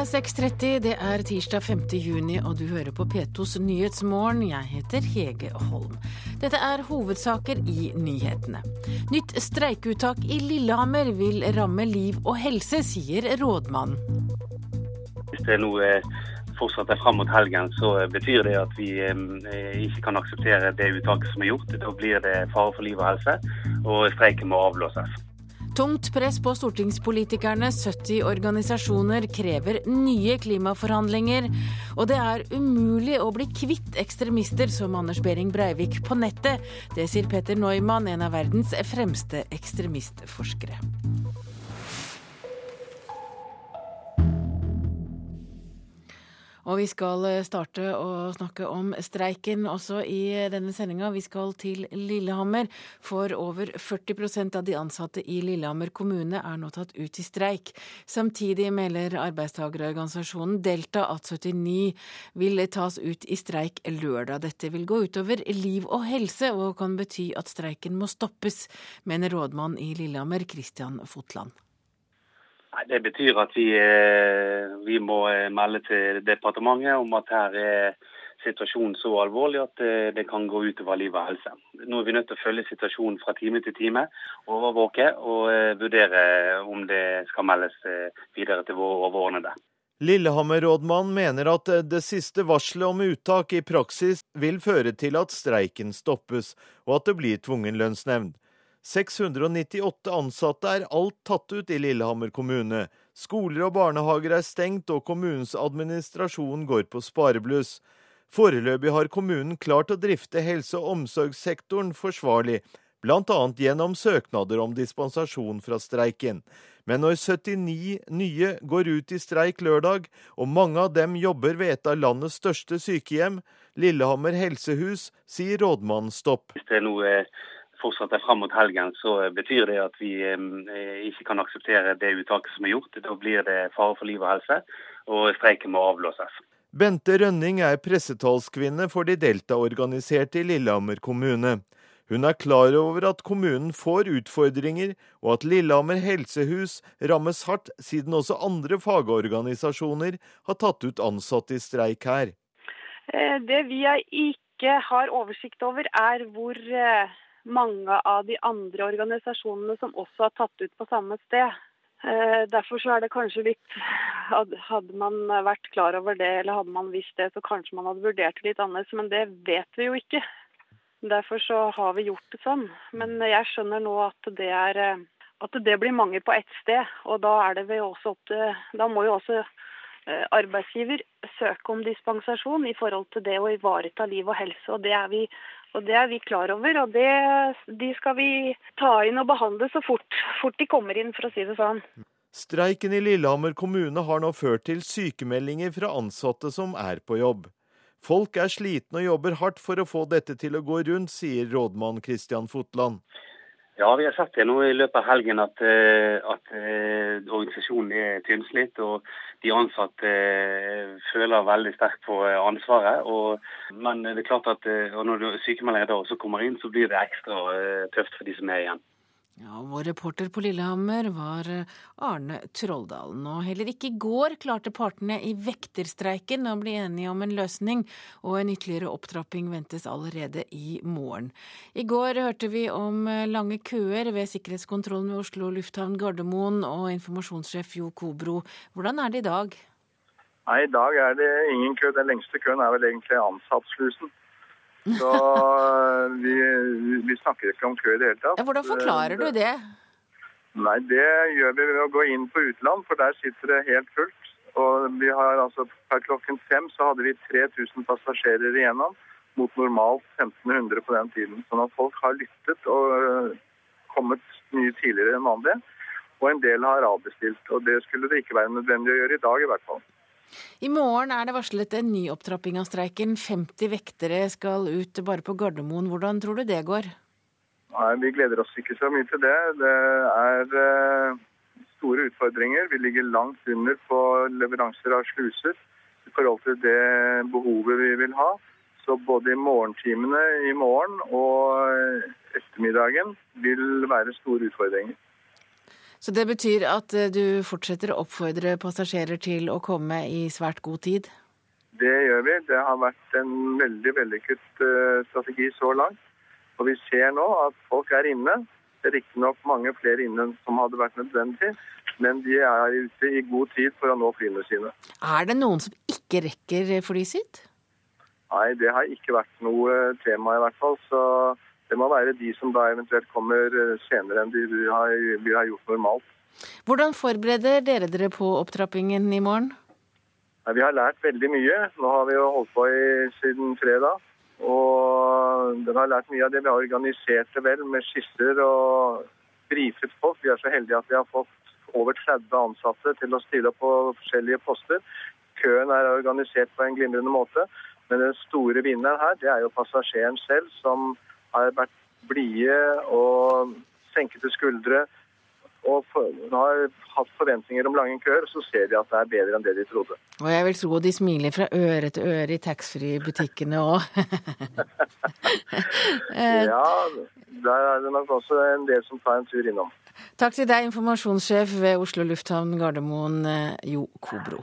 er 6.30, det er tirsdag 5. juni, og du hører på P2s Nyhetsmorgen. Jeg heter Hege Holm. Dette er hovedsaker i nyhetene. Nytt streikeuttak i Lillehammer vil ramme liv og helse, sier rådmannen. Hvis det nå fortsatt er fram mot helgen, så betyr det at vi ikke kan akseptere det uttaket som er gjort. Da blir det fare for liv og helse, og streiken må avblåses. Tungt press på stortingspolitikerne. 70 organisasjoner krever nye klimaforhandlinger. Og det er umulig å bli kvitt ekstremister som Anders Behring Breivik på nettet. Det sier Peter Neumann, en av verdens fremste ekstremistforskere. Og vi skal eh, starte å snakke om streiken også i denne sendinga. Vi skal til Lillehammer, for over 40% av de ansatte i Lillehammer kommune er nå tatt ut i streik. Samtidig melder arbeidstagerorganisasjonen Delta at 79 vil tas ut i streik lørdag. Dette vil gå utover liv og helse, og kan bety at streiken må stoppes, mener rådmann i Lillehammer, Christian Fotland. Det betyr at vi, eh, vi, må eh, melde til departementet om at her er situasjonen så alvorlig at eh, det kan gå utover liv og helse. Nå er vi nødt til å følge situasjonen fra time til time, overvåke og vurdere om det skal meldes videre til våre overordnede. Lillehammer-rådmannen mener at det siste varselet om uttak i praksis vil føre til at streiken stoppes, og at det blir tvungen lønnsnevnd. 698 ansatte er alt tatt ut i Lillehammer kommune. Skoler og barnehager er stengt, og kommunens administrasjon går på sparebluss. Foreløpig har kommunen klart å drifte helse- og omsorgssektoren forsvarlig, bl.a. gjennom søknader om dispensasjon fra streiken. Men når 79 nye går ut i streik lørdag, og mange av dem jobber ved et av landets største sykehjem, Lillehammer helsehus, sier rådmannen stopp. Hvis det er noe fortsatt er fram mot helgen, så betyr det at vi ikke kan akseptere det uttaket som er gjort. Da blir det fare for liv og helse, og streiken må avblåses. Bente Rønning er pressetalskvinne for de deltaorganiserte i Lillehammer kommune. Hun er klar over at kommunen får utfordringer, og at Lillehammer helsehus rammes hardt, siden også andre fagorganisasjoner har tatt ut ansatte i streik her. Eh, det vi ikke har oversikt over, er hvor eh, mange av de andre organisasjonene som også har tatt ut på samme sted. Eh, derfor så er det kanskje litt Hadde man vært klar over det, eller hadde man visst det, så kanskje man hadde vurdert det litt annerledes. Men det vet vi jo ikke. Derfor så har vi gjort det sånn. Men jeg skjønner nå at det er eh, at det blir mange på ett sted. Og da er det vel også opp til Da må jo også eh, arbeidsgiver søke om dispensasjon i forhold til det å ivareta liv og helse. Og det er vi og Det er vi klar over, og det, de skal vi ta inn og behandle så fort, fort de kommer inn, for å si det sånn. Streiken i Lillehammer kommune har nå ført til sykemeldinger fra ansatte som er på jobb. Folk er slitne og jobber hardt for å få dette til å gå rundt, sier rådmann Kristian Fotland. Ja, vi har sett det nå i løpet av helgen at, eh, at uh, organisasjonen er tynnslitt. Og de ansatte uh, føler veldig sterkt på ansvaret. Og, men det er klart at uh, når sykemeldingen da også kommer inn, så blir det ekstra tøft for de som er igjen. Ja, Vår reporter på Lillehammer var eh, Arne Trolldalen. Og heller ikke i går klarte partene i vekterstreiken å bli enige om en løsning, og en ytterligere opptrapping ventes allerede i morgen. I går hørte vi om eh, lange køer ved sikkerhetskontrollen ved Oslo lufthavn Gardermoen, og informasjonssjef Jo Kobro. Hvordan er det i dag? Nei, I dag er det ingen kø. Den lengste køen er vel egentlig ansattslusen. Så vi, vi, snakker ikke om kø i det hele tatt. Ja, hvordan forklarer du det? Nei, Det gjør vi ved å gå inn på utland, for der sitter det helt fullt. Og vi har altså Per klokken fem så hadde vi 3000 passasjerer igjennom, mot normalt 1500 på den tiden. Sånn at folk har lyttet og øh, kommet mye tidligere enn vanlig. Og en del har avbestilt. Og det skulle det ikke være nødvendig å gjøre i dag, i hvert fall. I morgen er det varslet en ny opptrapping av streiken. 50 vektere skal ut bare på Gardermoen. Hvordan tror du det går? Nei, Vi gleder oss ikke så mye til det. Det er uh, store utfordringer. Vi ligger langt under på leveranser av sluser i forhold til det behovet vi vil ha. Så både i morgentimene i morgen og ettermiddagen vil være store utfordringer. Så det betyr at eh, du fortsetter å oppfordre passasjerer til å komme i svært god tid? Det gjør vi. Det har vært en veldig vellykket uh, strategi så langt. Og vi ser nå at folk er inne. Det er riktignok mange flere inne som hadde vært nødvendig, men de er ute i god tid for å nå flyene sine. Er det noen som ikke rekker flyet sitt? Nei, det har ikke vært noe tema i hvert fall. Så det må være de som da eventuelt kommer eh, senere enn de vi har, gjort normalt. Hvordan forbereder dere dere på opptrappingen i morgen? Vi har lært veldig mye. Nå har vi jo holdt på i, siden fredag. Og vi har lært mye av det. Vi har organisert det vel med skisser og brifet folk. Vi er så heldige at vi har fått over 30 ansatte til å stille opp på forskjellige poster. Køen er organisert på en glimrende måte. Men den store vinneren her, det er jo passasjeren selv, som har vært blide og senkete skuldre og har hatt forventninger om lange køer, så ser de at det er bedre enn det de trodde. Og jeg vil tro de smiler fra øre til øre i taxfree-butikkene òg. ja, der er det nok også en del som tar en tur innom. Takk til deg, informasjonssjef ved Oslo lufthavn Gardermoen, eh, Jo Kobro.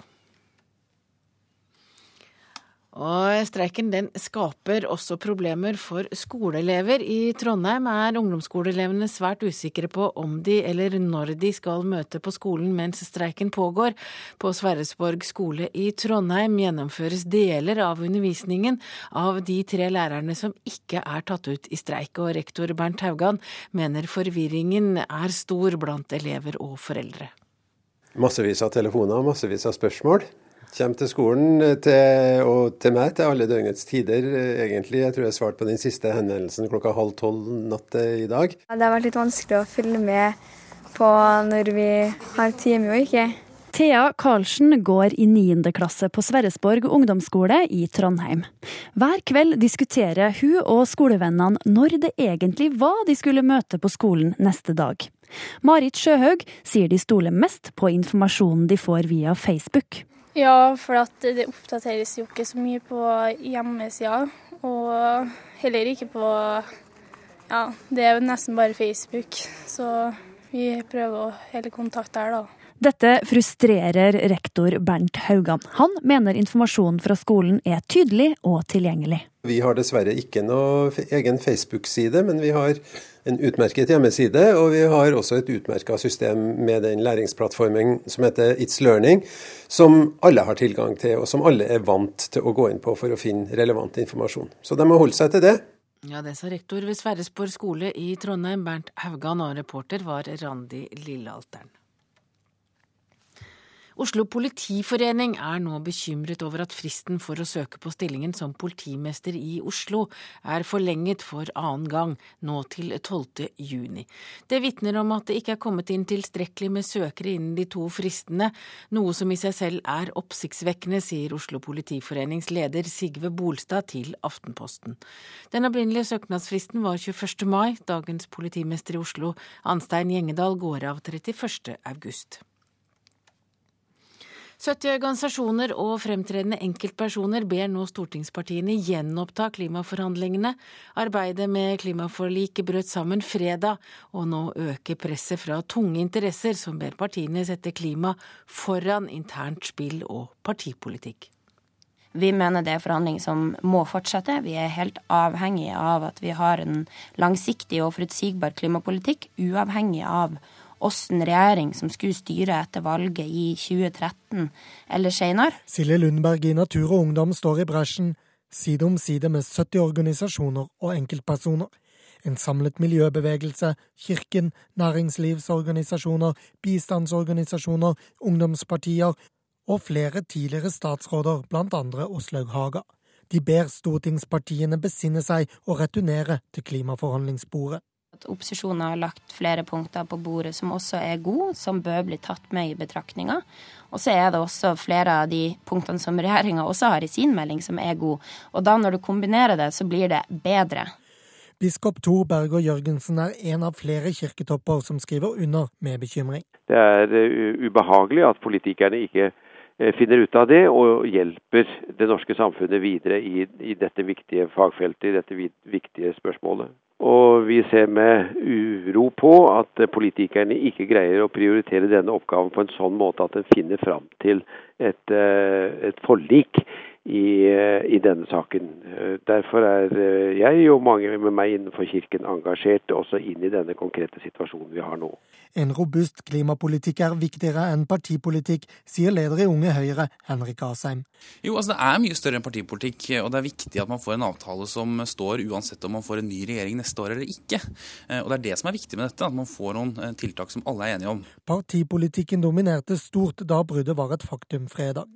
Og streiken den skaper også problemer for skoleelever. I Trondheim er ungdomsskoleelevene svært usikre på om de eller når de skal møte på skolen mens streiken pågår. På Sverresborg skole i Trondheim gjennomføres deler av undervisningen av de tre lærerne som ikke er tatt ut i streik, og rektor Bernt Haugan mener forvirringen er stor blant elever og foreldre. Massevis av telefoner, massevis av spørsmål. Kommer til skolen eh, til, og til meg til alle døgnets tider, eh, egentlig. Jeg tror jeg svarte på den siste henvendelsen klokka halv tolv natt i dag. Det har vært litt vanskelig å følge med på når vi har time og ikke. Thea Karlsen går i 9. klasse på Sverresborg ungdomsskole i Trondheim. Hver kveld diskuterer hun og skolevennene når det egentlig var de skulle møte på skolen neste dag. Marit Sjøhaug sier de stoler mest på informasjonen de får via Facebook. Ja, for det oppdateres jo ikke så mye på hjemmesida. Og heller ikke på Ja, det er jo nesten bare Facebook. Så vi prøver å holde kontakt der, da. Dette frustrerer rektor Bernt Haugan. Han mener informasjonen fra skolen er tydelig og tilgjengelig. Vi har dessverre ikke noe egen Facebook-side, men vi har en utmerket hjemmeside. Og vi har også et utmerka system med den læringsplattformen som heter It's Learning, som alle har tilgang til, og som alle er vant til å gå inn på for å finne relevant informasjon. Så de må holde seg til det. Ja, det sa rektor ved Sverresborg skole i Trondheim, Bernt Haugan, og reporter var Randi Lillealteren. Oslo politiforening er nå bekymret over at fristen for å søke på stillingen som politimester i Oslo er forlenget for annen gang, nå til 12. juni. Det vitner om at det ikke er kommet inn tilstrekkelig med søkere innen de to fristene, noe som i seg selv er oppsiktsvekkende, sier Oslo politiforenings leder Sigve Bolstad til Aftenposten. Den opprinnelige søknadsfristen var 21. mai. Dagens politimester i Oslo, Anstein Gjengedal, går av 31. august. 70 organisasjoner og fremtredende enkeltpersoner ber nå stortingspartiene gjenoppta klimaforhandlingene. Arbeidet med klimaforliket brøt sammen fredag, og nå øker presset fra tunge interesser som ber partiene sette klima foran internt spill og partipolitikk. Vi mener det er forhandling som må fortsette. Vi er helt avhengige av at vi har en langsiktig og forutsigbar klimapolitikk, uavhengig av åssen regjering som skulle styre etter valget i 2013 eller senere. Silje Lundberg i Natur og Ungdom står i bresjen, side om side med 70 organisasjoner og enkeltpersoner. En samlet miljøbevegelse, kirken, næringslivsorganisasjoner, bistandsorganisasjoner, ungdomspartier og flere tidligere statsråder, blant andre Åslaug Haga. De ber stortingspartiene besinne seg og returnere til klimaforhandlingsbordet. Opposisjonen har lagt flere punkter på bordet som også er gode, som bør bli tatt med i betraktninga. Og så er det også flere av de punktene som regjeringa også har i sin melding, som er gode. Og da når du kombinerer det, så blir det bedre. Biskop Tor Berger Jørgensen er en av flere kirketopper som skriver under med bekymring. Det er ubehagelig at politikerne ikke finner ut av det og hjelper det norske samfunnet videre i, i dette viktige fagfeltet, i dette viktige spørsmålet. Og vi ser med uro på at politikerne ikke greier å prioritere denne oppgaven på en sånn måte at en finner fram til et, et forlik i, eh, i, denne saken. Eh, derfor er eh, jeg og mange med meg innenfor Kirken engasjert også inn i denne konkrete situasjonen vi har nå. En robust klimapolitikk er viktigere enn partipolitikk, sier leder i Unge Høyre, Henrik Asheim. Jo, altså Det er mye større enn partipolitikk, og det er viktig at man får en avtale som står uansett om man får en ny regjering neste år eller ikke. Og Det er det som er viktig med dette, at man får noen tiltak som alle er enige om. Partipolitikken dominerte stort da bruddet var et faktum fredag.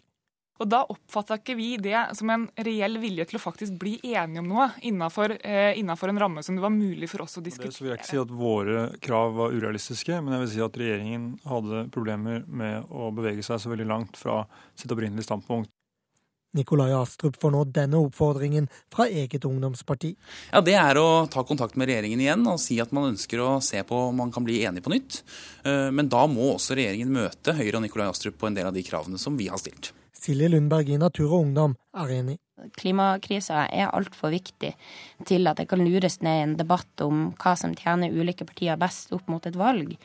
Og da oppfatta ikke vi det som en reell vilje til å faktisk bli enige om noe innenfor, eh, innenfor, en ramme som det var mulig for oss å diskutere. Det vil jeg ikke si at våre krav var urealistiske, men jeg vil si at regjeringen hadde problemer med å bevege seg så veldig langt fra sitt opprinnelige standpunkt. Nikolai Astrup får nå denne oppfordringen fra eget ungdomsparti. Ja, Det er å ta kontakt med regjeringen igjen og si at man ønsker å se på om man kan bli enig på nytt. Eh, men da må også regjeringen møte Høyre og Nikolai Astrup på en del av de kravene som vi har stilt. Silje Lundberg i Natur og Ungdom er enig. Klimakrisa er altfor viktig til at det kan lures ned i en debatt om hva som tjener ulike partier best opp mot et valg.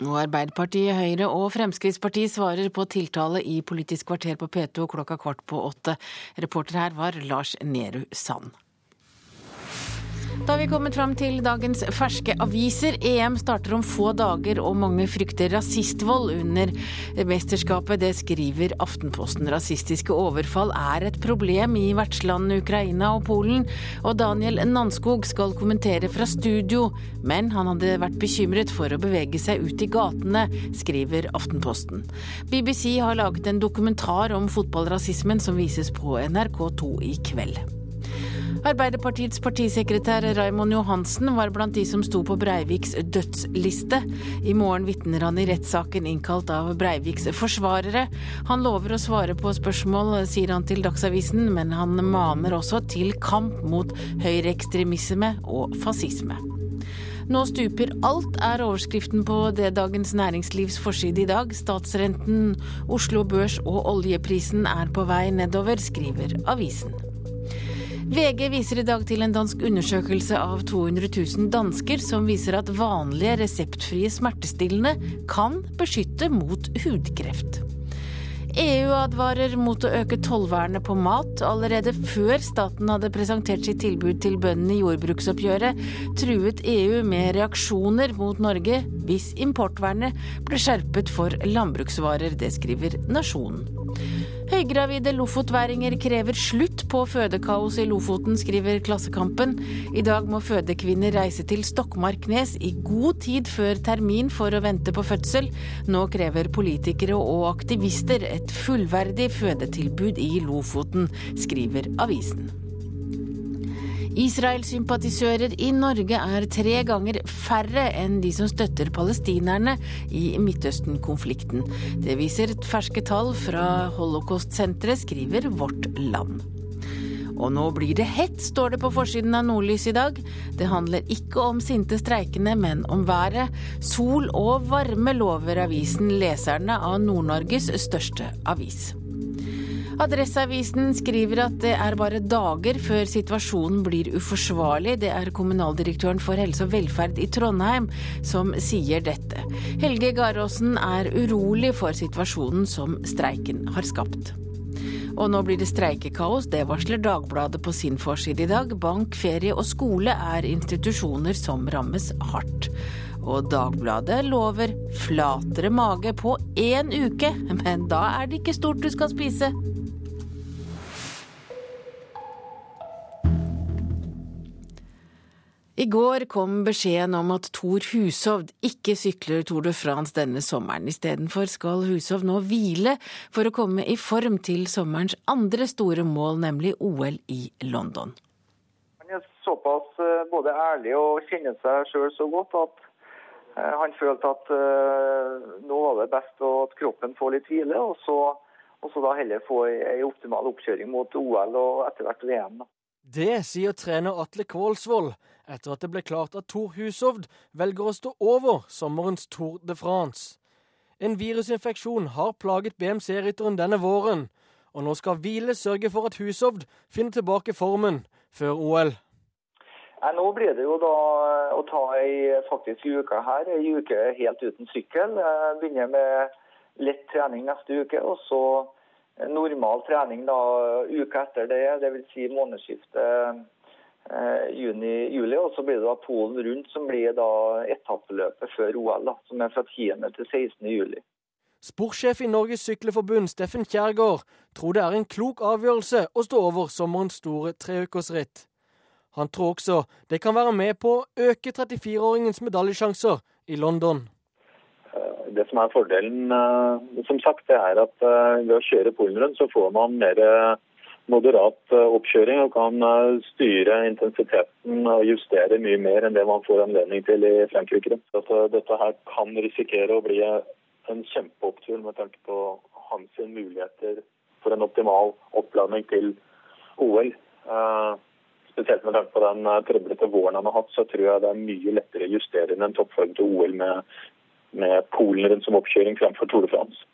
Og Arbeiderpartiet, Høyre og Fremskrittspartiet svarer på tiltale i Politisk kvarter på P2 klokka kvart på åtte. Reporter her var Lars Nehru Sand. Da har vi kommet fram til dagens ferske aviser. EM starter om få dager, og mange frykter rasistvold under mesterskapet. Det skriver Aftenposten. Rasistiske overfall er et problem i vertslandene Ukraina og Polen. Og Daniel Nanskog skal kommentere fra studio, men han hadde vært bekymret for å bevege seg ut i gatene, skriver Aftenposten. BBC har laget en dokumentar om fotballrasismen som vises på NRK2 i kveld. Arbeiderpartiets partisekretær Raimond Johansen var blant de som sto på Breiviks dødsliste. I morgen vitner han i rettssaken innkalt av Breiviks forsvarere. Han lover å svare på spørsmål, sier han til Dagsavisen, men han maner også til kamp mot høyreekstremisme og fascisme. Nå stuper alt, er overskriften på det Dagens Næringslivs forside i dag. Statsrenten, Oslo Børs og oljeprisen er på vei nedover, skriver avisen. VG viser i dag til en dansk undersøkelse av 200 000 dansker som viser at vanlige reseptfrie smertestillende kan beskytte mot hudkreft. EU advarer mot å øke tollvernet på mat. Allerede før staten hadde presentert sitt tilbud til bøndene i jordbruksoppgjøret, truet EU med reaksjoner mot Norge hvis importvernet ble skjerpet for landbruksvarer. Det skriver Nasjonen. Høygravide lofotværinger krever slutt på fødekaos i Lofoten, skriver Klassekampen. I dag må fødekvinner reise til Stokmarknes i god tid før termin for å vente på fødsel. Nå krever politikere og aktivister et fullverdig fødetilbud i Lofoten, skriver avisen. Israel-sympatisører i Norge er tre ganger færre enn de som støtter palestinerne i Midtøsten-konflikten. Det viser ferske tall fra Holocaust-senteret, skriver Vårt Land. Og nå blir det hett, står det på forsiden av Nordlys i dag. Det handler ikke om sinte streikende, men om været. Sol og varme lover avisen leserne av Nord-Norges største avis. Adresseavisen skriver at det er bare dager før situasjonen blir uforsvarlig. Det er kommunaldirektøren for helse og velferd i Trondheim som sier dette. Helge Garåsen er urolig for situasjonen som streiken har skapt. Og nå blir det streikekaos, det varsler Dagbladet på sin forside i dag. Bank, ferie og skole er institusjoner som rammes hardt. Og Dagbladet lover flatere mage på én uke, men da er det ikke stort du skal spise. I går kom beskjeden om at Thor Hushovd ikke sykler Tour de France denne sommeren. Istedenfor skal Hushovd nå hvile for å komme i form til sommerens andre store mål, nemlig OL i London. Han er såpass eh, både ærlig og kjenner seg sjøl så godt at eh, han følte at uh, nå var det best at kroppen får litt hvile, og så, og så da heller få ei optimal oppkjøring mot OL og etter hvert VM. Det sier trener Atle Kvålsvold etter at det ble klart at Thor Hushovd velger å stå over sommerens Tour de France. En virusinfeksjon har plaget BMC-rytteren denne våren, og nå skal hvile sørge for at Hushovd finner tilbake formen før OL. Nå blir det jo da å ta ei faktisk uke her, ei uke helt uten sykkel. Jeg begynner med lett trening neste uke, og så normal trening da uka etter det, dvs. Si månedsskiftet eh, juni-juli. Og så blir det da Polen rundt, som blir da etappeløpet før OL, da, som er fra 10. til 16. juli. Sportssjef i Norges Sykleforbund, Steffen Kjærgaard, tror det er en klok avgjørelse å stå over sommerens store treukersritt. Han tror også det kan være med på å øke 34-åringens medaljesjanser i London. Det som er fordelen, eh, som sagt, det er at eh, ved å kjøre Polen rundt, så får man mer eh, moderat oppkjøring og kan styre intensiteten og justere mye mer enn det man får anledning til i Frankrike. Dette, dette her kan risikere å bli en kjempeopptur med tanke på hans muligheter for en optimal oppladning til OL. Spesielt med tanke på den trøblete våren han har hatt, så tror jeg det er mye lettere å justere enn en toppform til OL med med Polen rundt som oppkjøring fremfor Tour de France.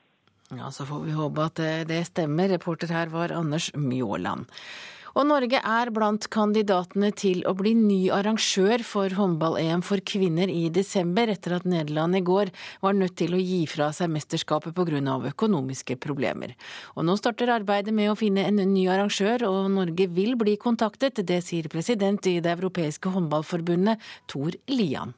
Ja, Så får vi håpe at det stemmer. Reporter her var Anders Mjåland. Og Norge er blant kandidatene til å bli ny arrangør for håndball-EM for kvinner i desember, etter at Nederland i går var nødt til å gi fra seg mesterskapet pga. økonomiske problemer. Og nå starter arbeidet med å finne en ny arrangør, og Norge vil bli kontaktet. Det sier president i Det europeiske håndballforbundet, Tor Lian.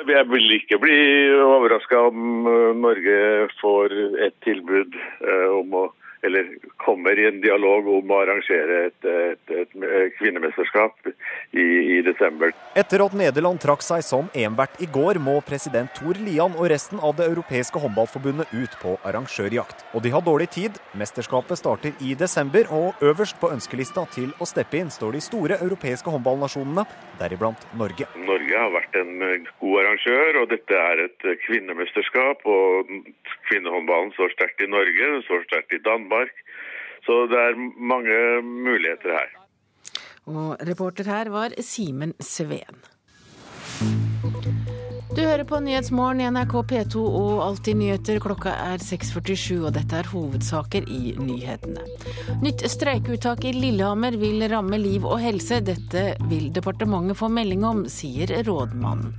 Jeg vil ikke bli overraska om eh, Norge får et tilbud eh, om å eller kommer i en dialog om å arrangere et, et, et kvinnemesterskap i, i, desember. Etter at Nederland trakk seg som EM-vert i går, må president Tor Lian og resten av det europeiske håndballforbundet ut på arrangørjakt. Og de har dårlig tid. Mesterskapet starter i desember, og øverst på ønskelista til å steppe inn står de store europeiske håndballnasjonene, deriblant Norge. Norge har vært en god arrangør, og dette er et kvinnemesterskap. og Kvinnehåndballen står sterkt i Norge, den står sterkt i Danmark. Danmark. Så det er mange muligheter her. Og reporter her var Simen Sveen. Du hører på Nyhetsmorgen i NRK P2 og Alltid nyheter. Klokka er 6.47, og dette er hovedsaker i nyhetene. Nytt streikeuttak i Lillehammer vil ramme liv og helse. Dette vil departementet få melding om, sier rådmannen.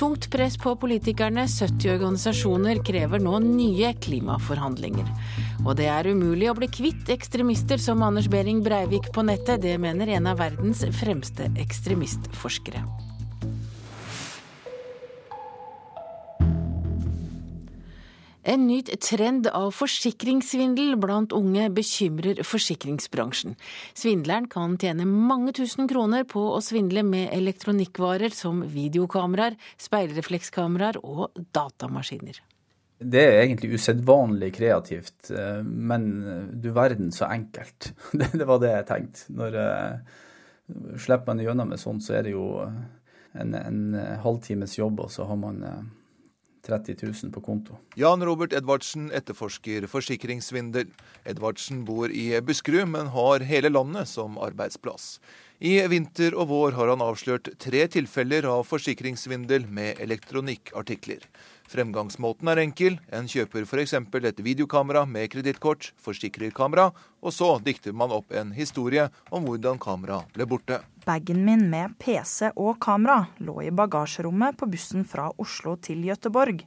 Tungt press på politikerne. 70 organisasjoner krever nå nye klimaforhandlinger. Og det er umulig å bli kvitt ekstremister som Anders Behring Breivik på nettet. Det mener en av verdens fremste ekstremistforskere. En ny trend av forsikringssvindel blant unge bekymrer forsikringsbransjen. Svindleren kan tjene mange tusen kroner på å svindle med elektronikkvarer som videokameraer, speilreflekskameraer og datamaskiner. Det er egentlig usedvanlig kreativt, eh, men du verden så enkelt. Det var det jeg tenkte. Når eh, slipper man gjennom med sånt, så er det jo en, en halvtimes jobb, og så har man eh, 30 000 på konto. Jan Robert Edvardsen etterforsker forsikringssvindel. Edvardsen bor i Buskerud, men har hele landet som arbeidsplass. I vinter og vår har han avslørt tre tilfeller av forsikringssvindel med elektronikkartikler. Fremgangsmåten er enkel. En kjøper f.eks. et videokamera med kredittkort, forsikrer kamera, og så dikter man opp en historie om hvordan kameraet ble borte. Bagen min med PC og kamera lå i bagasjerommet på bussen fra Oslo til Gøteborg.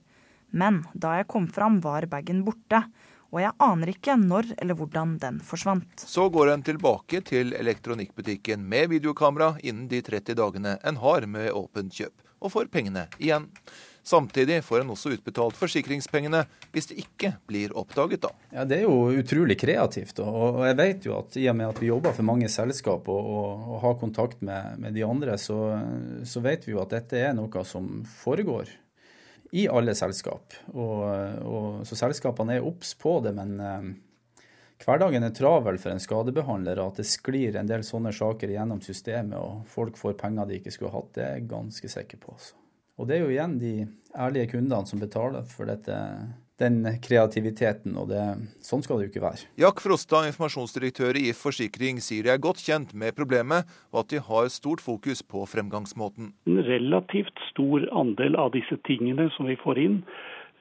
Men da jeg kom fram, var bagen borte. Og jeg aner ikke når eller hvordan den forsvant. Så går en tilbake til elektronikkbutikken med videokamera innen de 30 dagene en har med åpent kjøp, og får pengene igjen. Samtidig får en også utbetalt forsikringspengene hvis det ikke blir oppdaget, da. Ja, Det er jo utrolig kreativt. Og jeg vet jo at i og med at vi jobber for mange selskap og, og, og har kontakt med, med de andre, så, så, vet vi jo at dette er noe som foregår i alle selskap. Og, og så selskapene er obs på det, men eh, hverdagen er travel for en skadebehandler. At det sklir en del sånne saker gjennom systemet og folk får penger de ikke skulle hatt, det er jeg ganske sikker på. Altså. Og det er jo igjen de ærlige kundene som betaler for dette, den kreativiteten, og det, sånn skal det jo ikke være. Jack Frosta, informasjonsdirektør i If Forsikring, sier de er godt kjent med problemet, og at de har stort fokus på fremgangsmåten. En relativt stor andel av disse tingene som vi får inn,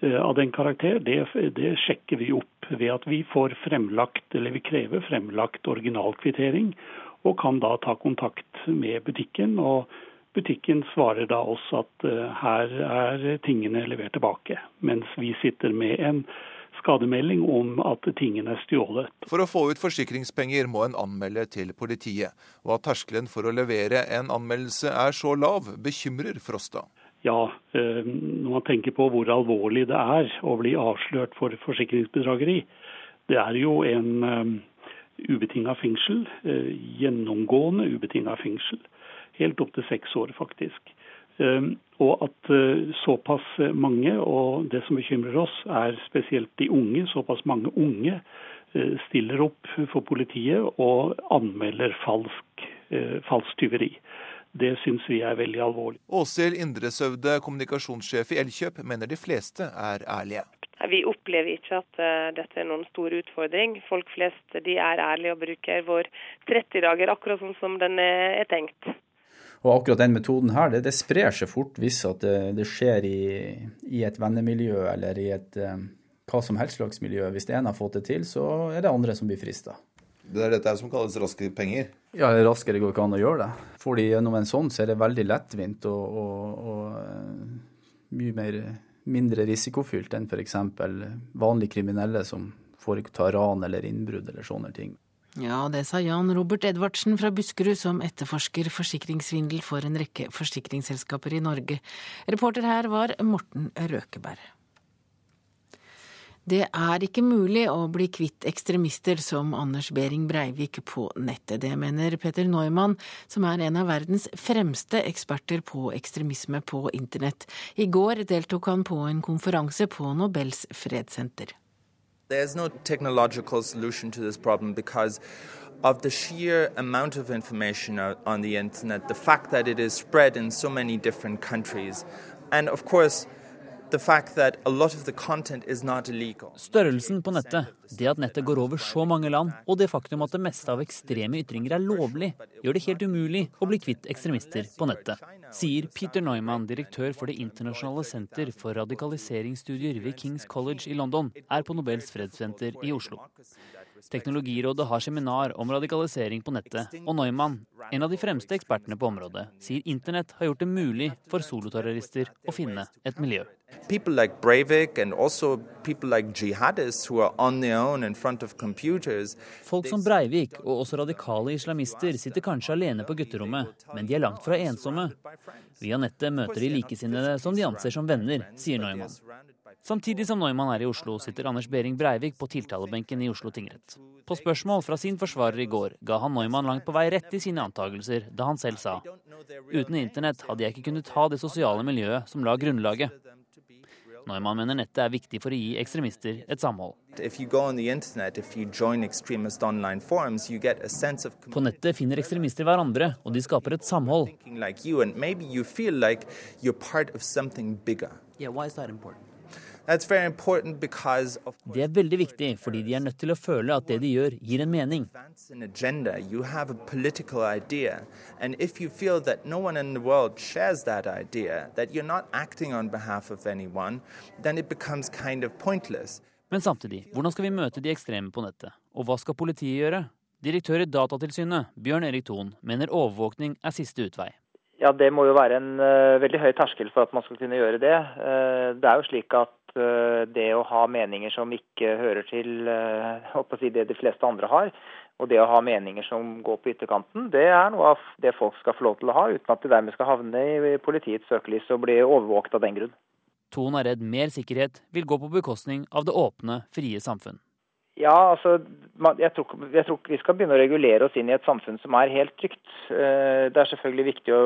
av den karakter, det, det, sjekker vi opp ved at vi får fremlagt, eller vi krever fremlagt originalkvittering, og kan da ta kontakt med butikken. og Butikken svarer da også at her er tingene levert tilbake, mens vi sitter med en skademelding om at tingene er stjålet. For å få ut forsikringspenger må en anmelde til politiet. Og at terskelen for å levere en anmeldelse er så lav, bekymrer Frosta. Ja, eh, når man tenker på hvor alvorlig det er å bli avslørt for forsikringsbedrageri. Det er jo en eh, ubetinga fengsel. Eh, gjennomgående ubetinga fengsel. Helt opp til seks år, faktisk. Ehm, og at eh, såpass mange, og det som bekymrer oss, er spesielt de unge, såpass mange unge eh, stiller opp for politiet og anmelder falsk, eh, falsk tyveri. Det syns vi er veldig alvorlig. Åshild Indresøvde, kommunikasjonssjef i Elkjøp, mener de fleste er ærlige. Vi opplever ikke at dette er noen stor utfordring. Folk flest de er ærlige og bruker vår 30 dager akkurat sånn som den er tenkt. Og akkurat den metoden her, det, det sprer seg fort hvis at det, det skjer i, i, et vennemiljø eller i et um, hva som helst slags miljø. Hvis det ene har fått det til, så er det andre som blir frista. Det er dette som kalles raske penger? Ja, raskere går ikke an å gjøre det. Får de gjennom en sånn, så er det veldig lettvint og, og, og mye mer, mindre risikofylt enn f.eks. vanlige kriminelle som får ta ran eller innbrudd eller sånne ting. Ja, det sa Jan Robert Edvardsen fra Buskerud, som etterforsker forsikringssvindel for en rekke forsikringsselskaper i Norge. Reporter her var Morten Røkeberg. Det er ikke mulig å bli kvitt ekstremister som Anders Behring Breivik på nettet. Det mener Peter Neumann, som er en av verdens fremste eksperter på ekstremisme på internett. I går deltok han på en konferanse på Nobels fredssenter. There's no technological solution to this problem because of the sheer amount of information on the internet, the fact that it is spread in so many different countries, and of course, Størrelsen på nettet, det at nettet går over så mange land, og det faktum at det meste av ekstreme ytringer er lovlig, gjør det helt umulig å bli kvitt ekstremister på nettet, sier Peter Neumann, direktør for Det internasjonale senter for radikaliseringsstudier ved Kings College i London, er på Nobels fredssenter i Oslo. Teknologirådet har seminar om radikalisering på nettet, og Neumann, en av de fremste ekspertene på området, sier internett har gjort det mulig for soloterrorister å finne et miljø. People like Breivik and also people like jihadists who are on their own in front of computers. Folk som Breivik og også radikale islamister sitter kanskje alene på gutterommet, men de er langt fra ensomme. Via nettet møter de likesinnede som de anser som venner, sier Neumann. Samtidig som Neumann er i Oslo, sitter Anders Behring Breivik på tiltalebenken i Oslo tingrett. På spørsmål fra sin forsvarer i går ga han Neumann langt på vei rett i sine antakelser da han selv sa uten internett hadde jeg ikke kunnet ha det sosiale miljøet som la grunnlaget. Neumann mener nettet er viktig for å gi ekstremister et samhold. På nettet finner ekstremister hverandre, og de skaper et samhold. Yeah, why is that important? Det er veldig viktig fordi de er nødt til å føle at det de gjør, gir en mening. Men samtidig, hvordan skal vi møte de ekstreme på nettet? Og hva skal politiet gjøre? Direktør i Datatilsynet, Bjørn Erik Thon, mener overvåkning er siste utvei. Ja, Det må jo være en uh, veldig høy terskel for at man skal kunne gjøre det. Uh, det er jo slik at uh, det å ha meninger som ikke hører til si det de fleste andre har, og det å ha meninger som går på ytterkanten, det er noe av det folk skal få lov til å ha, uten at de dermed skal havne i politiets søkelys og bli overvåket av den grunn. Ton er redd mer sikkerhet vil gå på bekostning av det åpne, frie samfunn. Ja, altså, jeg tror, jeg tror vi skal begynne å regulere oss inn i et samfunn som er helt trygt. Eh, det er selvfølgelig viktig å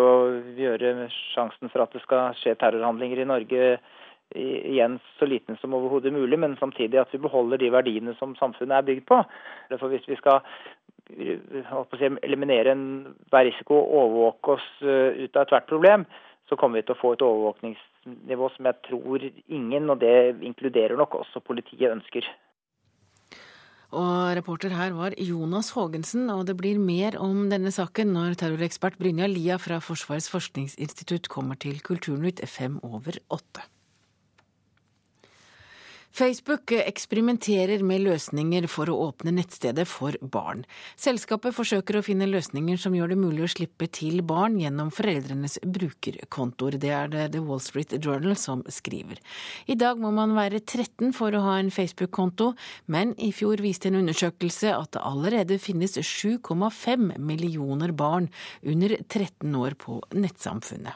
gjøre sjansen for at det skal skje terrorhandlinger i Norge igjen så liten som overhodet mulig, men samtidig at vi beholder de verdiene som samfunnet er bygd på. For Hvis vi skal si, eliminere enhver risiko og overvåke oss eh, ut av ethvert problem, så kommer vi til å få et overvåkningsnivå som jeg tror ingen, og det inkluderer nok også politiet, ønsker. Og reporter her var Jonas Haagensen, og det blir mer om denne saken når terrorekspert Brynja Lia fra Forsvarets forskningsinstitutt kommer til Kulturnytt fem over åtte. Facebook eksperimenterer med løsninger for å åpne nettstedet for barn. Selskapet forsøker å finne løsninger som gjør det mulig å slippe til barn gjennom foreldrenes brukerkontoer. Det er det The Wall Street Journal som skriver. I dag må man være 13 for å ha en Facebook-konto, men i fjor viste en undersøkelse at det allerede finnes 7,5 millioner barn under 13 år på nettsamfunnet.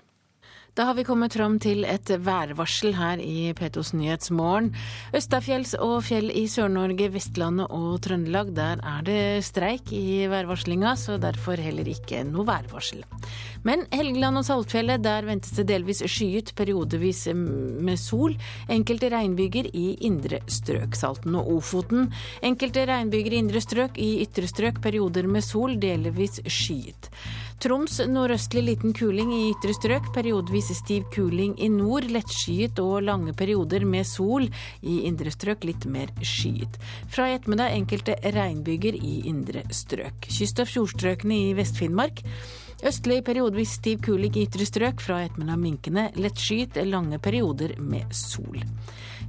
Da har vi kommet fram til et værvarsel her i P2s Nyhetsmorgen. Østafjells og fjell i Sør-Norge, Vestlandet og Trøndelag, der er det streik i værvarslinga, så derfor heller ikke noe værvarsel. Men Helgeland og Saltfjellet, der ventes det delvis skyet, periodevis med sol. Enkelte regnbyger i indre strøk. Salten og Ofoten. Enkelte regnbyger i indre strøk, i ytre strøk perioder med sol, delvis skyet. Troms nordøstlig liten kuling i ytre strøk, periodevis stiv kuling i nord. Lettskyet og lange perioder med sol. I indre strøk litt mer skyet. Fra i ettermiddag enkelte regnbyger i indre strøk. Kyst- og fjordstrøkene i Vest-Finnmark. Østlig periodevis stiv kuling i ytre strøk. Fra ettermiddag minkende. Lettskyet, lange perioder med sol.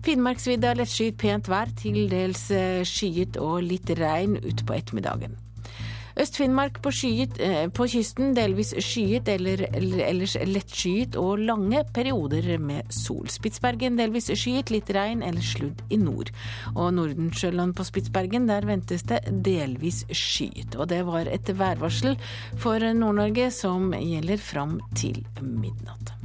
Finnmarksvidda lettskyet pent vær, til dels eh, skyet og litt regn utpå ettermiddagen. Øst-Finnmark på, eh, på, kysten delvis skyet eller, eller ellers lettskyet og lange perioder med sol. Spitsbergen delvis skyet, litt regn eller sludd i nord. Og Nordensjøland på Spitsbergen, der ventes det delvis skyet. Og det var et værvarsel for Nord-Norge som gjelder fram til midnatt.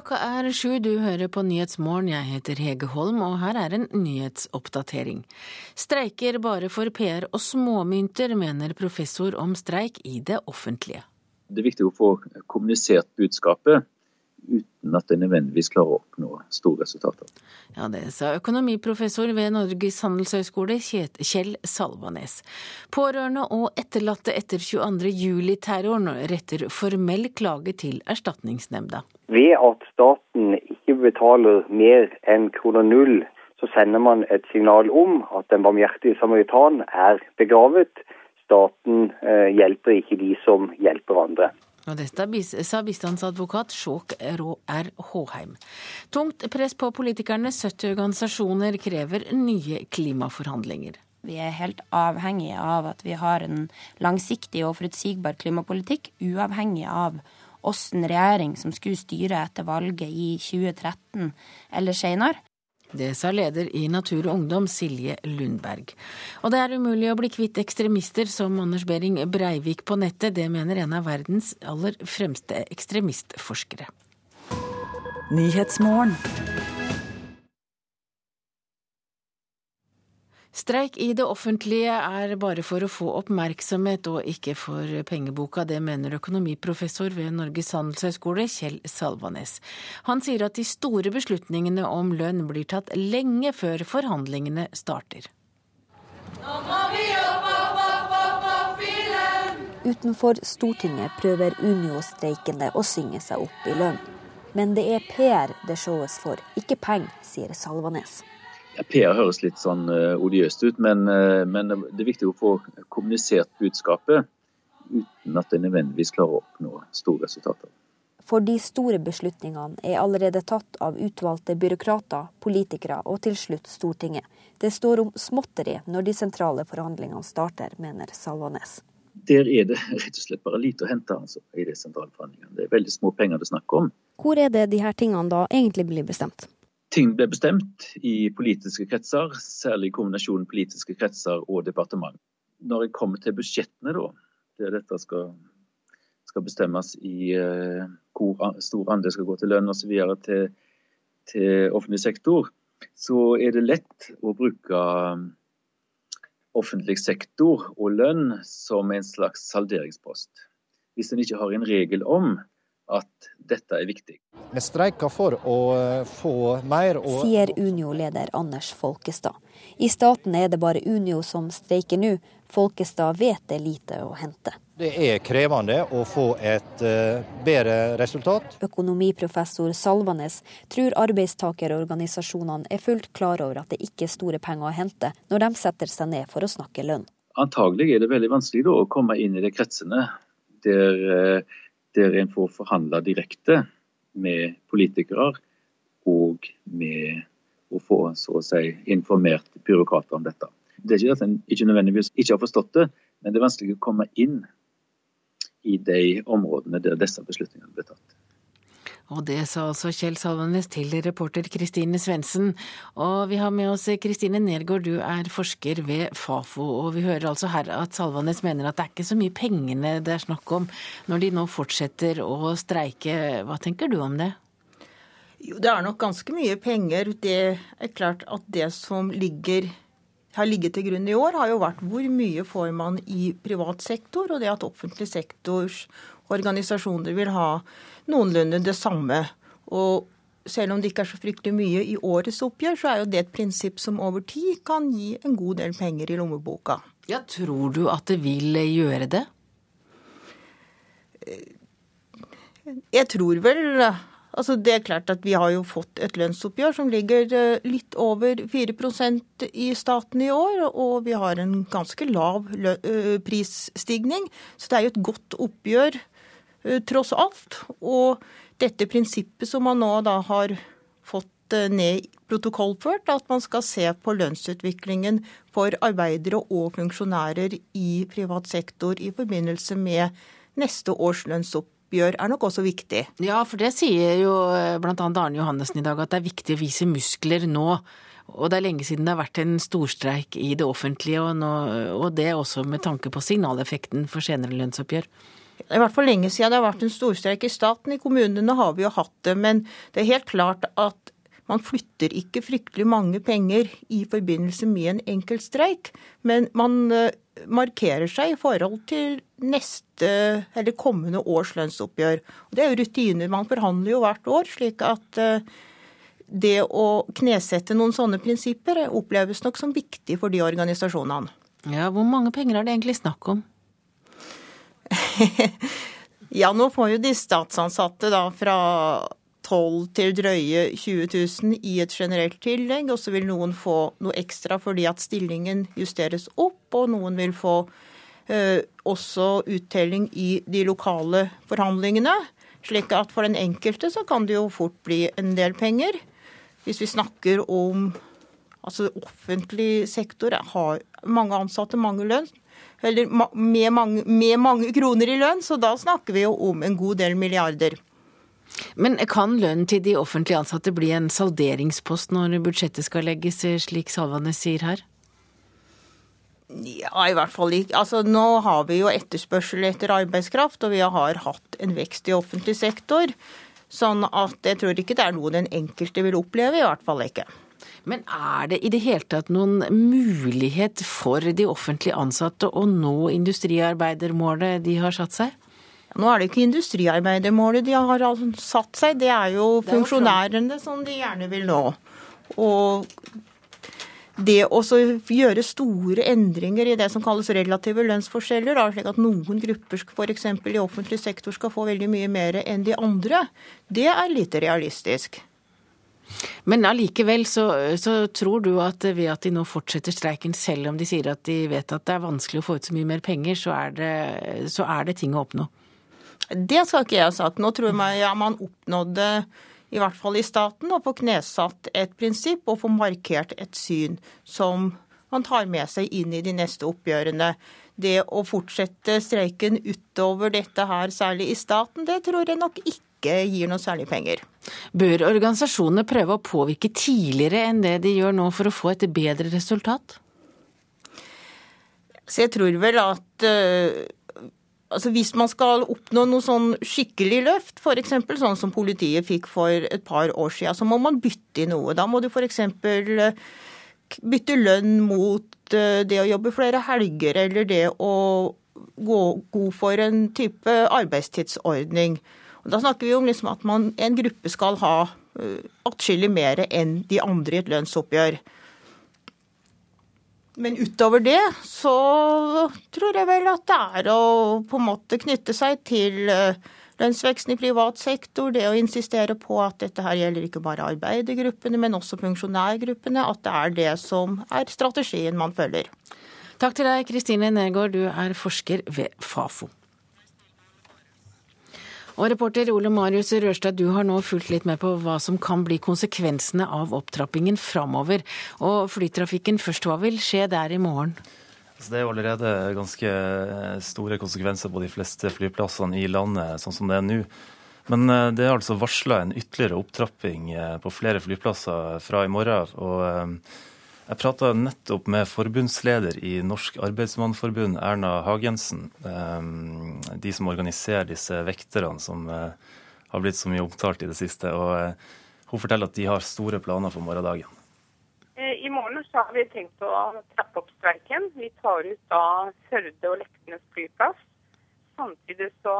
Klokka er sju, du hører på Nyhetsmorgen. Jeg heter Hege Holm, og her er en nyhetsoppdatering. Streiker bare for PR og småmynter, mener professor om streik i det offentlige. Det er viktig å få kommunisert budskapet uten at det nødvendigvis klarer å oppnå store resultater. Ja, Det sa økonomiprofessor ved Norges handelshøyskole Kjell Salvanes. Pårørende og etterlatte etter 22.07-terroren retter formell klage til Erstatningsnemnda. Ved at staten ikke betaler mer enn kroner null, så sender man et signal om at den barmhjertige samaritan er begravet. Staten eh, hjelper ikke de som hjelper andre. Og dette sa bistandsadvokat Skjåk R. Håheim. Tungt press på politikerne, 70 organisasjoner krever nye klimaforhandlinger. Vi er helt avhengige av at vi har en langsiktig og forutsigbar klimapolitikk, uavhengig av åssen regjering som skulle styre etter valget i 2013 eller senere. Det sa leder i Natur og Ungdom, Silje Lundberg. Og det er umulig å bli kvitt ekstremister som Anders Behring Breivik på nettet. Det mener en av verdens aller fremste ekstremistforskere. Streik i det offentlige er bare for å få oppmerksomhet og ikke for pengeboka. Det mener økonomiprofessor ved Norges handelshøyskole, Kjell Salvanes. Han sier at de store beslutningene om lønn blir tatt lenge før forhandlingene starter. Nå må vi opp, opp, opp, opp, opp i lønn! Utenfor Stortinget prøver Unio-streikende å synge seg opp i lønn. Men det er PR det showes for, ikke penger, sier Salvanes. PR høres litt sånn uh, odiøst ut, men, uh, men, det er viktig å få kommunisert budskapet uten at det nødvendigvis klarer å oppnå store resultater. For de store beslutningene er allerede tatt av utvalgte byråkrater, politikere og til slutt Stortinget. Det står om småtteri når de sentrale forhandlingene starter, mener Salvanes. Der er det rett og slett bare lite å hente altså, i de sentrale forhandlingene. Det er veldig små penger det er snakk om. Hvor er det de her tingene da egentlig blir bestemt? Ting ble bestemt i politiske kretser, særlig i kombinasjonen politiske kretser og departement. Når jeg kommer til budsjettene, da, der dette skal, skal bestemmes i uh, hvor stor andel skal gå til lønn osv. Til, til offentlig sektor, så er det lett å bruke um, offentlig sektor og lønn som en slags salderingspost. Hvis en ikke har en regel om at dette er viktig. Vi streiker for å eh, få mer og Sier Unio-leder Anders Folkestad. I staten er det bare Unio som streiker nå. Folkestad vet det er lite å hente. Det er krevende å få et uh, bedre resultat. Økonomiprofessor Salvanes tror arbeidstakerorganisasjonene er fullt klar over at det ikke er store penger å hente når de setter seg ned for å snakke lønn. Antagelig er det veldig vanskelig da, å komme inn i de kretsene der, uh, der en får forhandle direkte med politikere og med å få så å si, informert byråkrater om dette. Det er ikke at en ikke nødvendigvis ikke har forstått det, men det er vanskelig å komme inn i de områdene der disse beslutningene blir tatt. Og det sa altså Kjell Salvanes til reporter Kristine Svendsen. Og vi har med oss Kristine Nergård, du er forsker ved Fafo. Og vi hører altså her at Salvanes mener at det er ikke så mye pengene det er snakk om når de nå fortsetter å streike. Hva tenker du om det? Jo, det er nok ganske mye penger. Det er klart at det som ligger har ligget til grunn i år, har jo vært hvor mye får man i privat sektor, og det at offentlig sektors organisasjoner vil ha noenlunde det samme. Og selv om det ikke er så fryktelig mye i årets oppgjør, så er jo det et prinsipp som over tid kan gi en god del penger i lommeboka. Ja, Tror du at det vil gjøre det? Jeg tror vel Altså Det er klart at Vi har jo fått et lønnsoppgjør som ligger eh, litt over 4% i staten i år, og vi har en ganske lav eh, prisstigning. Så det er jo et godt oppgjør tross alt. Og dette prinsippet som man nå da har fått ned protokollført, at man skal se på lønnsutviklingen for arbeidere og funksjonærer i privat sektor i forbindelse med neste års lønnsoppgjør oppgjør er nok også viktig. Ja, for det sier jo eh, bl.a. Arne Johannessen i dag, at det er viktig å vise muskler nå. Og det er lenge siden det har vært en storstreik i det offentlige, og, nå, og det også med tanke på signaleffekten for senere lønnsoppgjør. Det er i hvert fall lenge siden det har vært en storstreik i staten. I kommunene har vi jo hatt det. Men det er helt klart at man flytter ikke fryktelig mange penger i forbindelse med en enkeltstreik. Men man eh, markerer seg i forhold til neste eller kommende års lønnsoppgjør. Det er jo rutiner. Man forhandler jo hvert år, slik at eh, det å knesette noen sånne prinsipper oppleves nok som viktig for de organisasjonene. Ja, Hvor mange penger er det egentlig snakk om? ja, nå får jo de statsansatte da fra 12 til drøye 20 000 i et generelt tillegg, og så vil noen få noe ekstra fordi at stillingen justeres opp, og noen vil få eh, også uttelling i de lokale forhandlingene. Slik at for den enkelte så kan det jo fort bli en del penger. Hvis vi snakker om altså offentlig sektor har mange ansatte, mange lønn, eller med mange, med mange kroner i lønn, så da snakker vi jo om en god del milliarder. Men kan lønnen til de offentlig ansatte bli en salderingspost når budsjettet skal legges, slik Salvanes sier her? Ja, i hvert fall ikke. Altså, nå har vi jo etterspørsel etter arbeidskraft, og vi har hatt en vekst i offentlig sektor. Sånn at jeg tror ikke det er noe den enkelte vil oppleve, i hvert fall ikke. Men er det i det hele tatt noen mulighet for de offentlig ansatte å nå industriarbeidermålet de har satt seg? Nå er det ikke industriarbeidermålet de har altså satt seg, det er jo funksjonærene som de gjerne vil nå. Og det å gjøre store endringer i det som kalles relative lønnsforskjeller, da, slik at noen grupper f.eks. i offentlig sektor skal få veldig mye mer enn de andre, det er lite realistisk. Men allikevel så, så, tror du at ved at de nå fortsetter streiken, selv om de sier at de vet at det er vanskelig å få ut så mye mer penger, så er det, så er det ting å oppnå? Det skal ikke jeg ha sagt. Nå tror jeg ja, man oppnådde, i hvert fall i staten, å få knesatt et prinsipp og få markert et syn som man tar med seg inn i de neste oppgjørene. Det å fortsette streiken utover dette her, særlig i staten, det tror jeg nok ikke gir noe særlig penger. Bør organisasjonene prøve å påvirke tidligere enn det de gjør nå for å få et bedre resultat? Så jeg tror vel at uh, Altså Hvis man skal oppnå noe sånn skikkelig løft, f.eks. sånn som politiet fikk for et par år siden, så må man bytte i noe. Da må du f.eks. Eh, bytte lønn mot eh, det å jobbe flere helger, eller det å gå god for en type arbeidstidsordning. Og da snakker vi om liksom at man, en gruppe skal ha uh, atskillig mer enn de andre i et lønnsoppgjør. Men utover det så tror jeg vel at det er å på en måte knytte seg til eh, lønnsveksten i privat sektor, det å insistere på at dette her gjelder ikke bare arbeidergruppene, men også funksjonærgruppene, at det er det som er strategien man følger. Takk til deg, Kristine Nergård, du er forsker ved Fafo. Og reporter Ole Marius Rørstad, du har nå fulgt litt med på hva som kan bli konsekvensene av opptrappingen framover. Og flytrafikken først, hva vil skje der i morgen? Så det er jo allerede ganske store konsekvenser på de fleste flyplassene i landet, sånn som det er nå. Men eh, det er altså varsla en ytterligere opptrapping eh, på flere flyplasser fra i morgen. og eh, jeg prata nettopp med forbundsleder i Norsk Arbeidsmannforbund, Erna Hagensen. Ehm, de som organiserer disse vekterne som eh, har blitt så mye omtalt i det siste. og eh, Hun forteller at de har store planer for morgendagen. Eh, I morgen så har vi tenkt å trappe opp streiken. Vi tar ut da Førde og Leknes flyplass. Samtidig så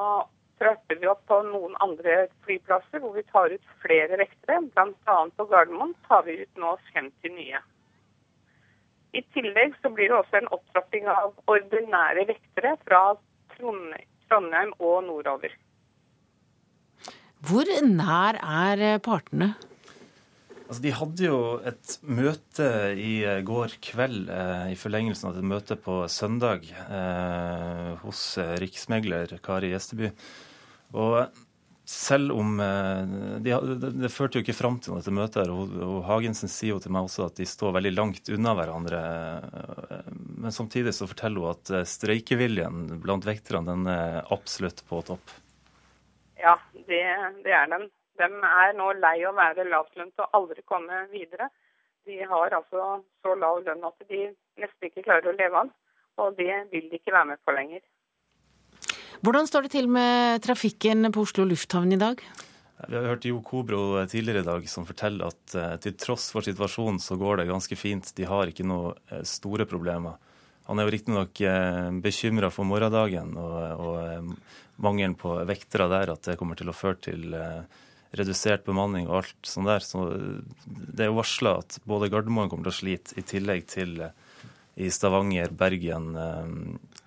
trapper vi opp på noen andre flyplasser hvor vi tar ut flere vektere. Bl.a. på Gardermoen tar vi ut nå 50 nye. I tillegg så blir det også en opptrapping av ordinære vektere fra Trondheim og nordover. Hvor nær er partene? Altså, de hadde jo et møte i går kveld eh, i forlengelsen av et møte på søndag eh, hos riksmegler Kari Gjesteby. Og selv om Det de, det, førte jo ikke fram til dette møtet. her, og, og Hagensen sier jo til meg også at de står veldig langt unna hverandre. Eh, men samtidig så forteller hun at eh, streikeviljen blant vekterne den er absolutt på topp. Ja, det, det er den. De er nå lei å være lavtlønt og aldri komme videre. De har altså så lav lønn at de nesten ikke klarer å leve av. Og det vil de ikke være med på lenger. Hvordan står det til med trafikken på Oslo lufthavn i dag? Vi har hørt Jo Kobro tidligere i dag som forteller at eh, til tross for situasjonen så går det ganske fint. De har ikke noe eh, store problemer. Han er jo riktignok eh, bekymra for morgendagen og, og mangelen på vektere der, at det kommer til å føre til redusert bemanning og alt sånt der. Så det er jo varsla at både Gardermoen kommer til å slite, i tillegg til i Stavanger, Bergen,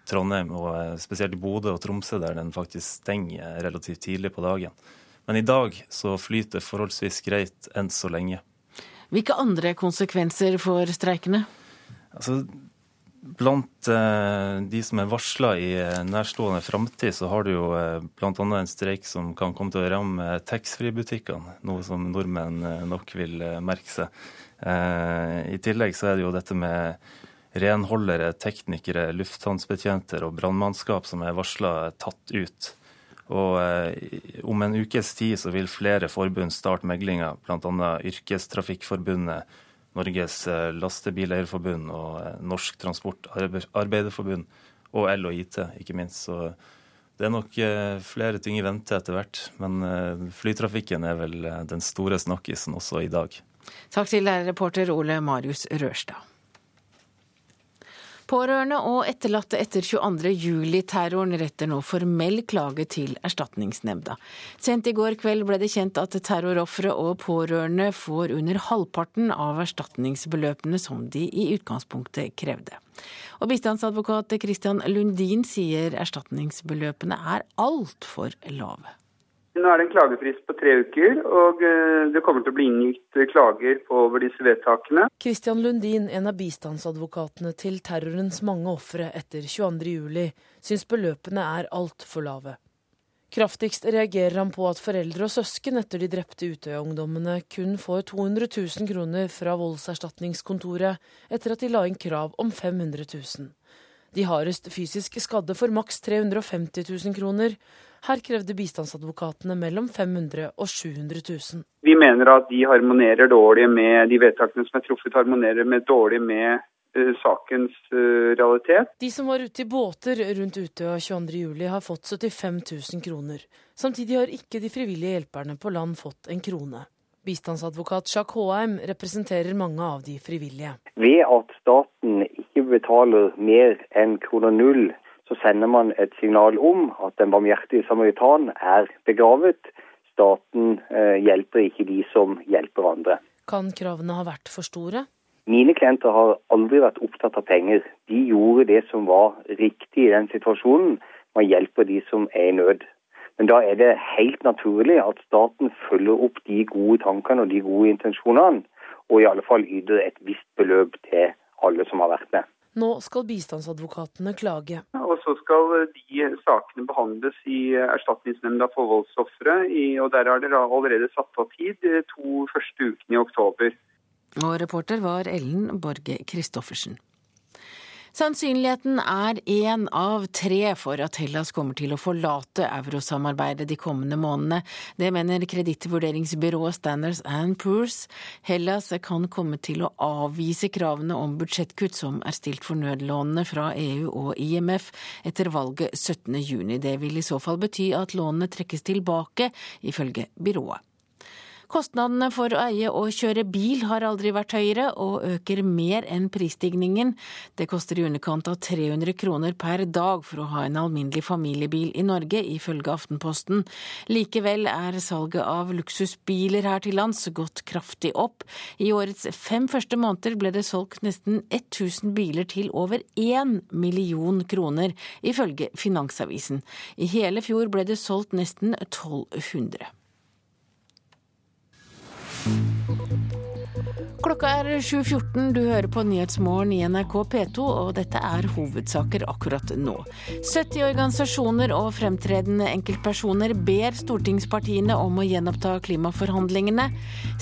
Trondheim og eh, spesielt i Bodø og Tromsø, der den faktisk stenger relativt tidlig på dagen. Men i dag så flyter det forholdsvis greit enn så lenge. Hvilke andre konsekvenser får streikene? Altså, blant eh, de som er varsla i eh, nærstående framtid, så har du jo eh, bl.a. en streik som kan komme til å ramme taxfree-butikkene. Noe som nordmenn eh, nok vil eh, merke seg. I tillegg så er det jo dette med renholdere, teknikere, lufthavnsbetjenter og brannmannskap som er varsla tatt ut. Og eh, om en ukes tid så vil flere forbund starte meglinga, bl.a. Yrkestrafikkforbundet, Norges eh, lastebileierforbund og eh, Norsk Transport Arbeiderforbund og IT, ikke minst. Så det er nok eh, flere ting i vente etter hvert. Men flytrafikken er vel den store snakkisen også i dag. Takk til reporter Ole Marius Rørstad. Pårørende og etterlatte etter 22.07-terroren retter nå formell klage til Erstatningsnemnda. Sent i går kveld ble det kjent at terrorofre og pårørende får under halvparten av erstatningsbeløpene som de i utgangspunktet krevde. Og bistandsadvokat Christian Lundin sier erstatningsbeløpene er altfor lave. Nå er det en klagefrist på tre uker, og eh, det kommer til å bli inngitt klager over disse vedtakene. Kristian Lundin, en av bistandsadvokatene til terrorens mange ofre etter 22.07, syns beløpene er altfor lave. Kraftigst reagerer han på at foreldre og søsken etter de drepte Utøya-ungdommene kun får 200 000 kroner fra voldserstatningskontoret etter at de la inn krav om 500 000. De hardest fysisk skadde får maks 350 000 kroner, her krevde bistandsadvokatene mellom 500 og 700 000. Vi mener at de harmonerer dårlig med de vedtakene som er truffet, harmonerer med dårlig med uh, sakens uh, realitet. De som var ute i båter rundt Utøya 22.07 har fått 75 000 kroner. Samtidig har ikke de frivillige hjelperne på land fått en krone. Bistandsadvokat Jacques Håheim representerer mange av de frivillige. Ved at staten ikke betaler mer enn kroner null så sender man et signal om at den barmhjertige samaritan er begravet. Staten eh, hjelper ikke de som hjelper andre. Kan kravene ha vært for store? Mine klienter har aldri vært opptatt av penger. De gjorde det som var riktig i den situasjonen. Man hjelper de som er i nød. Men da er det helt naturlig at staten følger opp de gode tankene og de gode intensjonene, og i alle fall yter et visst beløp til alle som har vært med. Nå skal bistandsadvokatene klage. Og så skal de sakene behandles i Erstatningsnemnda for voldsofre, og der har dere allerede satt av tid de to første ukene i oktober. Og reporter var Ellen Borge Christoffersen. Sannsynligheten er én av tre for at Hellas kommer til å forlate eurosamarbeidet de kommende månedene. Det mener kredittvurderingsbyrået Standards and Poors. Hellas kan komme til å avvise kravene om budsjettkutt som er stilt for nødlånene fra EU og IMF etter valget 17.6. Det vil i så fall bety at lånene trekkes tilbake, ifølge byrået. Kostnadene for å eie og kjøre bil har aldri vært høyere, og øker mer enn prisstigningen. Det koster i underkant av 300 kroner per dag for å ha en alminnelig familiebil i Norge, ifølge Aftenposten. Likevel er salget av luksusbiler her til lands gått kraftig opp. I årets fem første måneder ble det solgt nesten 1000 biler til over 1 million kroner, ifølge Finansavisen. I hele fjor ble det solgt nesten 1200. Thank you. Klokka er 7.14, du hører på Nyhetsmorgen i NRK P2, og dette er hovedsaker akkurat nå. 70 organisasjoner og fremtredende enkeltpersoner ber stortingspartiene om å gjenoppta klimaforhandlingene.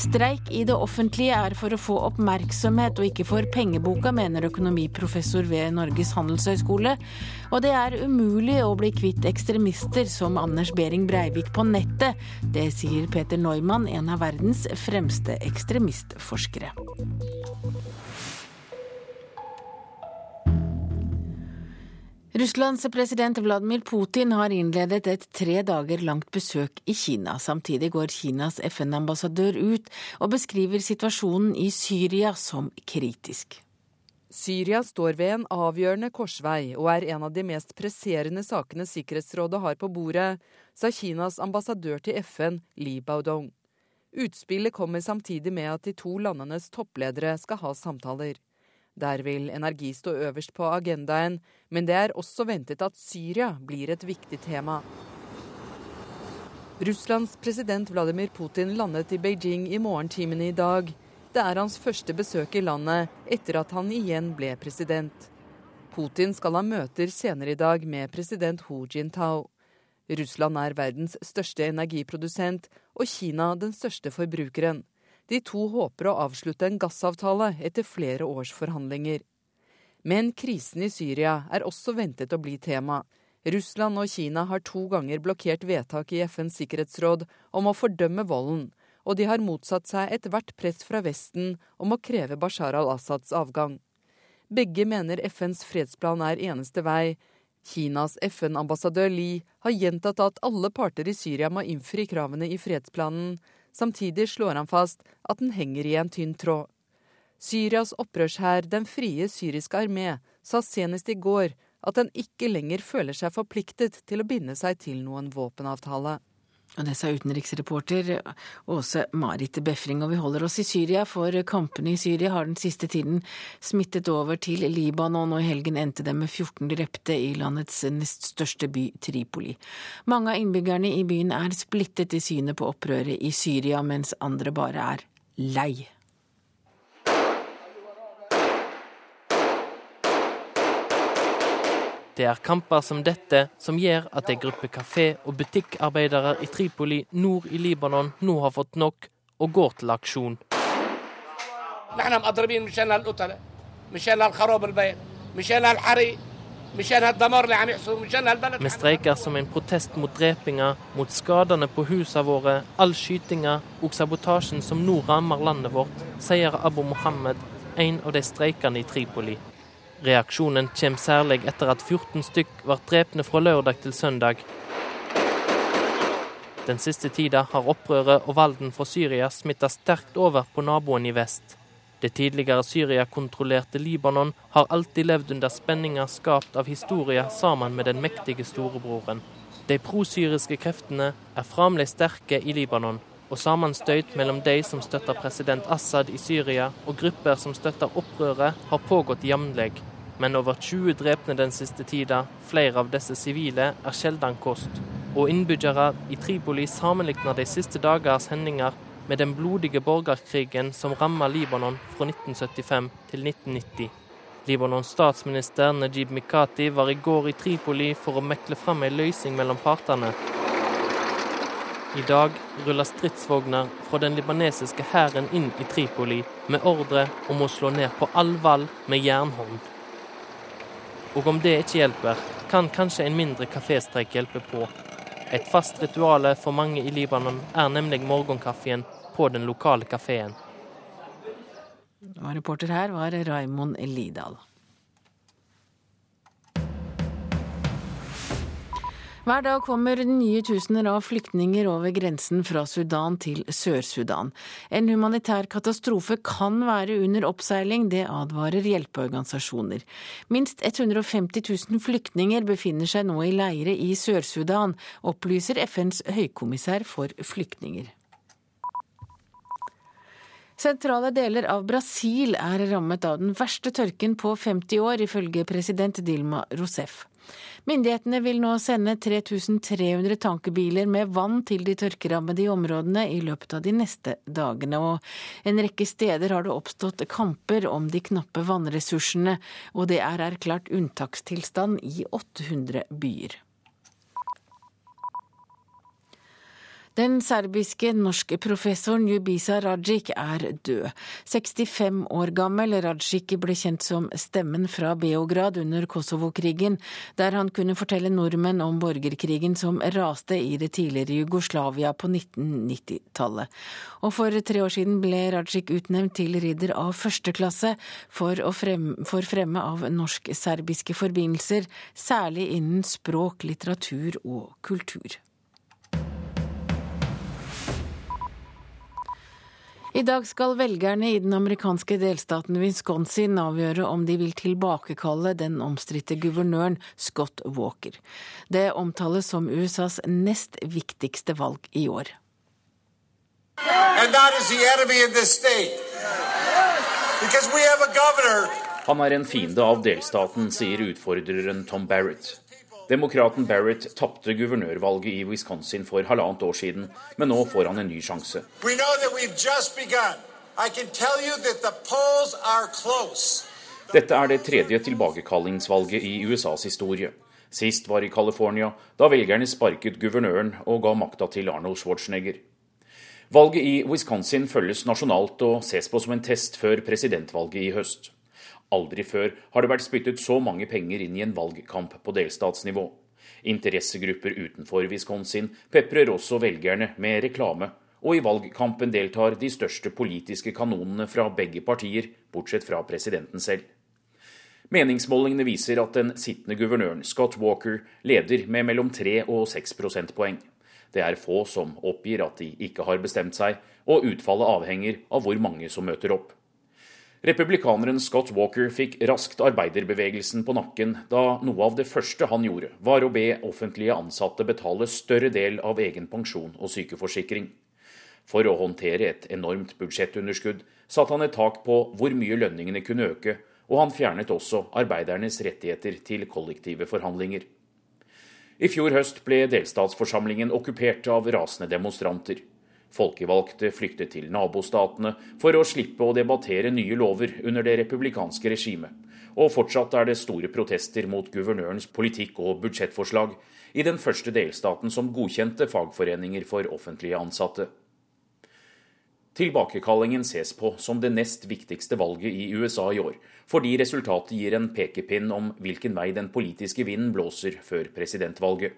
Streik i det offentlige er for å få oppmerksomhet og ikke for pengeboka, mener økonomiprofessor ved Norges handelshøyskole. Og det er umulig å bli kvitt ekstremister som Anders Behring Breivik på nettet. Det sier Peter Neumann, en av verdens fremste ekstremistforskere. Russlands president Vladimir Putin har innledet et tre dager langt besøk i Kina. Samtidig går Kinas FN-ambassadør ut og beskriver situasjonen i Syria som kritisk. Syria står ved en avgjørende korsvei og er en av de mest presserende sakene Sikkerhetsrådet har på bordet, sa Kinas ambassadør til FN, Li Baodong. Utspillet kommer samtidig med at de to landenes toppledere skal ha samtaler. Der vil energi stå øverst på agendaen, men det er også ventet at Syria blir et viktig tema. Russlands president Vladimir Putin landet i Beijing i morgentimene i dag. Det er hans første besøk i landet etter at han igjen ble president. Putin skal ha møter senere i dag med president Hu Jintao. Russland er verdens største energiprodusent og Kina den største forbrukeren. De to håper å avslutte en gassavtale etter flere års forhandlinger. Men krisen i Syria er også ventet å bli tema. Russland og Kina har to ganger blokkert vedtak i FNs sikkerhetsråd om å fordømme volden, og de har motsatt seg ethvert press fra Vesten om å kreve Bashar al-Assads avgang. Begge mener FNs fredsplan er eneste vei, Kinas FN-ambassadør Li har gjentatt at alle parter i Syria må innfri kravene i fredsplanen. Samtidig slår han fast at den henger i en tynn tråd. Syrias opprørshær, Den frie syriske armé, sa senest i går at den ikke lenger føler seg forpliktet til å binde seg til noen våpenavtale. Og det sa utenriksreporter Åse Marit Befring. Og vi holder oss i Syria, for kampene i Syria har den siste tiden smittet over til Libanon, og i helgen endte det med 14 drepte i landets nest største by, Tripoli. Mange av innbyggerne i byen er splittet i synet på opprøret i Syria, mens andre bare er lei. Det er kamper som dette som gjør at en gruppe kafé- og butikkarbeidere i Tripoli nord i Libanon nå har fått nok og går til aksjon. Vi streiker som en protest mot drepinga, mot skadene på husene våre, all skytinga og sabotasjen som nå rammer landet vårt, sier Abu Mohammed, en av de streikende i Tripoli. Reaksjonen kommer særlig etter at 14 stykk ble drepne fra lørdag til søndag. Den siste tida har opprøret og valden fra Syria smitta sterkt over på naboen i vest. Det tidligere Syria-kontrollerte Libanon har alltid levd under spenninger skapt av historie sammen med den mektige storebroren. De prosyriske kreftene er fremdeles sterke i Libanon. og sammenstøyt mellom de som støtter president Assad i Syria og grupper som støtter opprøret, har pågått jevnlig. Men over 20 drepne den siste tida, flere av disse sivile, er sjelden kost. Og innbyggere i Tripoli sammenligner de siste dagers hendinger med den blodige borgerkrigen som rammet Libanon fra 1975 til 1990. Libanons statsminister Najib Mikati var i går i Tripoli for å mekle fram en løsning mellom partene. I dag ruller stridsvogner fra den libanesiske hæren inn i Tripoli med ordre om å slå ned på all vall med jernhånd. Og om det ikke hjelper, kan kanskje en mindre kaféstreik hjelpe på. Et fast ritual for mange i Libanon er nemlig morgenkaffen på den lokale kafeen. Reporter her var Raimond Lidal. Hver dag kommer nye tusener av flyktninger over grensen fra Sudan til Sør-Sudan. En humanitær katastrofe kan være under oppseiling, det advarer hjelpeorganisasjoner. Minst 150 000 flyktninger befinner seg nå i leire i Sør-Sudan, opplyser FNs høykommissær for flyktninger. Sentrale deler av Brasil er rammet av den verste tørken på 50 år, ifølge president Dilma Rousef. Myndighetene vil nå sende 3300 tankebiler med vann til de tørkerammede i områdene i løpet av de neste dagene. Og en rekke steder har det oppstått kamper om de knappe vannressursene, og det er erklært unntakstilstand i 800 byer. Den serbiske norske professoren Jubisa Rajic er død. 65 år gammel, Rajic ble kjent som stemmen fra Beograd under Kosovo-krigen, der han kunne fortelle nordmenn om borgerkrigen som raste i det tidligere Jugoslavia på 1990-tallet. Og for tre år siden ble Rajic utnevnt til ridder av første klasse for, frem, for fremme av norsk-serbiske forbindelser, særlig innen språk, litteratur og kultur. I dag skal velgerne i den amerikanske delstaten Wisconsin avgjøre om de vil tilbakekalle den omstridte guvernøren Scott Walker. Det omtales som USAs nest viktigste valg i år. Han er en fiende av delstaten, sier utfordreren Tom Barrett. Demokraten Barrett tapte guvernørvalget i Wisconsin for halvannet år siden, men nå får han en ny sjanse. Dette er det tredje tilbakekallingsvalget i USAs historie. Sist var i California, da velgerne sparket guvernøren og ga makta til Arnold Schwarzenegger. Valget i Wisconsin følges nasjonalt og ses på som en test før presidentvalget i høst. Aldri før har det vært spyttet så mange penger inn i en valgkamp på delstatsnivå. Interessegrupper utenfor Wisconsin peprer også velgerne med reklame, og i valgkampen deltar de største politiske kanonene fra begge partier, bortsett fra presidenten selv. Meningsmålingene viser at den sittende guvernøren Scott Walker leder med mellom 3 og 6 prosentpoeng. Det er få som oppgir at de ikke har bestemt seg, og utfallet avhenger av hvor mange som møter opp. Republikaneren Scott Walker fikk raskt arbeiderbevegelsen på nakken da noe av det første han gjorde, var å be offentlige ansatte betale større del av egen pensjon og sykeforsikring. For å håndtere et enormt budsjettunderskudd satte han et tak på hvor mye lønningene kunne øke, og han fjernet også arbeidernes rettigheter til kollektive forhandlinger. I fjor høst ble delstatsforsamlingen okkupert av rasende demonstranter. Folkevalgte flyktet til nabostatene for å slippe å debattere nye lover under det republikanske regimet. Og fortsatt er det store protester mot guvernørens politikk og budsjettforslag i den første delstaten som godkjente fagforeninger for offentlige ansatte. Tilbakekallingen ses på som det nest viktigste valget i USA i år, fordi resultatet gir en pekepinn om hvilken vei den politiske vinden blåser før presidentvalget.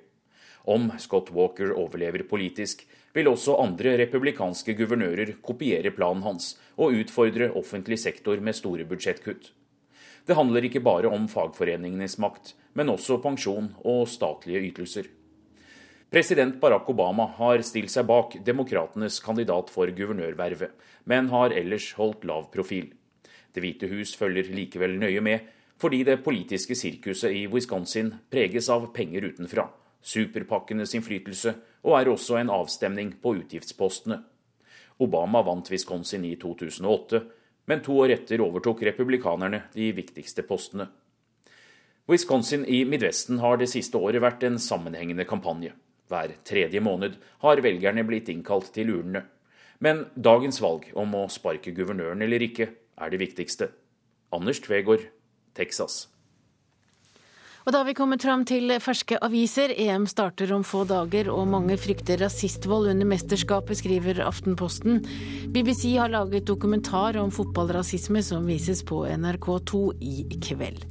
Om Scott Walker overlever politisk, vil også andre republikanske guvernører kopiere planen hans og utfordre offentlig sektor med store budsjettkutt. Det handler ikke bare om fagforeningenes makt, men også pensjon og statlige ytelser. President Barack Obama har stilt seg bak demokratenes kandidat for guvernørvervet, men har ellers holdt lav profil. Det hvite hus følger likevel nøye med, fordi det politiske sirkuset i Wisconsin preges av penger utenfra superpakkenes innflytelse og er også en avstemning på utgiftspostene. Obama vant Wisconsin i 2008, men to år etter overtok republikanerne de viktigste postene. Wisconsin i Midvesten har det siste året vært en sammenhengende kampanje. Hver tredje måned har velgerne blitt innkalt til urnene. Men dagens valg om å sparke guvernøren eller ikke, er det viktigste. Anders Tvegård, Texas. Og da har vi kommet fram til ferske aviser. EM starter om få dager, og mange frykter rasistvold under mesterskapet, skriver Aftenposten. BBC har laget dokumentar om fotballrasisme som vises på NRK2 i kveld.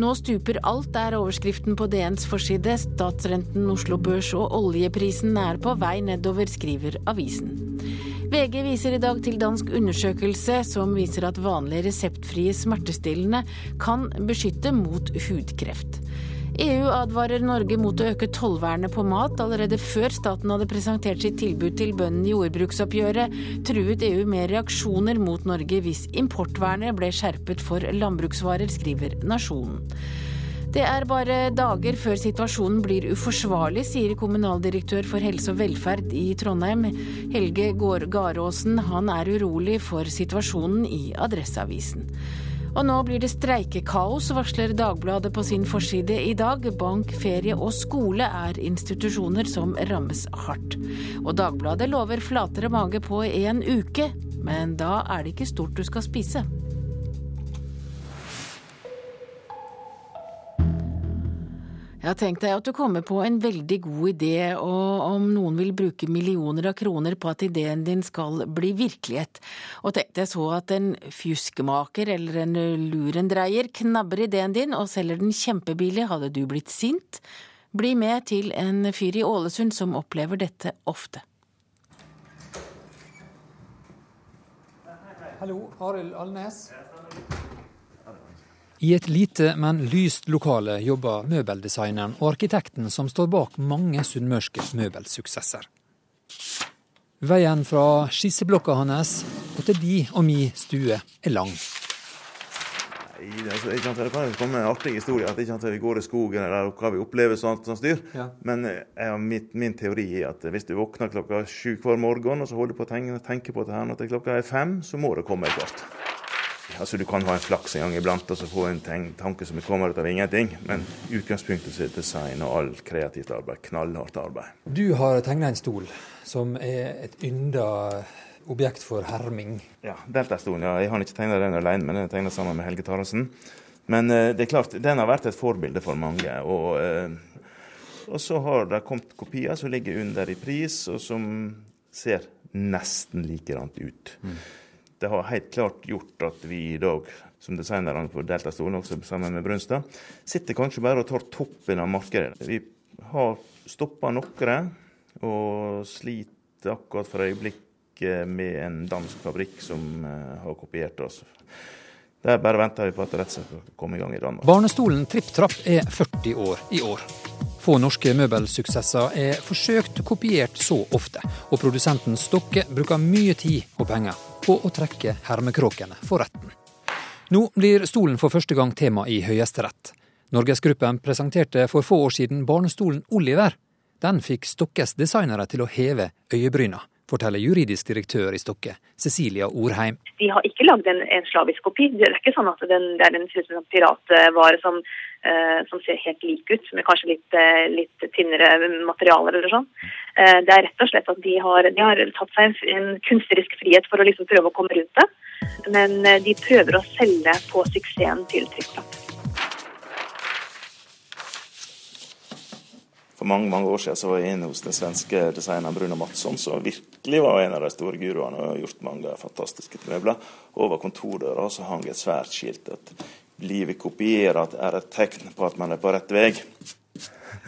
Nå stuper alt, er overskriften på DNs forside. Statsrenten, Oslo Børs og oljeprisen er på vei nedover, skriver avisen. VG viser i dag til dansk undersøkelse som viser at vanlige reseptfrie smertestillende kan beskytte mot hudkreft. EU advarer Norge mot å øke tollvernet på mat. Allerede før staten hadde presentert sitt tilbud til bøndene i jordbruksoppgjøret, truet EU med reaksjoner mot Norge hvis importvernet ble skjerpet for landbruksvarer, skriver Nasjonen. Det er bare dager før situasjonen blir uforsvarlig, sier kommunaldirektør for helse og velferd i Trondheim, Helge Garåsen. Han er urolig for situasjonen i Adresseavisen. Og nå blir det streikekaos, varsler Dagbladet på sin forside i dag. Bank, ferie og skole er institusjoner som rammes hardt. Og Dagbladet lover flatere mage på en uke, men da er det ikke stort du skal spise. Ja, tenk deg at du kommer på en veldig god idé, og om noen vil bruke millioner av kroner på at ideen din skal bli virkelighet. Og tenk deg så at en fjuskemaker eller en lurendreier knabber ideen din og selger den kjempebillig, hadde du blitt sint? Bli med til en fyr i Ålesund som opplever dette ofte. Hallo, Arild Alnes. I et lite, men lyst lokale jobber møbeldesigneren og arkitekten som står bak mange sunnmørske møbelsuksesser. Veien fra skisseblokka hans og til de og mi stue er lang. Nei, altså, ikke det kan komme en artig historie at ikke vi går i skogen eller hva vi opplever sånt, som styr. Ja. Men eh, mitt, min teori er at hvis du våkner klokka sju hver morgen og så holder på å tenke, tenke på det her når klokka er fem, så må det komme et kart. Altså Du kan ha en flaks en gang iblant og så få en tanke som kommer ut av ingenting. Men utgangspunktet er design og all kreativt arbeid. Knallhardt arbeid. Du har tegna en stol som er et ynda objekt for herming. Ja, Deltastolen. Ja. Jeg har ikke tegna den alene, men den er tegna sammen med Helge Taraldsen. Men eh, det er klart, den har vært et forbilde for mange. Og, Eh, og så har det kommet kopier som ligger under i pris, og som ser nesten likerant ut. Mm det har helt klart gjort at vi i dag, som designerne på Delta-stolen, også sammen med Brunstad, sitter kanskje bare og tar toppen av markedet. Vi har stoppa noen og sliter akkurat for øyeblikket med en dansk fabrikk som eh, har kopiert oss. Der bare venter vi på at rett skal komme i gang i Danmark. Barnestolen Tripp Trapp er 40 år i år. Få norske møbelsuksesser er forsøkt kopiert så ofte, og produsenten Stokke bruker mye tid og penger på å trekke hermekråkene for retten. Nå blir stolen for første gang tema i Høyesterett. Norgesgruppen presenterte for få år siden barnestolen Oliver. Den fikk Stokkes designere til å heve øyebryna forteller juridisk direktør i Stokke, Cecilia Orheim. De har ikke lagd en, en, slavisk kopi. Det er ikke sånn at den, det er en sånn piratvare som, uh, som, ser helt lik ut, med kanskje litt, uh, litt tynnere materialer eller sånn. Uh, det er rett og slett at de har, de har tatt seg en, kunstnerisk frihet for å liksom prøve å komme rundt det. Men de prøver å selge på suksessen til Trykkplatt. For mange mange år siden så var jeg inne hos den svenske designeren Bruno Matsson, som virkelig var en av de store guruene og har gjort mange fantastiske møbler. Over kontordøra så hang et svært skilt at 'livet kopierat er et tegn på at man er på rett vei'.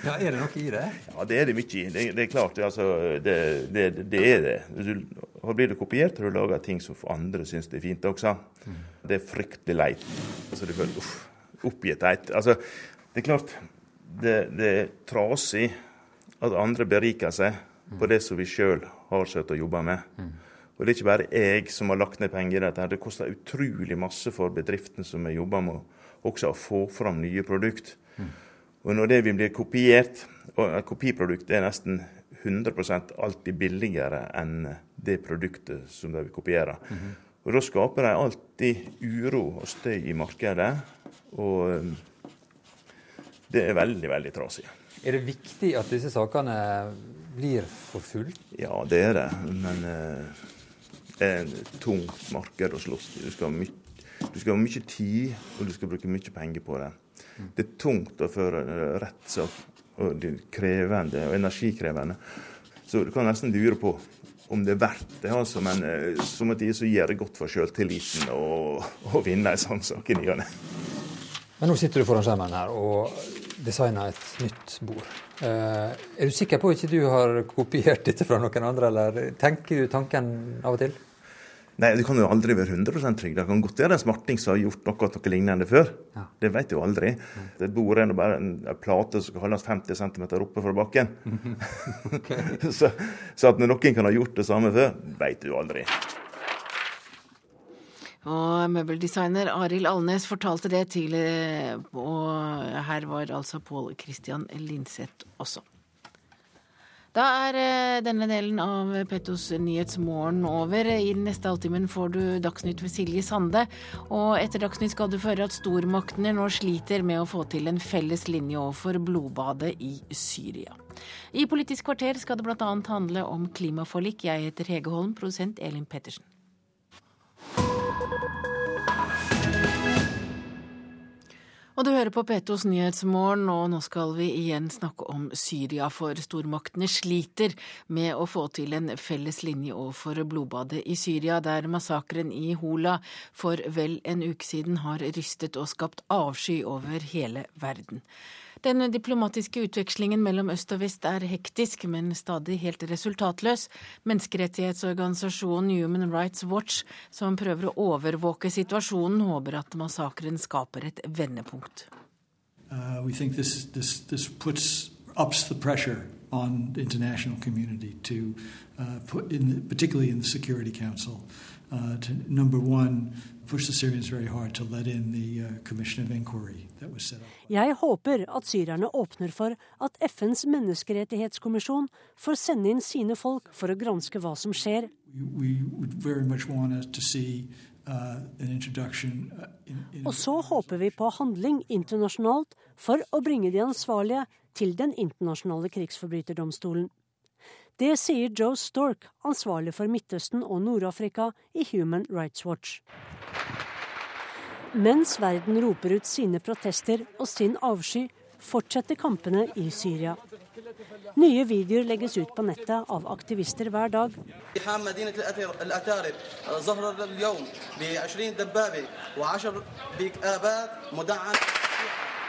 Ja, Er det noe i det? Ja, det er det mye i. Det, det, er klart, altså, det, det, det, er det. Du, blir du kopiert, har du laga ting som andre syns er fint også. Mm. Det er fryktelig leit. Altså, du føler uff, oppgitthet. Altså, det er klart, det, det er trasig at andre beriker seg på det som vi sjøl har søkt å jobbe med. Mm. Og Det er ikke bare jeg som har lagt ned penger i dette. Det koster utrolig masse for bedriftene som vi jobber med, også å få fram nye produkter. Mm. Og når det vi blir kopiert, og et kopiprodukt er nesten 100% alltid billigere enn det produktet som de vil kopiere. Mm -hmm. Og Da skaper de alltid uro og støy i markedet. Og um, det er veldig, veldig trasig. Er det viktig at disse sakene blir forfulgt? Ja, det er det. Men eh, det er et tungt marked å slåss i. Du skal ha mye tid, og du skal bruke mye penger på det. Det er tungt å føre rettssak, og det er krevende og energikrevende. Så du kan nesten lure på om det er verdt det, altså. Men eh, som et tid så gjør det godt for sjøltilliten å, vinne en sånn sak i ny og ne. Men nå sitter du foran skjermen her og designer et nytt bord. Eh, er du sikker på at ikke du har kopiert dette fra noen andre, eller tenker du tanken av og til? Nei, Du kan jo aldri være 100% trygg. Det kan godt være en smarting som har gjort noe, noe lignende før. Ja. Det vet du aldri. Mm. Det bor en, bare en, en plate som kan holdes 50 cm oppe fra bakken. så, så, at noen kan ha gjort det samme før, vet du aldri. Og møbeldesigner Arild Alnes fortalte det til eh, Og her var altså Pål Christian Linseth også. Da er eh, denne delen av Pettos Nyhetsmorgen over. I den neste halvtimen får du Dagsnytt ved Silje Sande. Og etter Dagsnytt skal du føre at stormaktene nå sliter med å få til en felles linje overfor blodbadet i Syria. I Politisk kvarter skal det bl.a. handle om klimaforlik. Jeg heter Hege Holm, produsent Elin Pettersen. Og du hører på Petos Nyhetsmorgen, og nå skal vi igjen snakke om Syria. For stormaktene sliter med å få til en felles linje overfor blodbadet i Syria, der massakren i Hola for vel en uke siden har rystet og skapt avsky over hele verden. Den diplomatiske utvekslingen mellom øst og vest er hektisk, men stadig helt resultatløs. Menneskerettighetsorganisasjonen Human Rights Watch, som prøver å overvåke situasjonen, håper at massakren skaper et vendepunkt. Uh, this, this, this on the international community to uh, put in, the, particularly in the Security Council, uh, to number one, uh. Jeg håper at syrerne åpner for at FNs menneskerettighetskommisjon får sende inn sine folk for å granske hva som skjer. Uh, uh Og så håper vi på handling internasjonalt for å bringe de ansvarlige til Den internasjonale krigsforbryterdomstolen. Det sier Joe Stork, ansvarlig for Midtøsten og Nord-Afrika i Human Rights Watch. Mens verden roper ut sine protester og sin avsky, fortsetter kampene i Syria. Nye videoer legges ut på nettet av aktivister hver dag.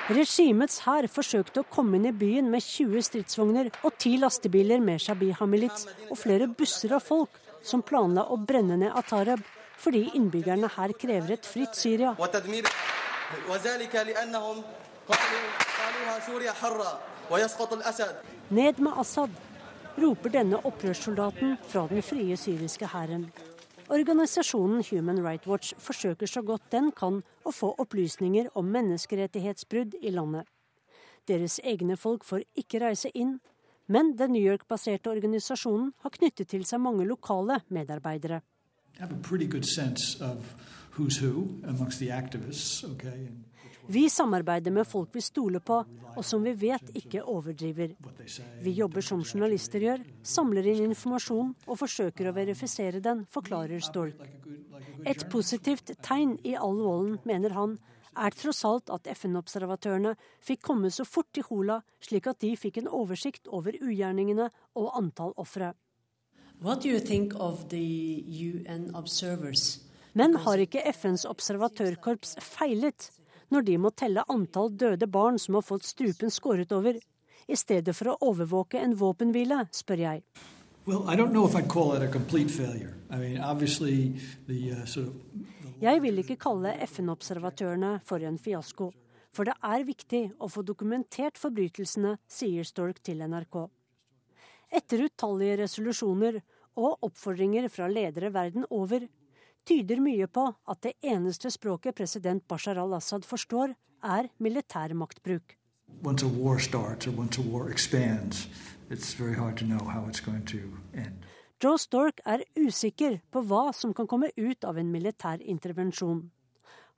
Regimets hær forsøkte å komme inn i byen med 20 stridsvogner og 10 lastebiler med Shabih milits og flere busser av folk som planla å brenne ned Atarab fordi innbyggerne her krever et fritt Syria. Ned med Assad, roper denne opprørssoldaten fra den frie syriske hæren. Organisasjonen Human Rights Watch forsøker så godt den kan å få opplysninger om menneskerettighetsbrudd i landet. Deres egne folk får ikke reise inn, men den New York-baserte organisasjonen har knyttet til seg mange lokale medarbeidere. Vi samarbeider med folk vi stoler på, og som vi vet ikke overdriver. Vi jobber som journalister gjør, samler inn informasjon og forsøker å verifisere den, forklarer Stork. Et positivt tegn i all volden, mener han, er tross alt at FN-observatørene fikk komme så fort til Hola, slik at de fikk en oversikt over ugjerningene og antall ofre. Men har ikke FNs observatørkorps feilet når de må telle antall døde barn som har fått strupen skåret over, i stedet for å overvåke en våpenhvile, spør jeg. Uh, jeg vil ikke kalle FN-observatørene for en fiasko, for det er viktig å få dokumentert forbrytelsene, sier Stork til NRK. Etter utallige resolusjoner og oppfordringer fra ledere verden over, tyder mye på at det eneste språket president Bashar al-Assad forstår, er militær maktbruk. Once a war starts or once a war expands, it's very hard to know how it's going to end. Joe Stork er usikker på hva som kan komme ut av en militær intervensjon.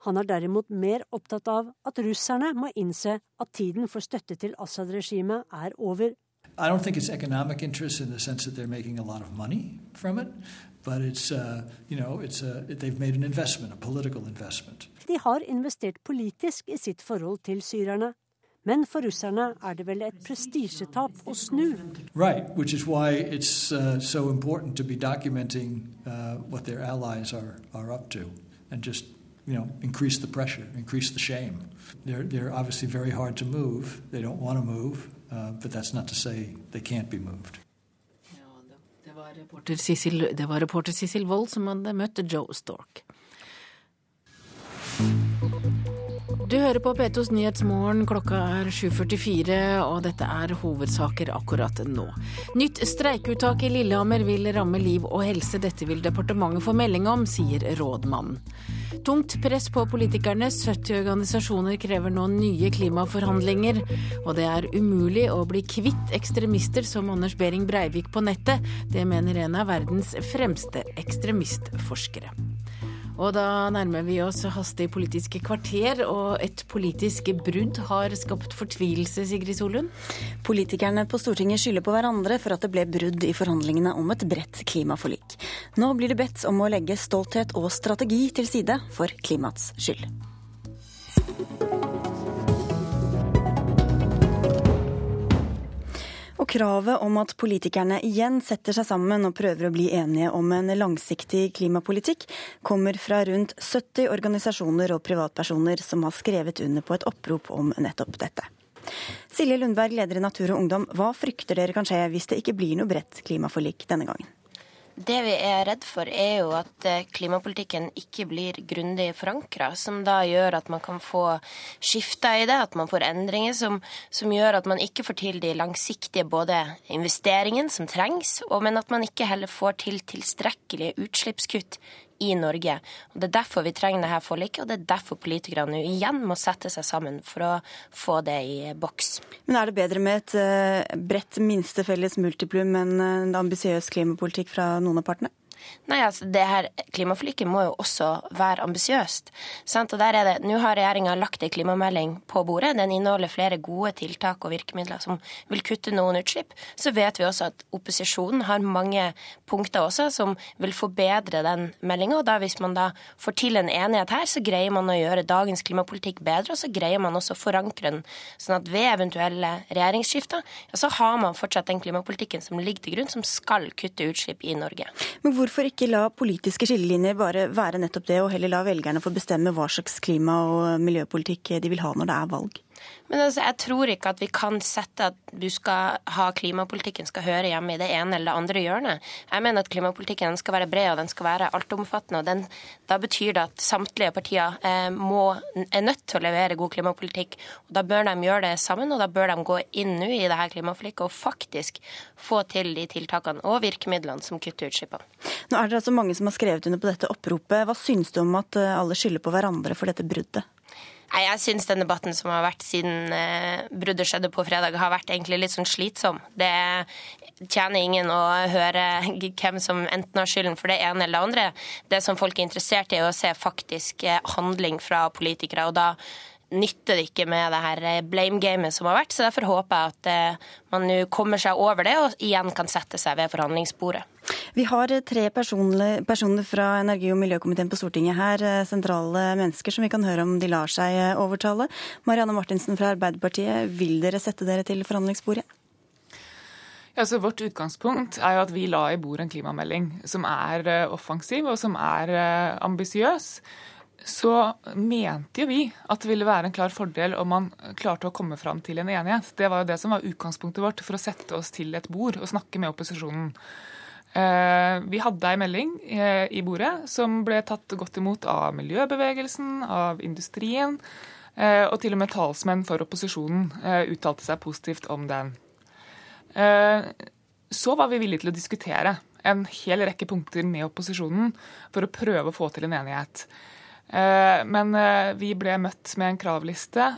Han er derimot mer opptatt av at russerne må innse at tiden for støtte til Assad-regimet er over. I don't think it's economic interest in the sense that they're making a lot of money from it, but it's, uh, you know, it's a, they've made an investment, a political investment. De har investert politisk i sitt forhold til syrerne. Men for russerne er det vel et prestisjetap å snu. Right, which is why it's uh, so important to be documenting uh, what their allies are, are up to and just you know, increase the pressure, increase the shame. They're, they're obviously very hard to move. They don't want to move, uh, but that's not to say they can't be moved. Var reporter Sissel, det var reporter Sissel Wold som hadde møtt Joe Stork. Du hører på P2s Nyhetsmorgen. Klokka er 7.44, og dette er hovedsaker akkurat nå. Nytt streikeuttak i Lillehammer vil ramme liv og helse. Dette vil departementet få melding om, sier rådmannen. Tungt press på politikerne. 70 organisasjoner krever nå nye klimaforhandlinger. Og det er umulig å bli kvitt ekstremister som Anders Behring Breivik på nettet. Det mener en av verdens fremste ekstremistforskere. Og da nærmer vi oss hastig politiske kvarter, og et politisk brudd har skapt fortvilelse, Sigrid Solund? Politikerne på Stortinget skylder på hverandre for at det ble brudd i forhandlingene om et bredt klimaforlik. Nå blir det bedt om å legge stolthet og strategi til side for klimaets skyld. Og kravet om at politikerne igjen setter seg sammen og prøver å bli enige om en langsiktig klimapolitikk, kommer fra rundt 70 organisasjoner og privatpersoner som har skrevet under på et opprop om nettopp dette. Silje Lundberg, leder i Natur og Ungdom, hva frykter dere kan skje hvis det ikke blir noe bredt klimaforlik denne gangen? Det vi er redd for, er jo at eh, klimapolitikken ikke blir grundig forankra, som da gjør at man kan få skifter i det, at man får endringer som, som gjør at man ikke får til de langsiktige både investeringene som trengs, og, men at man ikke heller får til tilstrekkelige utslippskutt i Norge. Og Det er derfor vi trenger dette forliket, og det er derfor politikerne nå igjen må sette seg sammen for å få det i boks. Men er det bedre med et eh, bredt minstefelles multiplum enn en ambisiøs klimapolitikk fra noen av partene? Nei, altså det her Klimaforliket må jo også være ambisiøst. Og der er det, Nå har regjeringa lagt en klimamelding på bordet. Den inneholder flere gode tiltak og virkemidler som vil kutte noen utslipp. Så vet vi også at opposisjonen har mange punkter også som vil forbedre den meldinga. Og da hvis man da får til en enighet her, så greier man å gjøre dagens klimapolitikk bedre. Og så greier man også å forankre den, sånn at ved eventuelle regjeringsskifter, ja, så har man fortsatt den klimapolitikken som ligger til grunn, som skal kutte utslipp i Norge. Men hvorfor ikke la politiske skillelinjer bare være nettopp det, og heller la velgerne få bestemme hva slags klima- og miljøpolitikk de vil ha når det er valg? Men altså, jeg tror ikke at vi kan sette at du skal ha klimapolitikken skal høre hjemme i det ene eller det andre hjørnet. Jeg mener at klimapolitikken skal være bred og den skal være altomfattende. og den, Da betyr det at samtlige partier eh, må, er nødt til å levere god klimapolitikk. og Da bør de gjøre det sammen, og da bør de gå inn nå i det her klimaforliket og faktisk få til de tiltakene og virkemidlene som kutter utslippene. Nå er det altså mange som har skrevet under på dette oppropet. Hva syns du om at eh, alle skylder på hverandre for dette bruddet? Nei, Jeg syns den debatten som har vært siden eh, bruddet skjedde på fredag, har vært egentlig litt sånn slitsom. Det tjener ingen å høre hvem som enten har skylden for det ene eller det andre. Det som folk er interessert i, er å se faktisk eh, handling fra politikere. og da nytter det ikke med det her eh, blame-gamet som har vært. Så derfor håper jeg at eh, man nå kommer seg over det og igjen kan sette seg ved forhandlingsbordet. Vi har eh, tre personer, personer fra energi- og miljøkomiteen på Stortinget her, sentrale mennesker som vi kan høre om de lar seg overtale. Marianne Martinsen fra Arbeiderpartiet, vil dere sette dere til forhandlingsbordet? Altså, Vårt utgangspunkt er jo at vi la i bordet en klimamelding som er offensiv og som er ambisiøs så mente jo vi at det ville være en klar fordel om man klarte å komme fram til en enighet. Det var jo det som var utgangspunktet vårt for å sette oss til et bord og snakke med opposisjonen. Eh, vi hadde ei melding eh, i bordet som ble tatt godt imot av miljøbevegelsen, av industrien, eh, og til og med talsmenn for opposisjonen uttalte seg positivt om den. Så var vi villige til å diskutere en hel rekke punkter med opposisjonen for å prøve å få til en enighet. Men vi ble møtt med en kravliste,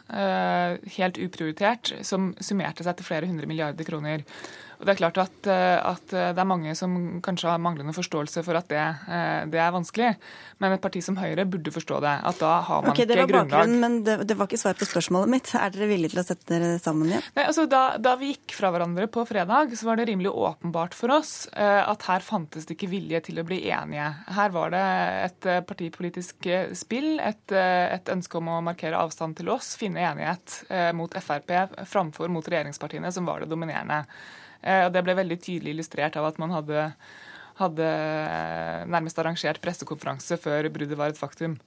helt uprioritert, som summerte seg til flere hundre milliarder kroner. Og Det er klart at, eh, at, eh, det er mange som kanskje har manglende forståelse for at det, eh, det, er vanskelig. Men et parti som Høyre burde forstå det. At da har man okay, ikke grunnlag Men det, det, var ikke svar på spørsmålet mitt. Er dere villige til å sette dere sammen igjen? Nei, altså da, da, vi gikk fra hverandre på fredag, så var det rimelig åpenbart for oss at her fantes det ikke vilje til å bli enige. Her var det et partipolitisk spill, et, et ønske om å markere avstand til oss, finne enighet mot Frp framfor mot regjeringspartiene, som var det dominerende. Eh, og Det ble veldig tydelig illustrert av at man hadde, hadde nærmest arrangert pressekonferanse før bruddet var et faktum.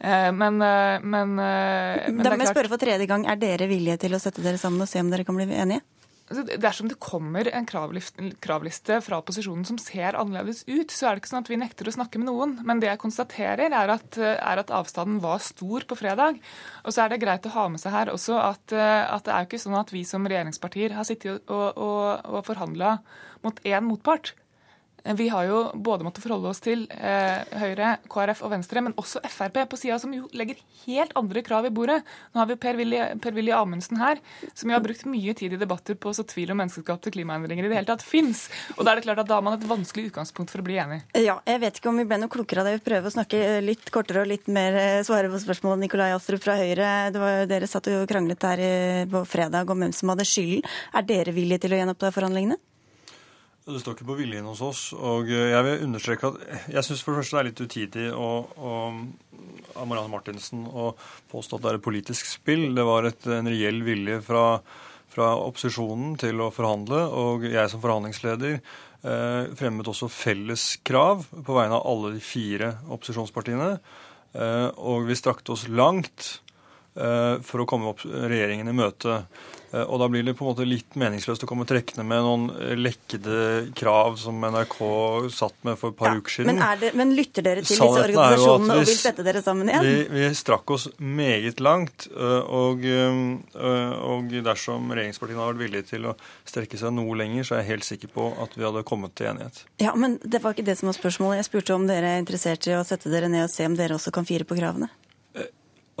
Eh, men, eh, men, men Da må jeg spørre for tredje gang. Er dere villige til å sette dere sammen og se om dere kan bli enige? Altså, dersom det kommer en kravliste fra opposisjonen som ser annerledes ut, så er det ikke sånn at vi nekter å snakke med noen. Men det jeg konstaterer, er at, er at avstanden var stor på fredag. Og så er det greit å ha med seg her også at, at det er jo ikke sånn at vi som regjeringspartier har sittet og, og, og forhandla mot én motpart. Vi har jo både måttet forholde oss til eh, Høyre, KrF og Venstre, men også Frp på sida, som jo legger helt andre krav i bordet. Nå har vi Per-Willy Amundsen her, som jo har brukt mye tid i debatter på å så tvil om menneskeskapte klimaendringer i det hele tatt fins. Og da er det klart at da har man et vanskelig utgangspunkt for å bli enig. Ja, jeg vet ikke om vi ble noe klokere av det. Vi prøver å snakke litt kortere og litt mer eh, svare på spørsmålet. Nikolai Astrup fra Høyre, det var, dere satt og kranglet der på fredag om hvem som hadde skylden. Er dere villige til å gjenoppta forhandlingene? Det står ikke på viljen hos oss. Og jeg vil understreke at jeg syns for det første det er litt utidig av Marianne Martinsen å påstå at det er et politisk spill. Det var et, en reell vilje fra, fra, opposisjonen til å forhandle, og jeg som forhandlingsleder eh, fremmet også felles krav på vegne av alle de fire opposisjonspartiene. Eh, og vi strakte oss langt eh, for å komme opp regjeringen i møte. Eh, og da blir det på en måte litt meningsløst å komme trekkende med noen lekkede krav som NRK satt med for et par ja, uker siden. Men, det, men, lytter dere til disse organisasjonene vi, og vil sette dere sammen igjen? Vi, vi strakk oss meget langt. Eh, og, eh, og dersom regjeringspartiene hadde vært villige til å strekke seg noe lenger, så er jeg helt sikker på at vi hadde kommet til enighet. Ja, Men det var ikke det som var spørsmålet. Jeg spurte om dere er interessert i å sette dere ned og se om dere også kan fire på kravene.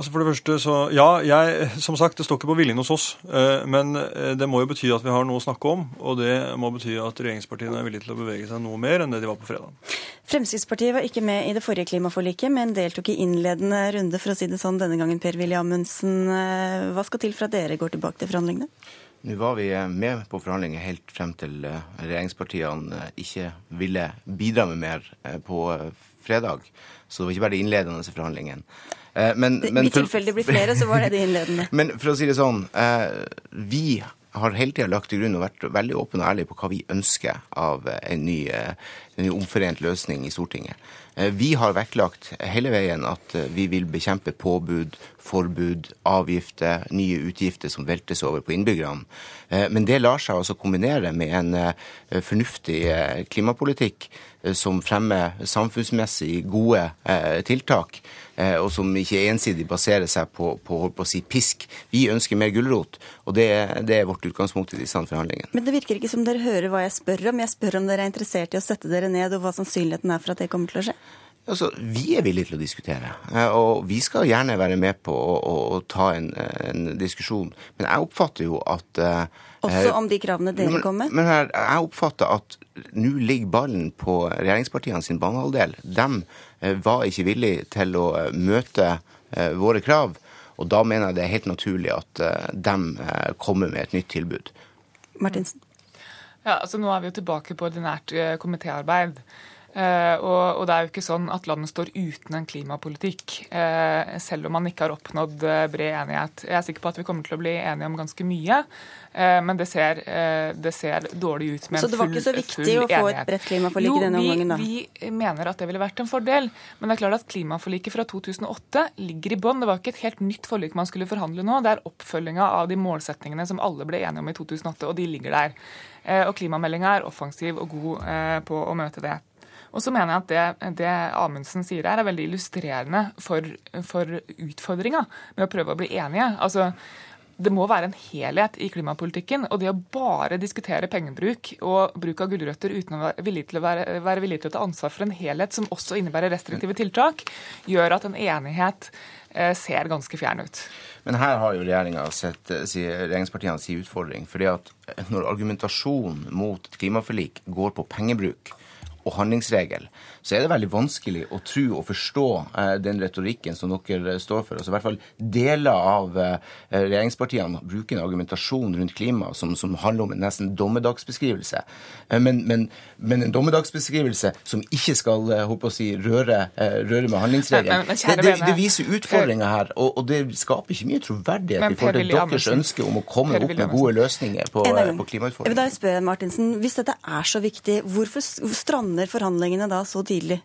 Altså For det første, så Ja, jeg, som sagt, det står ikke på viljen hos oss. Eh, men eh, det må jo bety at vi har noe å snakke om. Og det må bety at regjeringspartiene er villige til å bevege seg noe mer enn det de var på fredag. Fremskrittspartiet var ikke med i det forrige klimaforliket, men deltok i innledende runde, for å si det sånn, denne gangen. Per-Willy Amundsen, eh, hva skal til for at dere går tilbake til forhandlingene? Nå var vi med på forhandlinger helt frem til regjeringspartiene ikke ville bidra med mer på fredag. Så det var ikke bare de innledende forhandlingene. Eh, men, men, I tilfelle det blir flere, så var det det innledende. men for å si det sånn, eh, vi har hele tida lagt til grunn og vært veldig åpne og ærlige på hva vi ønsker av en ny, en ny omforent løsning i Stortinget. Eh, vi har vektlagt hele veien at vi vil bekjempe påbud, forbud, avgifter, nye utgifter som veltes over på innbyggerne. Men det lar seg altså kombinere med en fornuftig klimapolitikk som fremmer samfunnsmessig gode tiltak Eh, og som ikke ensidig baserer seg på, på, på å si pisk. Vi ønsker mer gulrot, og det, det, er vårt utgangspunkt i disse forhandlingene. Men det virker ikke som dere hører hva jeg spør om. Jeg spør om dere er interessert i å sette dere ned, og hva sannsynligheten er for at det kommer til å skje? Altså, Vi er villige til å diskutere, eh, og vi skal gjerne være med på å, å, å ta en, en, diskusjon. Men jeg oppfatter jo at uh, Også om de kravene dere kom med? Men her, jeg oppfatter at nå ligger ballen på regjeringspartiene sin banehalvdel. De Eh, var ikke villige til å eh, møte eh, våre krav. Og da mener jeg det er helt naturlig at de kommer med et nytt tilbud. Martinsen? Ja, altså Nå er vi jo tilbake på ordinært komitéarbeid. Uh, og, det er jo ikke sånn at landet står uten en klimapolitikk, uh, selv om man ikke har oppnådd uh, bred enighet. Jeg er sikker på at vi kommer til å bli enige om ganske mye, men det ser, det ser, dårlig ut med en full enighet. Så det var ikke så viktig å få et bredt klimaforlik i denne omgangen, da? Jo, vi mener at det ville vært en fordel. Men det er klart at klimaforliket fra 2008 ligger i bånn. Det var ikke et helt nytt forlik man skulle forhandle nå. Det er oppfølginga av de målsettingene som alle ble enige om i 2008, og de ligger der. Og klimameldinga er offensiv og god på å møte det. Og så mener jeg at det, det Amundsen sier her, er veldig illustrerende for, for utfordringa med å prøve å bli enige. Altså, det må være en helhet i klimapolitikken. Og det å bare diskutere pengebruk og bruk av gulrøtter uten å være villig til å, være, være villig til å ta ansvar for en helhet som også innebærer restriktive tiltak, gjør at en enighet eh, ser ganske fjern ut. Men her har jo sett eh, regjeringspartiene sin utfordring. fordi at når argumentasjonen mot klimaforlik går på pengebruk og handlingsregel, så er det veldig vanskelig å tro og forstå eh, den retorikken som dere står for. Altså i hvert fall Deler av eh, regjeringspartiene bruker en argumentasjon rundt klima som, som handler om en nesten dommedagsbeskrivelse. Eh, men, men, men, en dommedagsbeskrivelse som ikke skal håper å si, røre, røre med handlingsregelen. Det, det, det, viser utfordringer her, og, og, det skaper ikke mye troverdighet i forhold til deres ønske om å komme opp med gode løsninger på, på klimautfordringene. Jeg spør da Martinsen, Hvis dette er så viktig, hvorfor strander forhandlingene da så tidlig?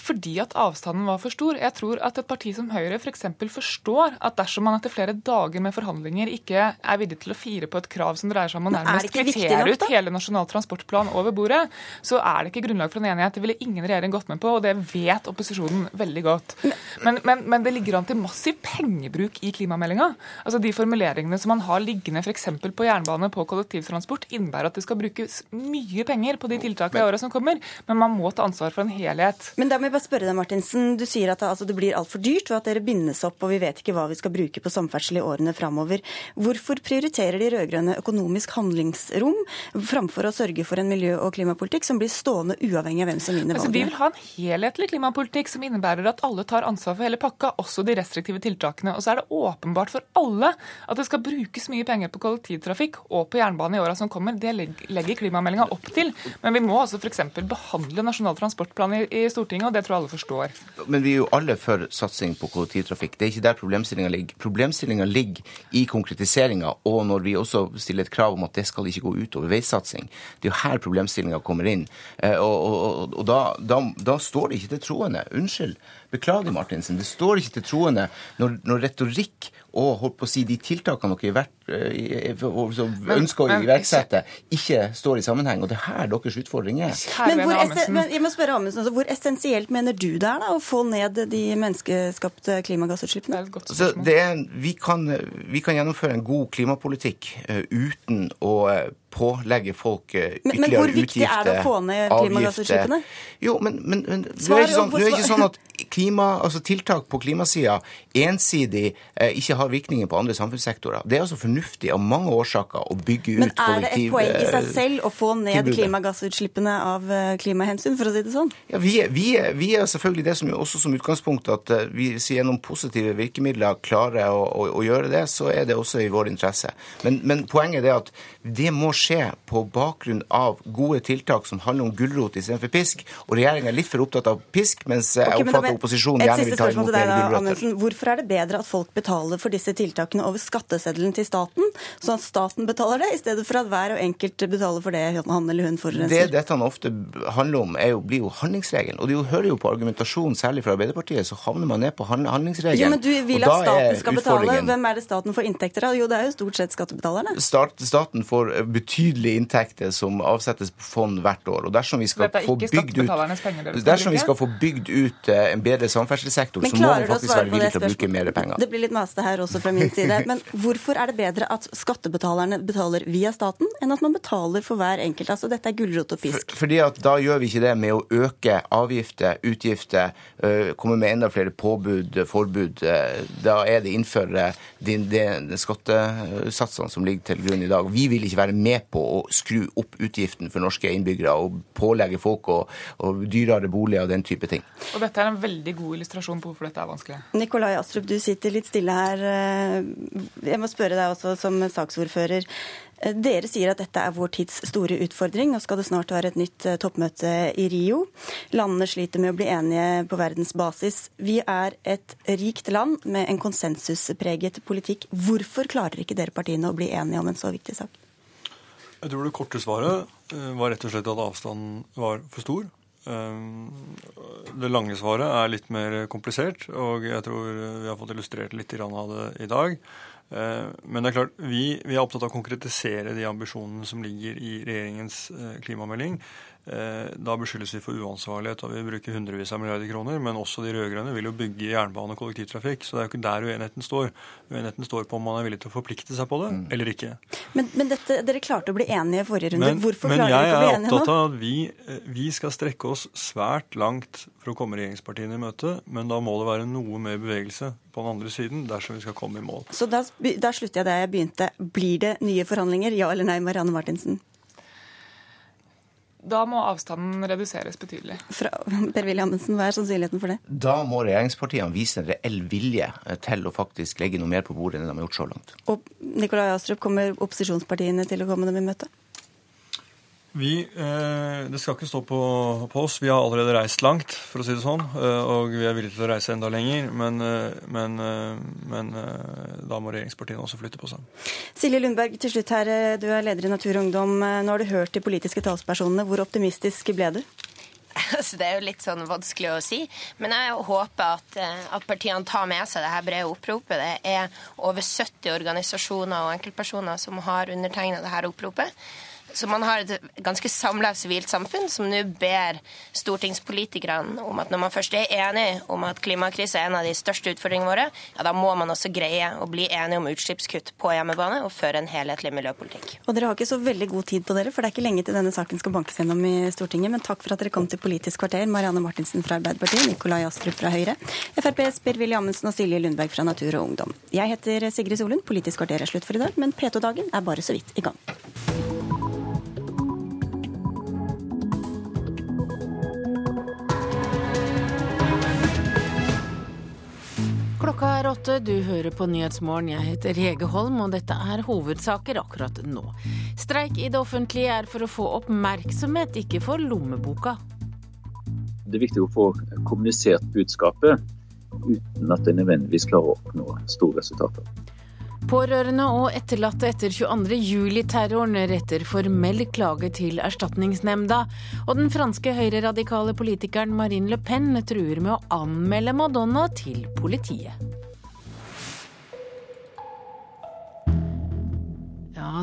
Fordi at avstanden var for stor. Jeg tror at et parti som Høyre f.eks. For forstår at dersom man etter flere dager med forhandlinger ikke er villig til å fire på et krav som dreier seg om å nærmest kvittere ut hele Nasjonal transportplan over bordet, så er det ikke grunnlag for en enighet. Det ville ingen regjering gått med på, og det vet opposisjonen veldig godt. Men, men, men det ligger an til massiv pengebruk i klimameldinga. Altså De formuleringene som man har liggende f.eks. på jernbane, på kollektivtransport, innebærer at det skal brukes mye penger på de tiltakene i åra som kommer, men man må ta ansvar for en helhet. Men da må jeg bare spørre deg, Martinsen. Du sier at altså, det blir altfor dyrt, og at dere bindes opp, og vi vet ikke hva vi skal bruke på samferdsel i årene framover. Hvorfor prioriterer de rød-grønne økonomisk handlingsrom framfor å sørge for en miljø- og klimapolitikk som blir stående uavhengig av hvem som vinner valget? Altså, vi vil ha en helhetlig klimapolitikk som innebærer at alle tar ansvar for hele pakka, også de restriktive tiltakene. Og så er det åpenbart for alle at det skal brukes mye penger på kollektivtrafikk og på jernbane i åra som kommer. Det legger klimameldinga opp til. Men vi må altså f.eks. behandle Nasjonal transportplan i, i Stortinget, og det tror jeg alle forstår. Men vi er jo alle for satsing på kollektivtrafikk. Det er ikke der problemstillinga ligger. Problemstillinga ligger i konkretiseringa, og når vi også stiller et krav om at det skal ikke gå utover veisatsing. Det er jo her problemstillinga kommer inn. Og, og, og, og da, da, da, står det ikke til troende. Unnskyld. Beklager, Martinsen. Det står ikke til troende når, når retorikk og holdt på å si, de tiltakene dere eh, ønsker å iverksette, ikke står i sammenheng. Og det er her deres utfordring er. Men hvor, men jeg må spørre Amundsen, altså, hvor essensielt mener du det er da, å få ned de menneskeskapte klimagassutslippene? Altså, er, vi, kan, vi, kan, gjennomføre en god klimapolitikk uh, uten å uh, pålegge folk ytterligere utgifter. Men, hvor viktig er det å få ned klimagassutslippene? Jo, men, men, men det, er ikke sånn, det er ikke sånn at klima, altså tiltak på klimasida ensidig ikke har virkninger på andre samfunnssektorer. Det er altså fornuftig av mange årsaker å bygge ut kollektiv... Men er det et poeng i seg selv å få ned tilbudet? klimagassutslippene av eh, klimahensyn, for å si det sånn? Ja, vi, vi, vi er selvfølgelig det som er også som utgangspunkt at eh, vi gjennom positive virkemidler klarer å, å, å, gjøre det, så er det også i vår interesse. Men, men poenget er at det må skje på bakgrunn av gode tiltak som handler om gulrot istedenfor pisk. Og regjeringa er litt for opptatt av pisk, mens jeg okay, oppfatter opposisjonen gjerne vil ta imot flere gulrøtter. Hvorfor er det bedre at folk betaler for disse tiltakene over skatteseddelen til staten, sånn at staten betaler det, i stedet for at hver og enkelt betaler for det han eller hun forurenser? Det dette ofte handler om, er jo, blir jo handlingsregelen. Og du hører jo på argumentasjonen, særlig fra Arbeiderpartiet, så havner man ned på handlingsregelen. Jo, men du vil at staten skal betale. Hvem er det staten får inntekter av? Jo, det er jo stort sett skattebetalerne. Staten får betydelige inntekter som avsettes på fond hvert år. Og dersom vi skal få bygd ut, dersom vi skal få bygd ut en bedre samferdselssektor, så må vi faktisk være villige til å bruke mer penger. Det blir litt maste her også fra min side. Men hvorfor er det bedre at skattebetalerne betaler via staten, enn at man betaler for hver enkelt? Altså dette er gulrot og pisk. For, fordi at da gjør vi ikke det med å øke avgifter, utgifter, komme med enda flere påbud, forbud. Da er det innføre de, de, de skattesatsene som ligger til grunn i dag. Vi vil ikke være med på å skru opp utgiften for norske innbyggere og pålegge folk og, og dyrere boliger og den type ting. Og dette er en veldig god illustrasjon på hvorfor dette er vanskelig. Nikolai Astrup, du sitter litt stille her. Eh, jeg må spørre deg også som saksordfører. Eh, dere sier at dette er vår tids store utfordring. Nå skal det snart være et nytt eh, toppmøte i Rio. Landene sliter med å bli enige på verdensbasis. Vi er et rikt land med en konsensuspreget politikk. Hvorfor klarer ikke dere partiene å bli enige om en så viktig sak? Jeg tror det korte svaret var rett og slett at avstanden var for stor. Det lange svaret er litt mer komplisert, og jeg tror vi har fått illustrert litt av det i dag. Eh, men det er klart, vi, vi, er opptatt av å konkretisere de ambisjonene som ligger i regjeringens eh, klimamelding. Eh, da beskyldes vi for uansvarlighet og vi bruker hundrevis av milliarder kroner. Men også de rød-grønne vil jo bygge jernbane og kollektivtrafikk. Så det er jo ikke der uenigheten står. Uenigheten står på om man er villig til å forplikte seg på det, mm. eller ikke. Men, men dette, dere klarte å bli enige i forrige runde. Men, Hvorfor klarer dere ikke å bli enige nå? Men jeg er opptatt av at vi, eh, vi, skal strekke oss svært langt for å komme regjeringspartiene i møte. Men da må det være noe mer bevegelse på den andre siden dersom vi skal komme i mål. Så da, da slutter jeg der jeg begynte. Blir det nye forhandlinger? Ja eller nei, Marianne Martinsen? Da må avstanden reduseres betydelig. Fra, per Williamsen, Hva er sannsynligheten for det? Da må regjeringspartiene vise en reell vilje til å faktisk legge noe mer på bordet enn de har gjort så langt. Og Nikolai Astrup, kommer opposisjonspartiene til å komme dem i møte? Vi, eh, Det skal ikke stå på, på, oss. Vi har allerede reist langt, for å si det sånn. Eh, og vi er villige til å reise enda lenger. Men, eh, men, eh, men eh, da må regjeringspartiene også flytte på seg. Silje Lundberg, til slutt her. Du er leder i Natur og Ungdom. Nå har du hørt de politiske talspersonene. Hvor optimistisk ble du? Altså, det er jo litt sånn vanskelig å si. Men jeg håper at, at partiene tar med seg det her brede oppropet. Det er over 70 organisasjoner og enkeltpersoner som har undertegna det her oppropet. Så man har et ganske samla sivilt samfunn som nå ber stortingspolitikerne om at når man først er enig om at klimakrisen er en av de største utfordringene våre, ja, da må man også greie å bli enig om utslippskutt på hjemmebane og føre en helhetlig miljøpolitikk. Og dere har ikke så veldig god tid på dere, for det er ikke lenge til denne saken skal bankes gjennom i Stortinget. Men takk for at dere kom til Politisk kvarter, Marianne Martinsen fra Arbeiderpartiet, Nikolai Astrup fra Høyre, FrPs Per-Willy Amundsen og Silje Lundberg fra Natur og Ungdom. Jeg heter Sigrid Solund. Politisk kvarter er slutt for i dag, men P2-dagen er bare så vidt i gang. Klokka er åtte, du hører på Nyhetsmorgen. Jeg heter Hege Holm, og dette er hovedsaker akkurat nå. Streik i det offentlige er for å få oppmerksomhet, ikke for lommeboka. Det er viktig å få kommunisert budskapet uten at det nødvendigvis klarer å oppnå store resultater. Pårørende og etterlatte etter 22.07-terroren retter formell klage til Erstatningsnemnda. Og den franske høyreradikale politikeren Marine Le Pen truer med å anmelde Madonna til politiet.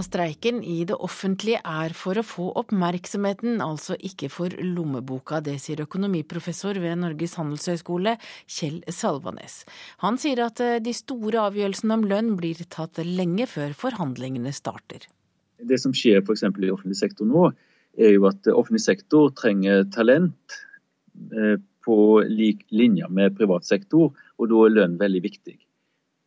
Streiken i det offentlige er for å få oppmerksomheten, altså ikke for lommeboka. Det sier økonomiprofessor ved Norges handelshøyskole, Kjell Salvanes. Han sier at eh, de store avgjørelsene om lønn blir tatt lenge før forhandlingene starter. Det som skjer f.eks. i offentlig sektor nå, er jo at offentlig sektor trenger talent eh, på lik linje med privat sektor, og da er lønn veldig viktig.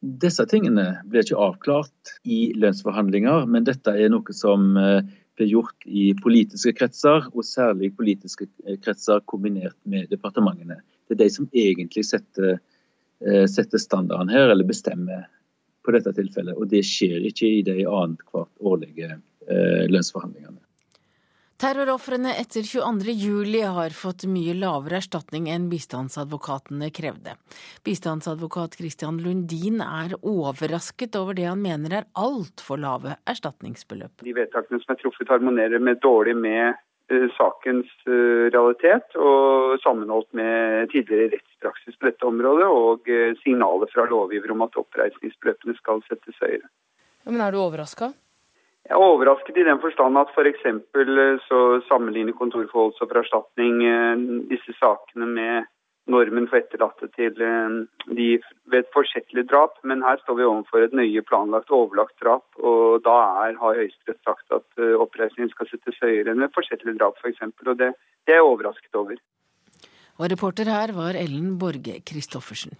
Disse tingene blir ikke avklart i lønnsforhandlinger, men dette er noe som ble blir gjort i politiske kretser, og særlig politiske eh, kretser kombinert med departementene. Det er de som egentlig setter, eh, setter standarden her, eller bestemmer på dette tilfellet. Og det skjer ikke i de annethvert årlige lønnsforhandlingene. Terrorofrene etter 22.07 har fått mye lavere erstatning enn bistandsadvokatene krevde. Bistandsadvokat Christian Lundin er overrasket over det han mener er altfor lave erstatningsbeløp. De vedtakene som er truffet harmonerer med dårlig med uh, sakens uh, realitet, og sammenholdt med tidligere rettspraksis på dette området, og uh, signaler fra lovgiver om at oppreisningsbeløpene skal settes høyere. Ja, men er du overraska? Jeg er overrasket i den forstand at f.eks. For eh, så sammenligner kontorforholds- og voldsoffererstatning eh, disse sakene med normen for etterlatte til eh, de ved et forsettlig drap. Men her står vi overfor et nøye planlagt og overlagt drap, og da er, har Høyesterett sagt at oppreisningen skal settes høyere enn ved forsettlig drap f.eks. Og det, det er jeg overrasket over. Og reporter her var Ellen Borge Christoffersen.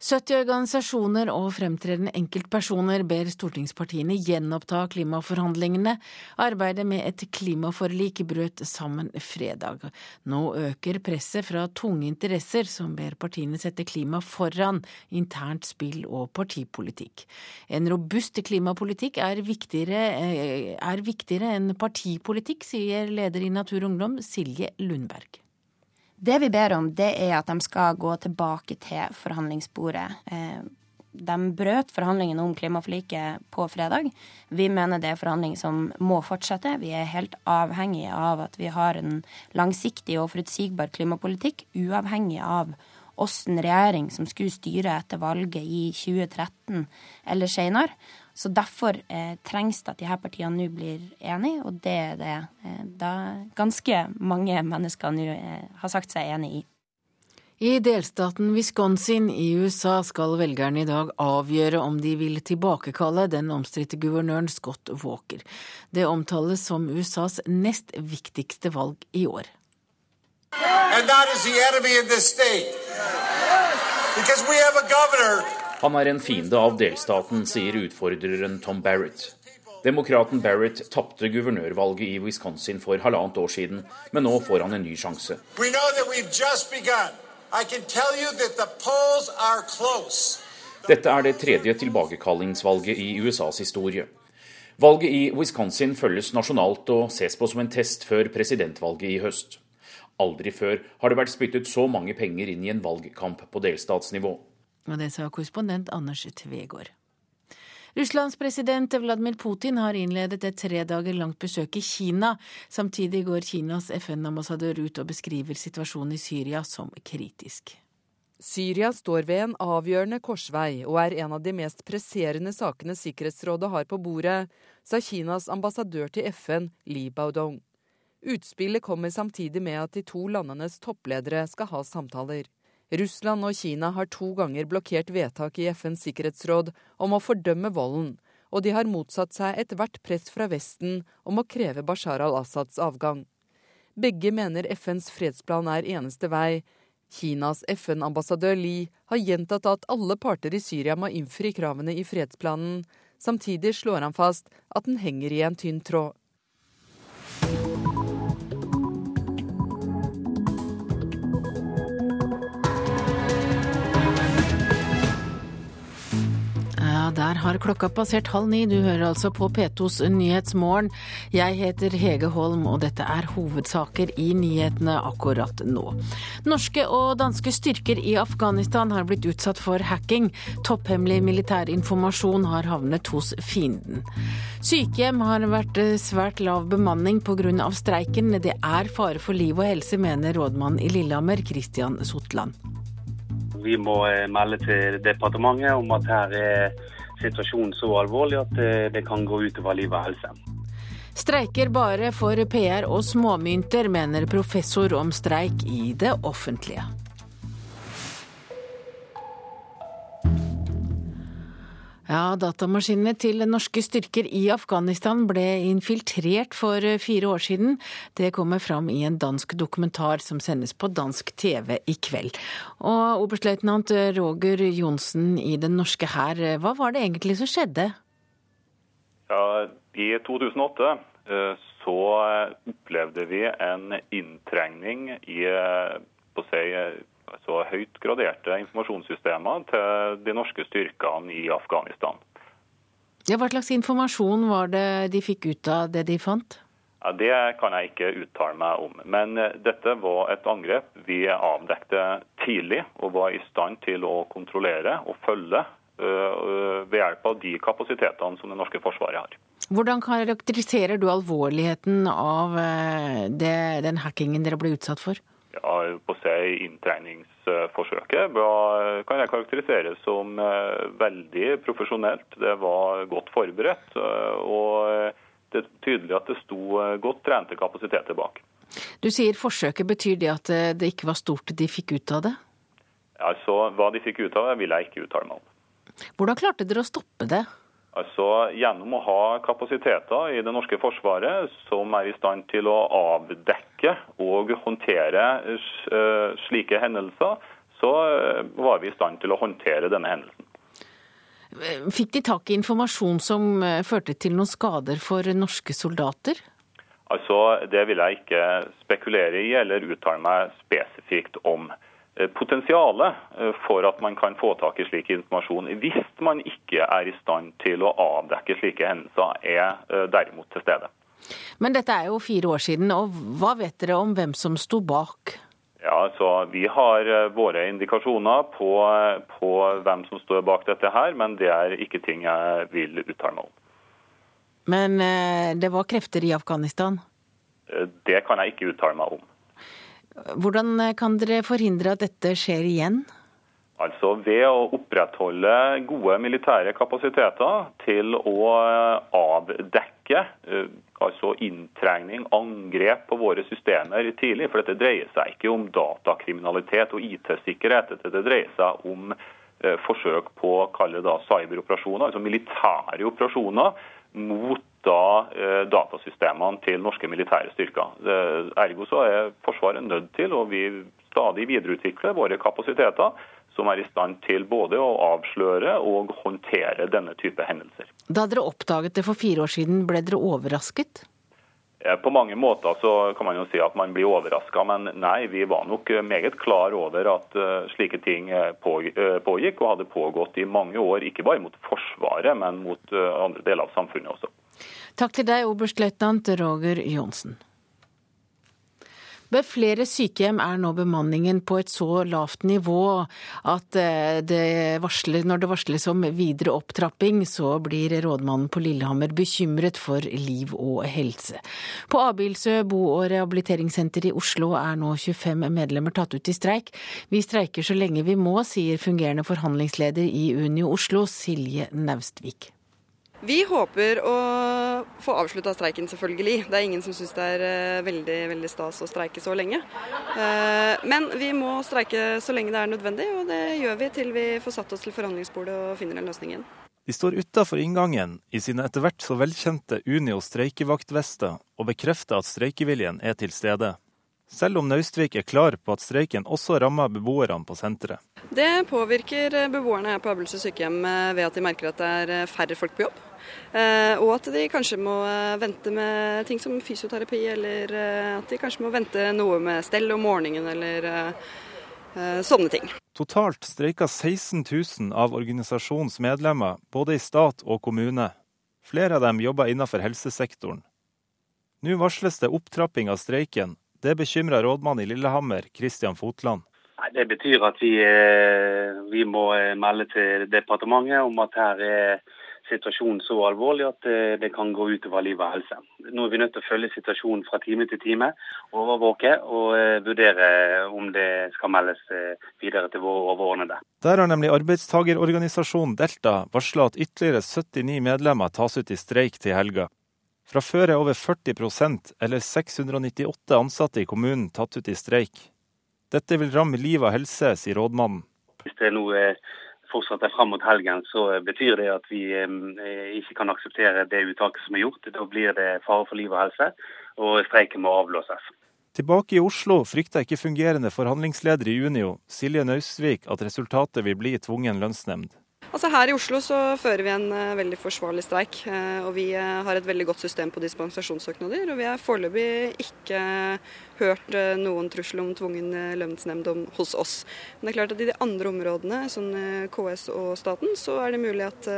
70 organisasjoner og fremtredende enkeltpersoner ber stortingspartiene gjenoppta klimaforhandlingene. Arbeidet med et klimaforlik brøt sammen fredag. Nå øker presset fra tunge interesser som ber partiene sette klima foran internt spill og partipolitikk. En robust klimapolitikk er viktigere, eh, er viktigere enn partipolitikk, sier leder i Natur og Ungdom, Silje Lundberg. Det vi ber om, det er at de skal gå tilbake til forhandlingsbordet. Eh, de brøt forhandlingene om klimaforliket på fredag. Vi mener det er forhandlinger som må fortsette. Vi er helt avhengige av at vi har en langsiktig og forutsigbar klimapolitikk, uavhengig av hvordan regjering som skulle styre etter valget i 2013 eller senere. Så derfor eh, trengs det at de her partiene nå blir enige, og det er det eh, da ganske mange mennesker nå eh, har sagt seg enig i. I delstaten Wisconsin i USA skal velgerne i dag avgjøre om de vil tilbakekalle den omstridte guvernøren Scott Walker. Det omtales som USAs nest viktigste valg i år. Han er en fiende av delstaten, sier utfordreren Tom Barrett. Demokraten Barrett tapte guvernørvalget i Wisconsin for halvannet år siden, men nå får han en ny sjanse. Dette er det tredje tilbakekallingsvalget i USAs historie. Valget i Wisconsin følges nasjonalt og ses på som en test før presidentvalget i høst. Aldri før har det vært spyttet så mange penger inn i en valgkamp på delstatsnivå. Og det sa korrespondent Anders Tvegård. Russlands president Vladimir Putin har innledet et tre dager langt besøk i Kina. Samtidig går Kinas FN-ambassadør ut og beskriver situasjonen i Syria som kritisk. Syria står ved en avgjørende korsvei og er en av de mest presserende sakene Sikkerhetsrådet har på bordet, sa Kinas ambassadør til FN, Li Baodong. Utspillet kommer samtidig med at de to landenes toppledere skal ha samtaler. Russland og Kina har to ganger blokkert vedtak i FNs sikkerhetsråd om å fordømme volden, og de har motsatt seg ethvert press fra Vesten om å kreve Bashar al-Assads avgang. Begge mener FNs fredsplan er eneste vei. Kinas FN-ambassadør Li har gjentatt at alle parter i Syria må innfri kravene i fredsplanen. Samtidig slår han fast at den henger i en tynn tråd. Der har klokka passert halv ni. Du hører altså på P2s Nyhetsmorgen. Jeg heter Hege Holm, og dette er hovedsaker i nyhetene akkurat nå. Norske og danske styrker i Afghanistan har blitt utsatt for hacking. Topphemmelig militær informasjon har havnet hos fienden. Sykehjem har vært svært lav bemanning pga. streiken. Det er fare for liv og helse, mener rådmann i Lillehammer, Christian Sotland. Vi må melde til departementet om at her er situasjonen så alvorlig at eh, det kan gå utover liv og helse. Streiker bare for PR og småmynter, mener professor om streik i det offentlige. Ja, Datamaskinene til norske styrker i Afghanistan ble infiltrert for fire år siden. Det kommer fram i en dansk dokumentar som sendes på dansk TV i kveld. Og oberstløytnant Roger Johnsen i den norske hær, hva var det egentlig som skjedde? Ja, I 2008 eh, så opplevde vi en inntrengning i eh, på å si, altså høyt graderte informasjonssystemer til de norske styrkene i Afghanistan. Ja, hva slags informasjon var det de fikk ut av det de fant? Ja, det kan jeg ikke uttale meg om. Men eh, dette var et angrep vi avdekte tidlig og var i stand til å kontrollere og følge øh, ved hjelp av de kapasitetene som det norske forsvaret har. Hvordan karakteriserer du alvorligheten av øh, det, den hackingen dere ble utsatt for? Ja, på seg inntreningsforsøket var, kan jeg karakterisere som eh, veldig profesjonelt. Det var godt forberedt, eh, og det er tydelig at det sto eh, godt trente kapasiteter bak. Du sier forsøket. Betyr det at det ikke var stort de fikk ut av det? Altså, Hva de fikk ut av det, vil jeg ikke uttale meg om. Hvordan klarte dere å stoppe det? Altså Gjennom å ha kapasiteter i det norske forsvaret som er i stand til å avdekke og håndtere eh, slike hendelser, så eh, var vi i stand til å håndtere denne hendelsen. Fikk de tak i informasjon som eh, førte til noen skader for norske soldater? Altså, Det vil jeg ikke spekulere i eller uttale meg spesifikt om. Potensialet for at man kan få tak i slik informasjon hvis man ikke er i stand til å avdekke slike hendelser, er derimot til stede. Men dette er jo fire år siden, og hva vet dere om hvem som sto bak? Ja, så Vi har våre indikasjoner på, på hvem som står bak dette her, men det er ikke ting jeg vil uttale meg om. Men det var krefter i Afghanistan? Det kan jeg ikke uttale meg om. Hvordan kan dere forhindre at dette skjer igjen? Altså ved å opprettholde gode militære kapasiteter til å avdekke altså inntrengning, angrep på våre systemer tidlig. For dette dreier seg ikke om datakriminalitet og IT-sikkerhet. Dette dreier seg om forsøk på det cyberoperasjoner, altså militære operasjoner mot da eh, datasystemene til norske militære styrker. Ergo så er Forsvaret nødt til å vi stadig videreutvikle våre kapasiteter som er i stand til både å avsløre og håndtere denne type hendelser. Da dere oppdaget det for fire år siden, ble dere overrasket? Eh, på mange måter så kan man jo si at man blir overraska, men nei, vi var nok meget klar over at eh, slike ting pågikk og hadde pågått i mange år. Ikke bare mot Forsvaret, men mot andre deler av samfunnet også. Takk til deg, oberstløytnant Roger Johnsen. Ved flere sykehjem er nå bemanningen på et så lavt nivå at eh, det varsler, når det varsles om videre opptrapping, så blir rådmannen på Lillehammer bekymret for liv og helse. På Abildsø bo- og rehabiliteringssenter i Oslo er nå 25 medlemmer tatt ut i streik. Vi streiker så lenge vi må, sier fungerende forhandlingsleder i Unio Oslo, Silje Naustvik. Vi håper å få avslutta streiken, selvfølgelig. Det er ingen som syns det er eh, veldig, veldig stas å streike så lenge. Eh, men vi må streike så lenge det er nødvendig, og det gjør vi til vi får satt oss til forhandlingsbordet og finner en løsning igjen. De står utafor inngangen i sine etter hvert så velkjente Unio streikevaktvester og bekrefter at streikeviljen er til stede. Selv om Naustvik er klar på at streiken også rammer beboerne på senteret. Det påvirker beboerne her på Abelsø sykehjem ved at de merker at det er færre folk på jobb. Eh, og at de kanskje må eh, vente med ting som fysioterapi, eller eh, at de kanskje må vente noe med stell om morgenen, eller sånne ting. Totalt streika 16 000 av organisasjonens medlemmer, både i stat og kommune. Flere av dem jobber innenfor helsesektoren. Nå varsles det opptrapping av streiken. Det bekymrer rådmann i Lillehammer, Kristian Fotland. Det betyr at vi, vi må melde til departementet om at her er situasjonen så alvorlig at eh, det kan gå utover liv og helse. Nå er vi nødt til å følge situasjonen fra time til time, overvåke og eh, vurdere om det skal meldes eh, videre til våre overordnede. Der har nemlig arbeidstagerorganisasjonen Delta varsla at ytterligere 79 medlemmer tas ut i streik til helga. Fra før er over 40% eller 698 ansatte i kommunen tatt ut i streik. Dette vil ramme liv og helse, sier rådmannen. Hvis det nå er fortsetter fram mot helgen, så betyr det at vi ikke kan akseptere det uttaket som er gjort. Da blir det fare for liv og helse, og streiken må avblåses. Tilbake i Oslo frykter ikke fungerende forhandlingsleder i Unio, Silje Nausvik, at resultatet vil bli tvungen lønnsnemnd. Altså Her i Oslo så fører vi en uh, veldig forsvarlig streik. Uh, og Vi uh, har et veldig godt system på dispensasjonssøknader. Og vi har foreløpig ikke hørt noen trussel om tvungen lønnsnemnd hos oss. Men det er klart at i de andre områdene, sånn KS og staten, så er det mulig at,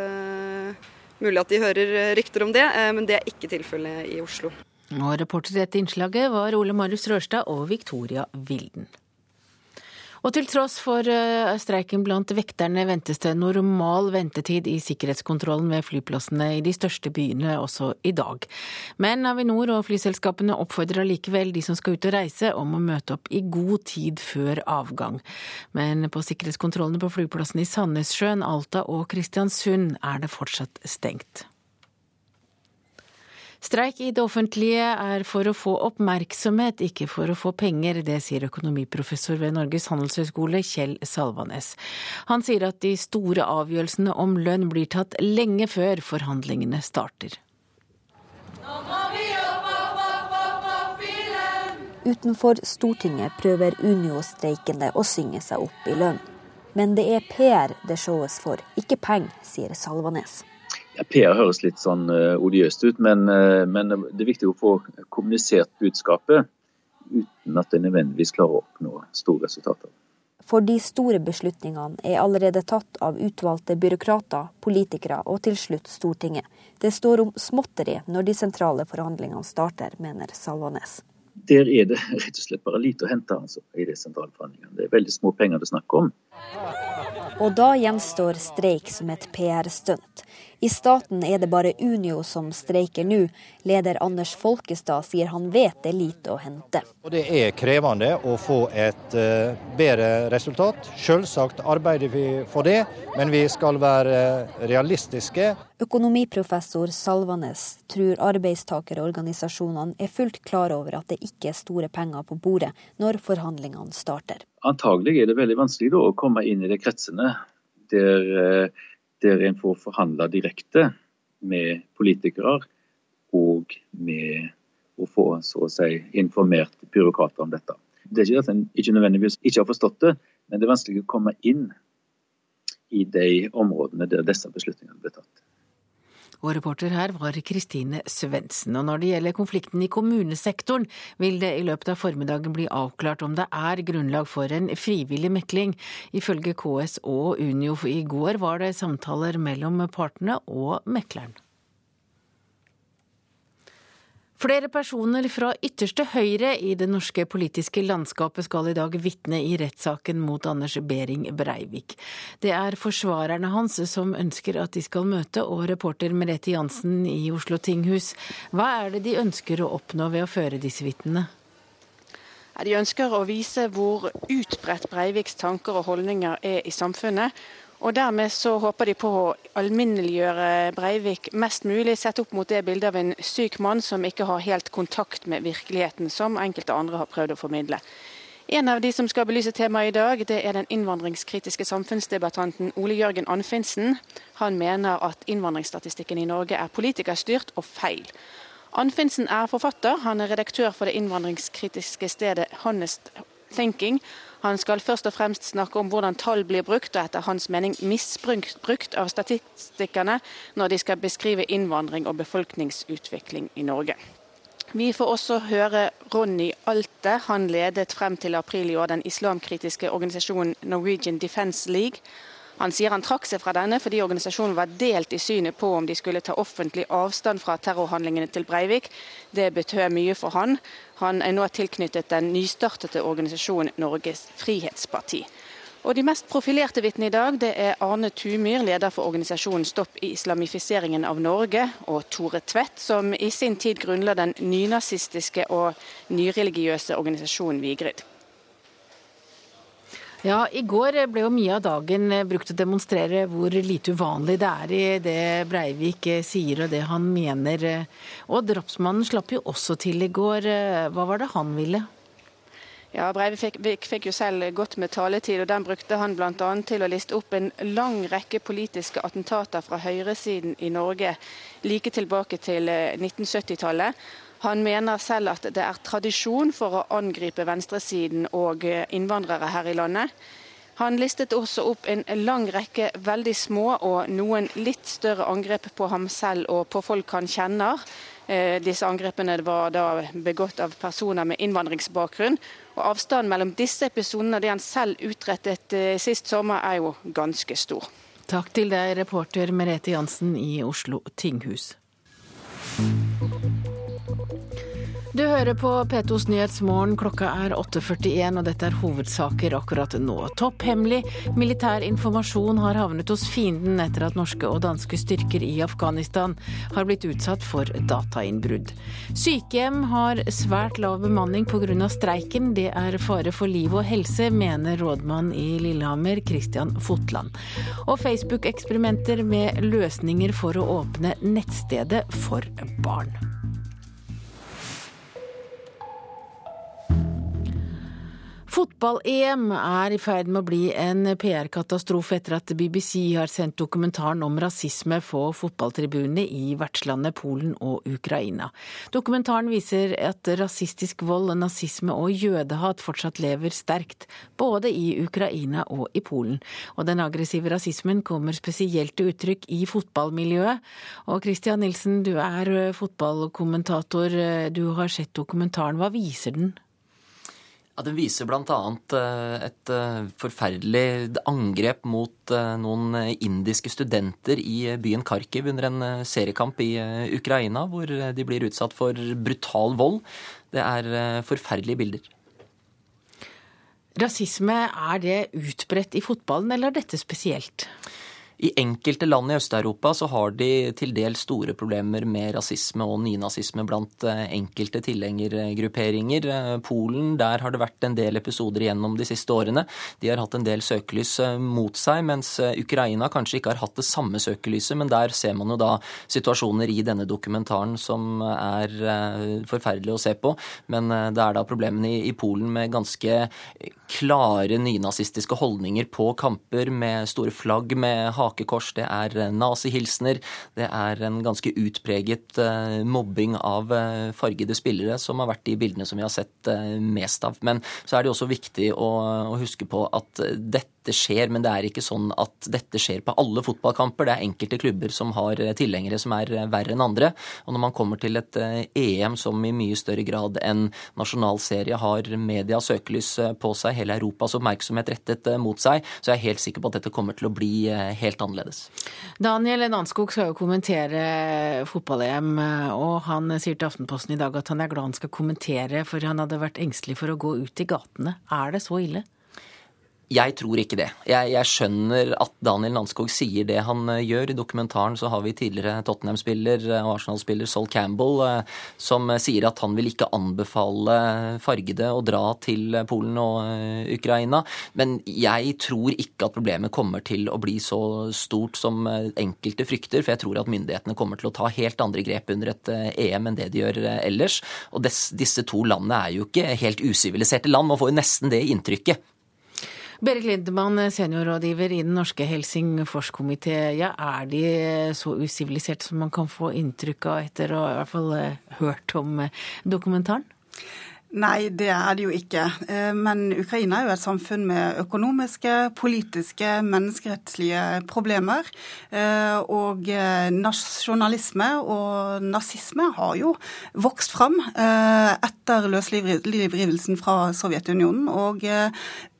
mulig at de hører rykter om det. men det er ikke tilfellet i Oslo. Og Reporter i dette innslaget var Ole Marius Rørstad og Victoria Wilden. Og til tross for eh, streiken blant vekterne ventes det normal ventetid i sikkerhetskontrollen ved flyplassene i de største byene også i dag. Men Avinor og flyselskapene oppfordrer allikevel de som skal ut og reise om å møte opp i god tid før avgang. Men på sikkerhetskontrollene på flyplassene i Sandnessjøen, Alta og Kristiansund er det fortsatt stengt. Streik i det offentlige er for å få oppmerksomhet, ikke for å få penger. Det sier økonomiprofessor ved Norges handelshøyskole, Kjell Salvanes. Han sier at de store avgjørelsene om lønn blir tatt lenge før forhandlingene starter. Utenfor Stortinget prøver Unio-streikende å synge seg opp i lønn. Men det er PR det showes for, ikke penger, sier Salvanes. Ja, PR høres litt sånn uh, odiøst ut, men, uh, men, det er viktig å få kommunisert budskapet uten at det nødvendigvis klarer å oppnå store resultater. For de store beslutningene er allerede tatt av utvalgte byråkrater, politikere og til slutt Stortinget. Det står om småtteri når de sentrale forhandlingene starter, mener Salvanes. Der er det rett og slett bare lite å hente altså, i de sentrale forhandlingene. Det er veldig små penger det er snakk om. Og da gjenstår streik som et PR-stunt. I staten er det bare Unio som streiker nå. Leder Anders Folkestad sier han vet det er lite å hente. Og det er krevende å få et uh, bedre resultat. Selvsagt arbeider vi for det, men vi skal være realistiske. Økonomiprofessor Salvanes tror arbeidstakerorganisasjonene er fullt klar over at det ikke er store penger på bordet når forhandlingene starter. Antagelig er det veldig vanskelig da, å komme inn i de kretsene der uh, der en får forhandla direkte med politikere og med å få så å si informert byråkrater om dette. Det er ikke at en ikke nødvendigvis ikke har forstått det, men det er vanskelig å komme inn i de områdene der disse beslutningene blir tatt. Og reporter her var Kristine Svendsen. Og når det gjelder konflikten i kommunesektoren, vil det i løpet av formiddagen bli avklart om det er grunnlag for en frivillig mekling. Ifølge KS og Unio i går var det samtaler mellom partene og mekleren. Flere personer fra ytterste høyre i det norske politiske landskapet skal i dag vitne i rettssaken mot Anders Behring Breivik. Det er forsvarerne hans som ønsker at de skal møte, og reporter Merete Jansen i Oslo tinghus. Hva er det de ønsker å oppnå ved å føre disse vitnene? De ønsker å vise hvor utbredt Breiviks tanker og holdninger er i samfunnet, og Dermed så håper de på å alminneliggjøre Breivik mest mulig, sett opp mot det bildet av en syk mann som ikke har helt kontakt med virkeligheten, som enkelte andre har prøvd å formidle. En av de som skal belyse temaet i dag, det er den innvandringskritiske samfunnsdebattanten Ole Jørgen Anfinsen. Han mener at innvandringsstatistikken i Norge er politikerstyrt og feil. Anfinsen er forfatter, han er redaktør for det innvandringskritiske stedet Honest Thinking. Han skal først og fremst snakke om hvordan tall blir brukt, og etter hans mening misbrukt av statistikerne når de skal beskrive innvandring og befolkningsutvikling i Norge. Vi får også høre Ronny Alte. Han ledet frem til april i år den islamkritiske organisasjonen Norwegian Defence League. Han sier han trakk seg fra denne fordi organisasjonen var delt i synet på om de skulle ta offentlig avstand fra terrorhandlingene til Breivik. Det betød mye for han. Han er nå tilknyttet den nystartede organisasjonen Norges Frihetsparti. Og De mest profilerte vitnene i dag det er Arne Tumyr, leder for organisasjonen Stopp islamifiseringen av Norge, og Tore Tvedt, som i sin tid grunnla den nynazistiske og nyreligiøse organisasjonen Vigrid. Ja, I går ble jo mye av dagen brukt til å demonstrere hvor lite uvanlig det er i det Breivik sier og det han mener. Og drapsmannen slapp jo også til i går. Hva var det han ville? Ja, Breivik fikk, fikk, jo selv godt med taletid, og den brukte han bl.a. til å liste opp en lang rekke politiske attentater fra høyresiden i Norge like tilbake til 1970-tallet. Han mener selv at det er tradisjon for å angripe venstresiden og innvandrere her i landet. Han listet også opp en lang rekke veldig små og noen litt større angrep på ham selv og på folk han kjenner. Eh, disse angrepene var da begått av personer med innvandringsbakgrunn. Og Avstanden mellom disse episodene og det han selv utrettet eh, sist sommer, er jo ganske stor. Takk til deg, reporter Merete Jansen i Oslo tinghus. Du hører på P2s Nyhetsmorgen. Klokka er 8.41, og dette er hovedsaker akkurat nå. Topphemmelig militær informasjon har havnet hos fienden etter at norske og danske styrker i Afghanistan har blitt utsatt for datainnbrudd. Sykehjem har svært lav bemanning pga. streiken. Det er fare for liv og helse, mener rådmann i Lillehammer, Christian Fotland. Og Facebook-eksperimenter med løsninger for å åpne nettstedet for barn. Fotball-EM er i ferd med å bli en PR-katastrofe etter at BBC har sendt dokumentaren om rasisme på fotballtribunene i vertslandet Polen og Ukraina. Dokumentaren viser at rasistisk vold, nazisme og jødehat fortsatt lever sterkt, både i Ukraina og i Polen. Og den aggressive rasismen kommer spesielt til uttrykk i fotballmiljøet. Og Christian Nilsen, du er fotballkommentator, du har sett dokumentaren. Hva viser den? Ja, Den viser bl.a. Eh, et eh, forferdelig angrep mot eh, noen indiske studenter i byen Kharkiv under en seriekamp i Ukraina, hvor de blir utsatt for brutal vold. Det er forferdelige bilder. Rasisme, er det utbredt i fotballen, eller er dette spesielt? I enkelte land i Øst-Europa så har de til dels store problemer med rasisme og nynazisme blant eh, enkelte tilhengergrupperinger. Eh, Polen, der har det vært en del episoder igjennom de siste årene. De har hatt en del søkelys eh, mot seg, mens Ukraina kanskje ikke har hatt det samme søkelyset. Men der ser man jo da situasjoner i denne dokumentaren som er forferdelig å se på. Men det er da problemene i Polen med ganske klare nynazistiske holdninger på kamper med store flagg med hake hakekors, det er eh, nazihilsener, det er en ganske utpreget eh, mobbing av eh, fargede spillere, som har vært de bildene som vi har sett mest av. Men så er det også viktig å, å huske på at dette dette skjer, men det er ikke sånn at dette skjer på alle fotballkamper. Det er enkelte klubber som har eh, tilhengere som er eh, verre enn andre. Og når man kommer til et EM eh, e som i mye større grad enn nasjonalserie har media søkelys på seg, hele Europas oppmerksomhet rettet mot seg, så jeg er helt sikker på at dette kommer til å bli helt annerledes. Daniel Nanskog skal jo kommentere fotball-EM, og han sier til Aftenposten i dag at han er glad han skal kommentere, for han hadde vært engstelig for å gå ut i gatene. Er det så ille? Jeg tror ikke det. Jeg, jeg, skjønner at Daniel Landskog sier det han uh, gjør. I dokumentaren så har vi tidligere Tottenham-spiller og Arsenal-spiller Sol Campbell uh, som sier at han vil ikke anbefale fargede å dra til Polen og Ukraina. Men jeg tror ikke at problemet kommer til å bli så stort som enkelte frykter. For jeg tror at myndighetene kommer til å ta helt andre grep under et EM enn det de gjør ellers. Og disse to landene er jo ikke helt usiviliserte land. Man får jo nesten det inntrykket. Berit Lindemann, seniorrådgiver i den norske Helsingforskomité. Ja, er de så usiviliserte som man kan få inntrykk av etter å ha eh, hørt om eh, dokumentaren? Nei, det er det jo ikke. Eh, men Ukraina er jo et samfunn med økonomiske, politiske, menneskerettslige problemer. Eh, og eh, nasjonalisme og nazisme har jo vokst fram etter løslivrivelsen fra Sovjetunionen. Og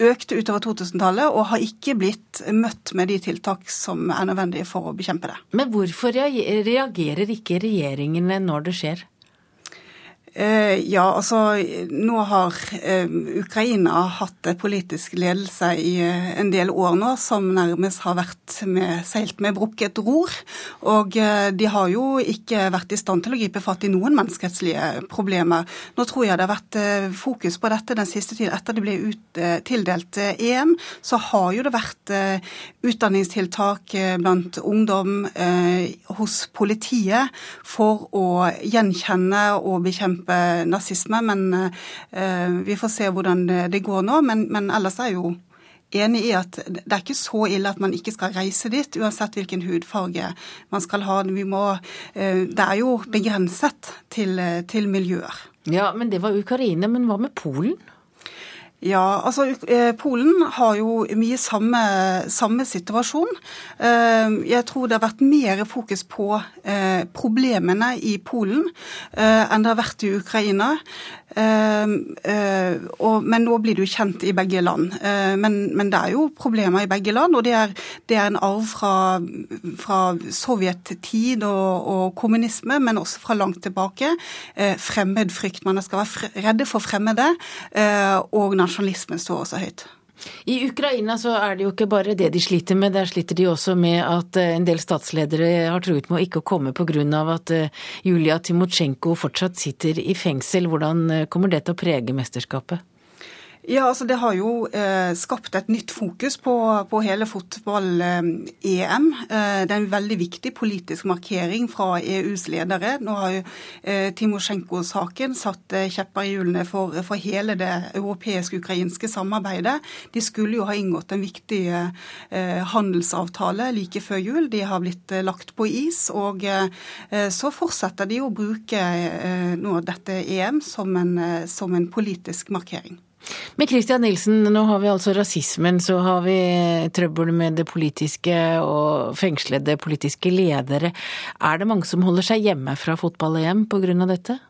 økte utover 2000-tallet og har ikke blitt møtt med de tiltak som er nødvendige for å bekjempe det. Men hvorfor reagerer ikke regjeringene når det skjer? Eh, ja, altså nå har eh, Ukraina hatt politisk ledelse i eh, en del år nå som nærmest har vært med, seilt med brukket ror. Og de har jo ikke vært i stand til å gripe fatt i noen menneskerettslige problemer. Nå tror jeg det har vært fokus på dette den siste tiden. Etter det ble ut, tildelt EM, så har jo det vært utdanningstiltak blant ungdom hos politiet for å gjenkjenne og bekjempe bekjempe nazisme. Men eh, vi får se hvordan det går nå. Men, men ellers er jeg jo enig i at det er ikke så ille at man ikke skal reise dit, uansett hvilken hudfarge man skal ha. Må, eh, det er jo begrenset til, til miljøer. Ja, men det var Ukraina. Men hva med Polen? Ja, altså eh, Polen har jo mye samme, samme, situasjon. Eh, jeg tror det har vært mer fokus på eh, problemene i Polen enn det har vært i Ukraina. Men nå blir det jo kjent i begge land. Men, men det er jo problemer i begge land, og det er, det er en arv fra, fra sovjettid og, og, kommunisme, men også fra langt tilbake. Fremmedfrykt. Man skal være redde for fremmede. og nasjonalismen står også høyt. I Ukraina så er det jo ikke bare det de sliter med, der sliter de også med at eh, en del statsledere har truet med å ikke komme pga. at eh, Julia Timosjenko fortsatt sitter i fengsel. Hvordan eh, kommer det til å prege mesterskapet? Ja, altså Det har jo eh, skapt et nytt fokus på, på hele fotball-EM. Eh, det er en veldig viktig politisk markering fra EUs ledere. Nå har jo eh, Timosjenko-saken satt eh, kjepper i hjulene for, for, hele det europeisk-ukrainske samarbeidet. De skulle jo ha inngått en viktig eh, handelsavtale like før jul. De har blitt eh, lagt på is. Og så fortsetter de å bruke nå dette EM som en, som en politisk markering. Men Christian Nilsen, nå har vi altså rasismen, så har vi trøbbel med det politiske og fengslede politiske ledere. Er det mange som holder seg hjemme fra fotball-EM pga. dette?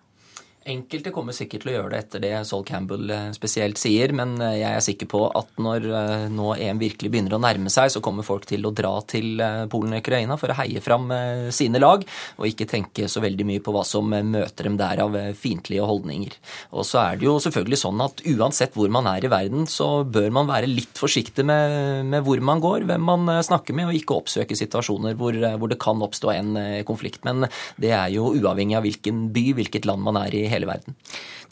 Enkelte kommer sikkert til å gjøre det etter det Sol Campbell eh, spesielt sier, men eh, jeg er sikker på at når eh, nå EM virkelig begynner å nærme seg, så kommer folk til å dra til Polen og Ukraina for å heie fram sine lag, og ikke tenke så veldig mye på hva som møter dem der av fiendtlige holdninger. Og så er det jo selvfølgelig sånn at uansett hvor man er i verden, så bør man være litt forsiktig med, med hvor man går, hvem man snakker med, og ikke oppsøke situasjoner hvor, hvor det kan oppstå en konflikt. Men det er jo uavhengig av hvilken by, hvilket land man er i hele verden.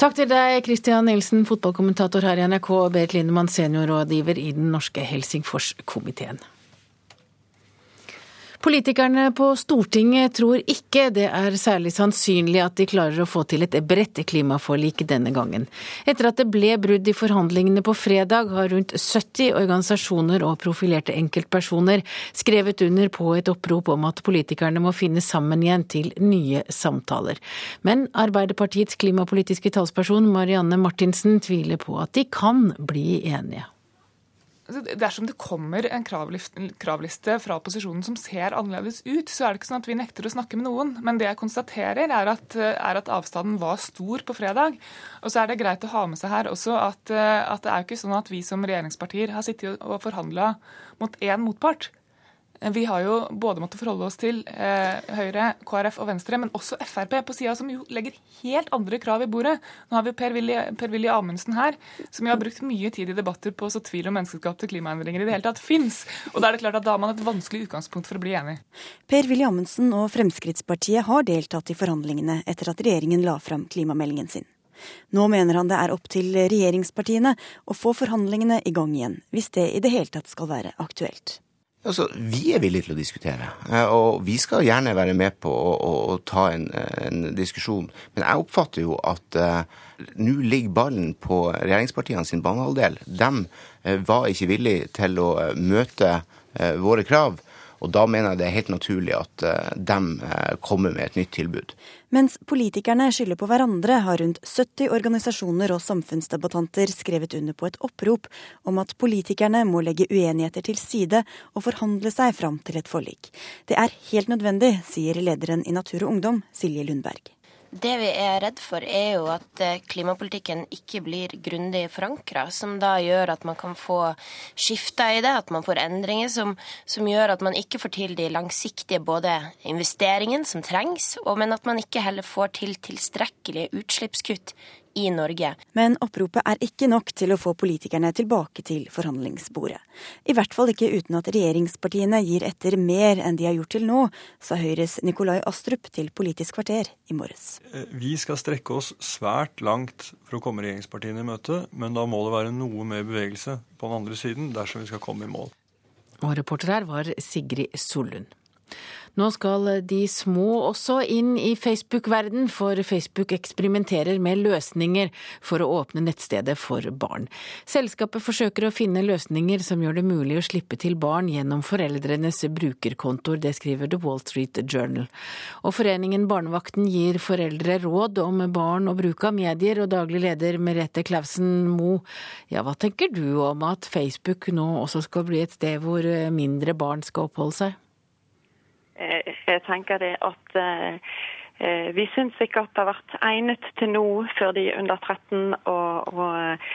Takk til deg, Christian Nielsen, fotballkommentator her i NRK, og Berit Lindemann, seniorrådgiver i den norske Helsingforskomiteen. Politikerne på Stortinget tror ikke det er særlig sannsynlig at de klarer å få til et bredt klimaforlik denne gangen. Etter at det ble brudd i forhandlingene på fredag, har rundt 70 organisasjoner og profilerte enkeltpersoner skrevet under på et opprop om at politikerne må finne sammen igjen til nye samtaler. Men Arbeiderpartiets klimapolitiske talsperson Marianne Martinsen tviler på at de kan bli enige. Altså, dersom det kommer en kravliste fra opposisjonen som ser annerledes ut, så er det ikke sånn at vi nekter å snakke med noen. Men det jeg konstaterer, er at, er at avstanden var stor på fredag. Og så er det greit å ha med seg her også at, at det er jo ikke sånn at vi som regjeringspartier har sittet og forhandla mot én motpart. Vi har jo både måttet forholde oss til eh, Høyre, KrF og Venstre, men også Frp på sida, som jo legger helt andre krav i bordet. Nå har vi Per-Willy per Amundsen her, som jo har brukt mye tid i debatter på å så tvil om menneskeskapte klimaendringer i det hele tatt fins. Og da er det klart at da har man et vanskelig utgangspunkt for å bli enig. Per-Willy Amundsen og Fremskrittspartiet har deltatt i forhandlingene etter at regjeringen la fram klimameldingen sin. Nå mener han det er opp til regjeringspartiene å få forhandlingene i gang igjen, hvis det i det hele tatt skal være aktuelt. Altså, Vi er villige til å diskutere, eh, og vi skal gjerne være med på å, å, å ta en, en, diskusjon. Men jeg oppfatter jo at uh, nå ligger ballen på regjeringspartiene sin banehalvdel. De uh, var ikke villige til å uh, møte våre krav. Og da mener jeg det er helt naturlig at de kommer med et nytt tilbud. Mens politikerne skylder på hverandre, har rundt 70 organisasjoner og samfunnsdebattanter skrevet under på et opprop om at politikerne må legge uenigheter til side og forhandle seg fram til et forlik. Det er helt nødvendig, sier lederen i Natur og Ungdom, Silje Lundberg. Det vi er redd for, er jo at eh, klimapolitikken ikke blir grundig forankra, som da gjør at man kan få skifter i det, at man får endringer som, som, gjør at man ikke får til de langsiktige både investeringene som trengs, og, men at man ikke heller får til tilstrekkelige utslippskutt i Norge. Men oppropet er ikke nok til å få politikerne tilbake til forhandlingsbordet. I hvert fall ikke uten at regjeringspartiene gir etter mer enn de har gjort til nå, sa Høyres Nikolai Astrup til Politisk kvarter i morges. Eh, vi skal strekke oss svært langt for å komme regjeringspartiene i møte, men da må det være noe mer bevegelse på den andre siden dersom vi skal komme i mål. Og reporter her var Sigrid Sollund. Nå skal de små også inn i Facebook-verden, for Facebook eksperimenterer med løsninger for å åpne nettstedet for barn. Selskapet forsøker å finne løsninger som gjør det mulig å slippe til barn gjennom foreldrenes brukerkontoer, det skriver The Wall Street Journal. Og foreningen Barnevakten gir foreldre råd om barn og bruk av medier, og daglig leder Merete Clausen Moe, ja, hva tenker du om at Facebook nå også skal bli et sted hvor mindre barn skal oppholde seg? Eh, jeg tenker det at eh, eh, vi syns ikke at det har vært egnet til nå før de er under 13. Og, og,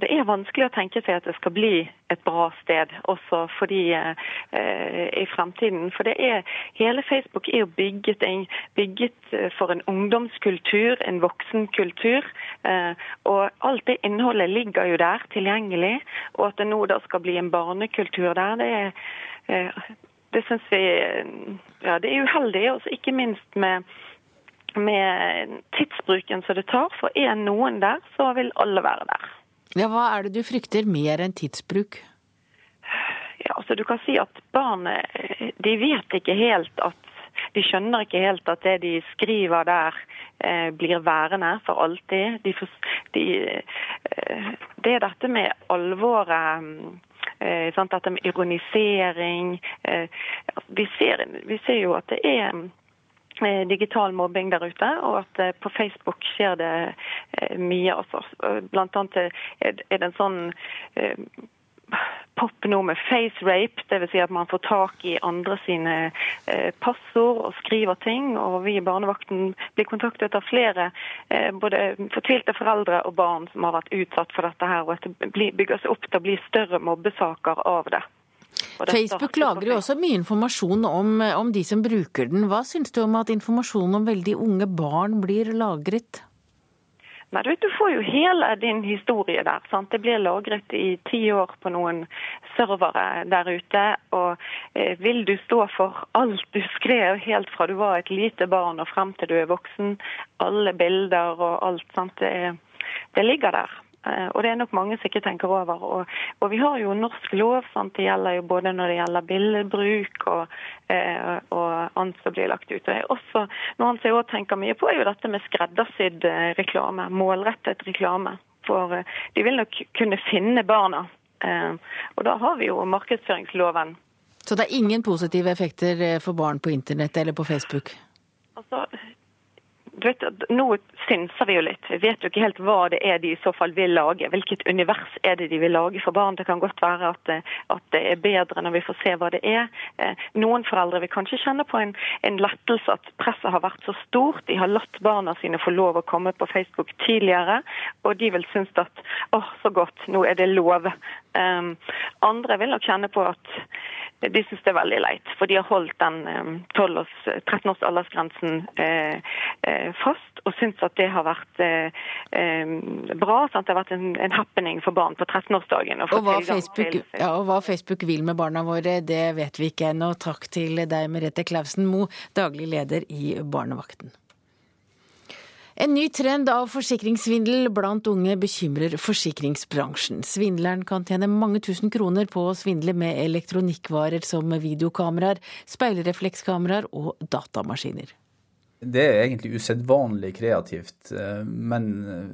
det er vanskelig å tenke seg at det skal bli et bra sted også for de i fremtiden. For det er, hele Facebook er jo bygget, bygget for en ungdomskultur, en voksenkultur. Og alt det innholdet ligger jo der tilgjengelig. Og at det nå da skal bli en barnekultur der, det er det syns vi ja, det er uheldig. Og ikke minst med, med tidsbruken som det tar. For er noen der, så vil alle være der. Ja, Hva er det du frykter mer enn tidsbruk? Ja, altså Du kan si at barnet de vet ikke helt at de skjønner ikke helt at det de skriver der, eh, blir værende for alltid. De, de, eh, det er dette med alvoret At Dette med ironisering. Eh, vi, ser, vi ser jo at det er eh, digital mobbing der ute, og at på Facebook skjer det mye. Blant annet er det en sånn pop nå med face rape, dvs. Si at man får tak i andre sine eh, passord og skriver ting. Og vi i barnevakten blir kontaktet av flere eh, både fortvilte foreldre og barn som har vært utsatt for dette her, og at det bygger seg opp til å bli større mobbesaker av det. Facebook lagrer jo også mye informasjon om, om de som bruker den. Hva syns du om at informasjon om veldig unge barn blir lagret? Nei, du, du, får jo hele din historie der. Sant? Det blir lagret i ti år på noen servere der ute. Og eh, vil du stå for alt du skrev helt fra du var et lite barn og frem til du er voksen, alle bilder og alt, sant? Det, det ligger der. Eh, og det er nok mange som ikke tenker over. Og, og vi har jo norsk lov. Sant? Det gjelder jo både når det gjelder billedbruk og, eh, og annet som blir lagt ut. Og også, noe annet jeg også tenker mye på, er jo dette med skreddersydd eh, reklame. Målrettet reklame. For de vil nok kunne finne barna. Og da har vi jo markedsføringsloven. Så det er ingen positive effekter for barn på internett eller på Facebook? Altså, du vet, Nå synser vi jo litt. Vi vet jo ikke helt hva det er de i så fall vil lage. Hvilket univers er det de vil lage for barn. Det kan godt være at, at det er bedre når vi får se hva det er. Eh, noen foreldre vil kanskje kjenne på en, en lettelse at presset har vært så stort. De har latt barna sine få lov å komme på Facebook tidligere, og de vil synes at åh, oh, så godt, nå er det lov. Um, andre vil nok kjenne på at de syns det er veldig leit. For de har holdt den 13-års aldersgrensen eh, eh, fast, og syns at det har vært eh, bra. Sant? Det har vært en, en, happening for barn på 13-årsdagen. Og, og, ja, og, hva Facebook vil med barna våre, det vet vi ikke ennå. Takk til deg, Merete Klausen Moe, daglig leder i Barnevakten. En ny trend av forsikringssvindel blant unge bekymrer forsikringsbransjen. Svindleren kan tjene mange tusen kroner på å svindle med elektronikkvarer som videokameraer, speilreflekskameraer og datamaskiner. Det er egentlig usedvanlig kreativt, eh, men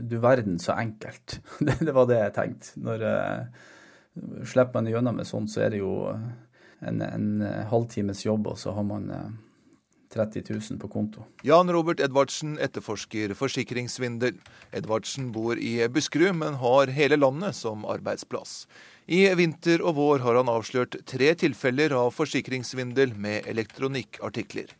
du verden så enkelt. Det var det jeg tenkte. Når jeg eh, slipper man gjennom med sånt, så er det jo en, en halvtimes jobb, og så har man eh, 30 000 på konto. Jan Robert Edvardsen etterforsker forsikringssvindel. Edvardsen bor i Buskerud, men har hele landet som arbeidsplass. I vinter og vår har han avslørt tre tilfeller av forsikringssvindel med elektronikkartikler.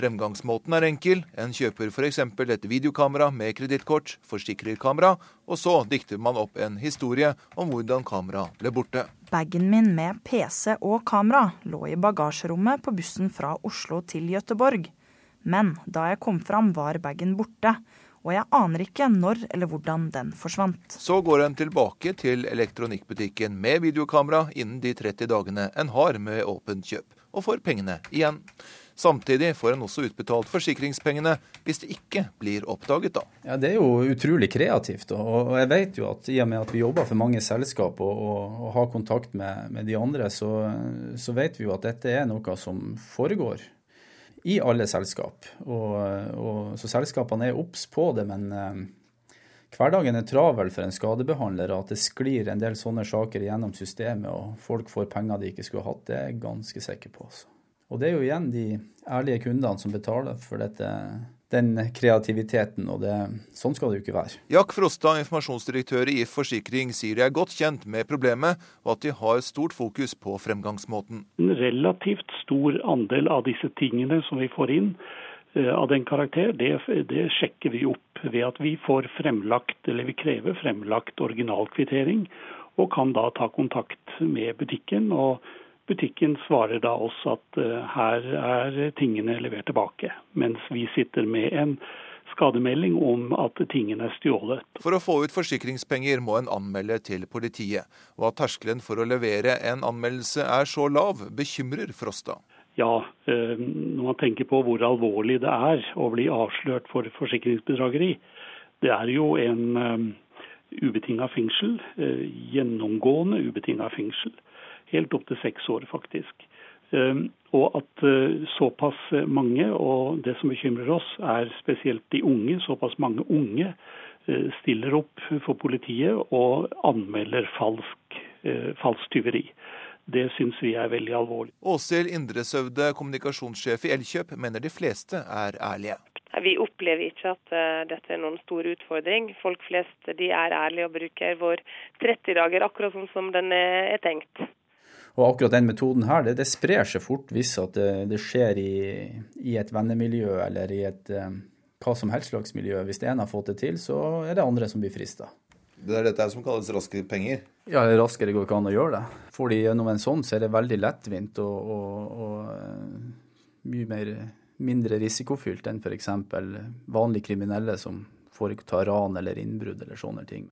Fremgangsmåten er enkel. En kjøper f.eks. et videokamera med kredittkort, forsikrer kamera, og så dikter man opp en historie om hvordan kameraet ble borte. Bagen min med PC og kamera lå i bagasjerommet på bussen fra Oslo til Gøteborg. Men da jeg kom fram var bagen borte, og jeg aner ikke når eller hvordan den forsvant. Så går en tilbake til elektronikkbutikken med videokamera innen de 30 dagene en har med åpent kjøp, og får pengene igjen. Samtidig får en også utbetalt forsikringspengene hvis det ikke blir oppdaget, da. Ja, Det er jo utrolig kreativt. Og jeg vet jo at i og med at vi jobber for mange selskap og, og, og har kontakt med, med de andre, så, så, vet vi jo at dette er noe som foregår i alle selskap. Og, og så selskapene er obs på det, men eh, hverdagen er travel for en skadebehandler. At det sklir en del sånne saker gjennom systemet og folk får penger de ikke skulle hatt, det er jeg ganske sikker på. Altså. Og det er jo igjen de ærlige kundene som betaler for dette, den kreativiteten, og det, sånn skal det jo ikke være. Jack Frostad, informasjonsdirektør i If Forsikring, sier de er godt kjent med problemet, og at de har stort fokus på fremgangsmåten. En relativt stor andel av disse tingene som vi får inn, eh, av den karakter, det, det, sjekker vi opp ved at vi får fremlagt, eller vi krever fremlagt originalkvittering, og kan da ta kontakt med butikken og Butikken svarer da også at uh, her er tingene levert tilbake, mens vi sitter med en skademelding om at tingene er stjålet. For å få ut forsikringspenger må en anmelde til politiet. Og at terskelen for å levere en anmeldelse er så lav, bekymrer Frosta. Ja, uh, når man tenker på hvor alvorlig det er å bli avslørt for forsikringsbedrageri. Det er jo en um, ubetinga fengsel, gjennomgående ubetinga fengsel helt opp til seks år, faktisk. Ehm, og at eh, såpass mange, og det som bekymrer oss, er spesielt de unge, såpass mange unge eh, stiller opp for politiet og anmelder falsk, eh, falsk tyveri. Det syns vi er veldig alvorlig. Åshild Indresøvde, kommunikasjonssjef i Elkjøp, mener de fleste er ærlige. Vi opplever ikke at dette er noen stor utfordring. Folk flest de er ærlige og bruker vår 30 dager akkurat sånn som den er, er tenkt. Og akkurat den metoden her, det, det sprer seg fort hvis det, det, skjer i, i, et vennemiljø eller i et um, hva som helst slags miljø. Hvis én har fått det til, så er det andre som blir frista. Det er dette som kalles raske penger? Ja, raskere går ikke an å gjøre det. Får de gjennom en sånn, så er det veldig lettvint og, og, og mye mer mindre risikofylt enn f.eks. vanlige kriminelle som foretar ran eller innbrudd eller sånne ting.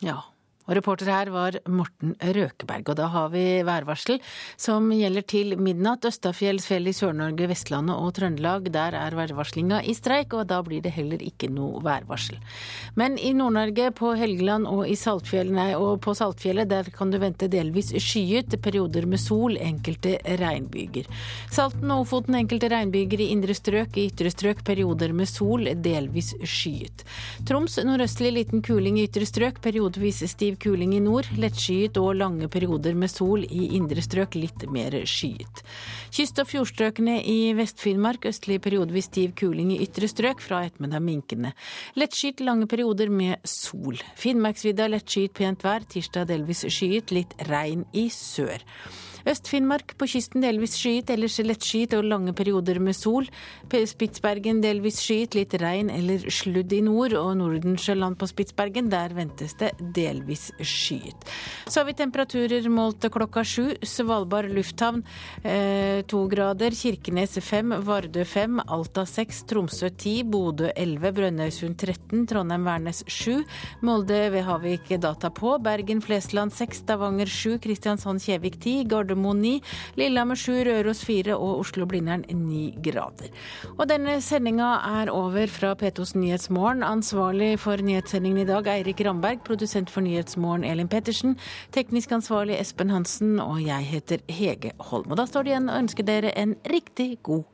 Ja, og reporter her var Morten Røkeberg. Og da har vi værvarsel som gjelder til midnatt. Østafjellsfjell i Sør-Norge, Vestlandet og Trøndelag. Der er værvarslinga i streik, og da blir det heller ikke noe værvarsel. Men i Nord-Norge, på Helgeland og, nei, og på Saltfjellet, der kan du vente delvis skyet, perioder med sol, enkelte regnbyger. Salten og Ofoten enkelte regnbyger i indre strøk, i ytre strøk perioder med sol, delvis skyet. Troms nordøstlig liten kuling i ytre strøk, periodevis stiv kuling i nord, lettskyet og lange perioder med sol. I indre strøk litt mer skyet. Kyst- og fjordstrøkene i Vest-Finnmark østlig periodevis stiv kuling i ytre strøk, fra ettermiddag minkende. Lettskyet lange perioder med sol. Finnmarksvidda lettskyet pent vær, tirsdag delvis skyet, litt regn i sør. Øst-Finnmark på kysten delvis skyet, ellers lettskyet og lange perioder med sol. Spitsbergen delvis skyet, litt regn eller sludd i nord. Og Nordensjøland på Spitsbergen, der ventes det delvis skyet. Så har vi temperaturer målt klokka sju. Svalbard lufthavn eh, to grader. Kirkenes fem, Vardø fem, Alta seks, Tromsø ti, Bodø elleve, Brønnøysund 13, Trondheim-Værnes sju, Molde ved Havik data på, Bergen-Flesland seks, Stavanger sju, Kristiansand-Kjevik ti, Gardermoen Gardermoen 9, Lillehammer 7, Røros 4 og Oslo-Blindern 9 grader. Og denne sendinga er over fra P2s Nyhetsmorgen. Ansvarlig for nyhetssendingen i dag Eirik Ramberg, produsent for Nyhetsmorgen Elin Pettersen, teknisk ansvarlig Espen Hansen, og jeg heter Hege Holm. Og da står det igjen å ønske dere en riktig god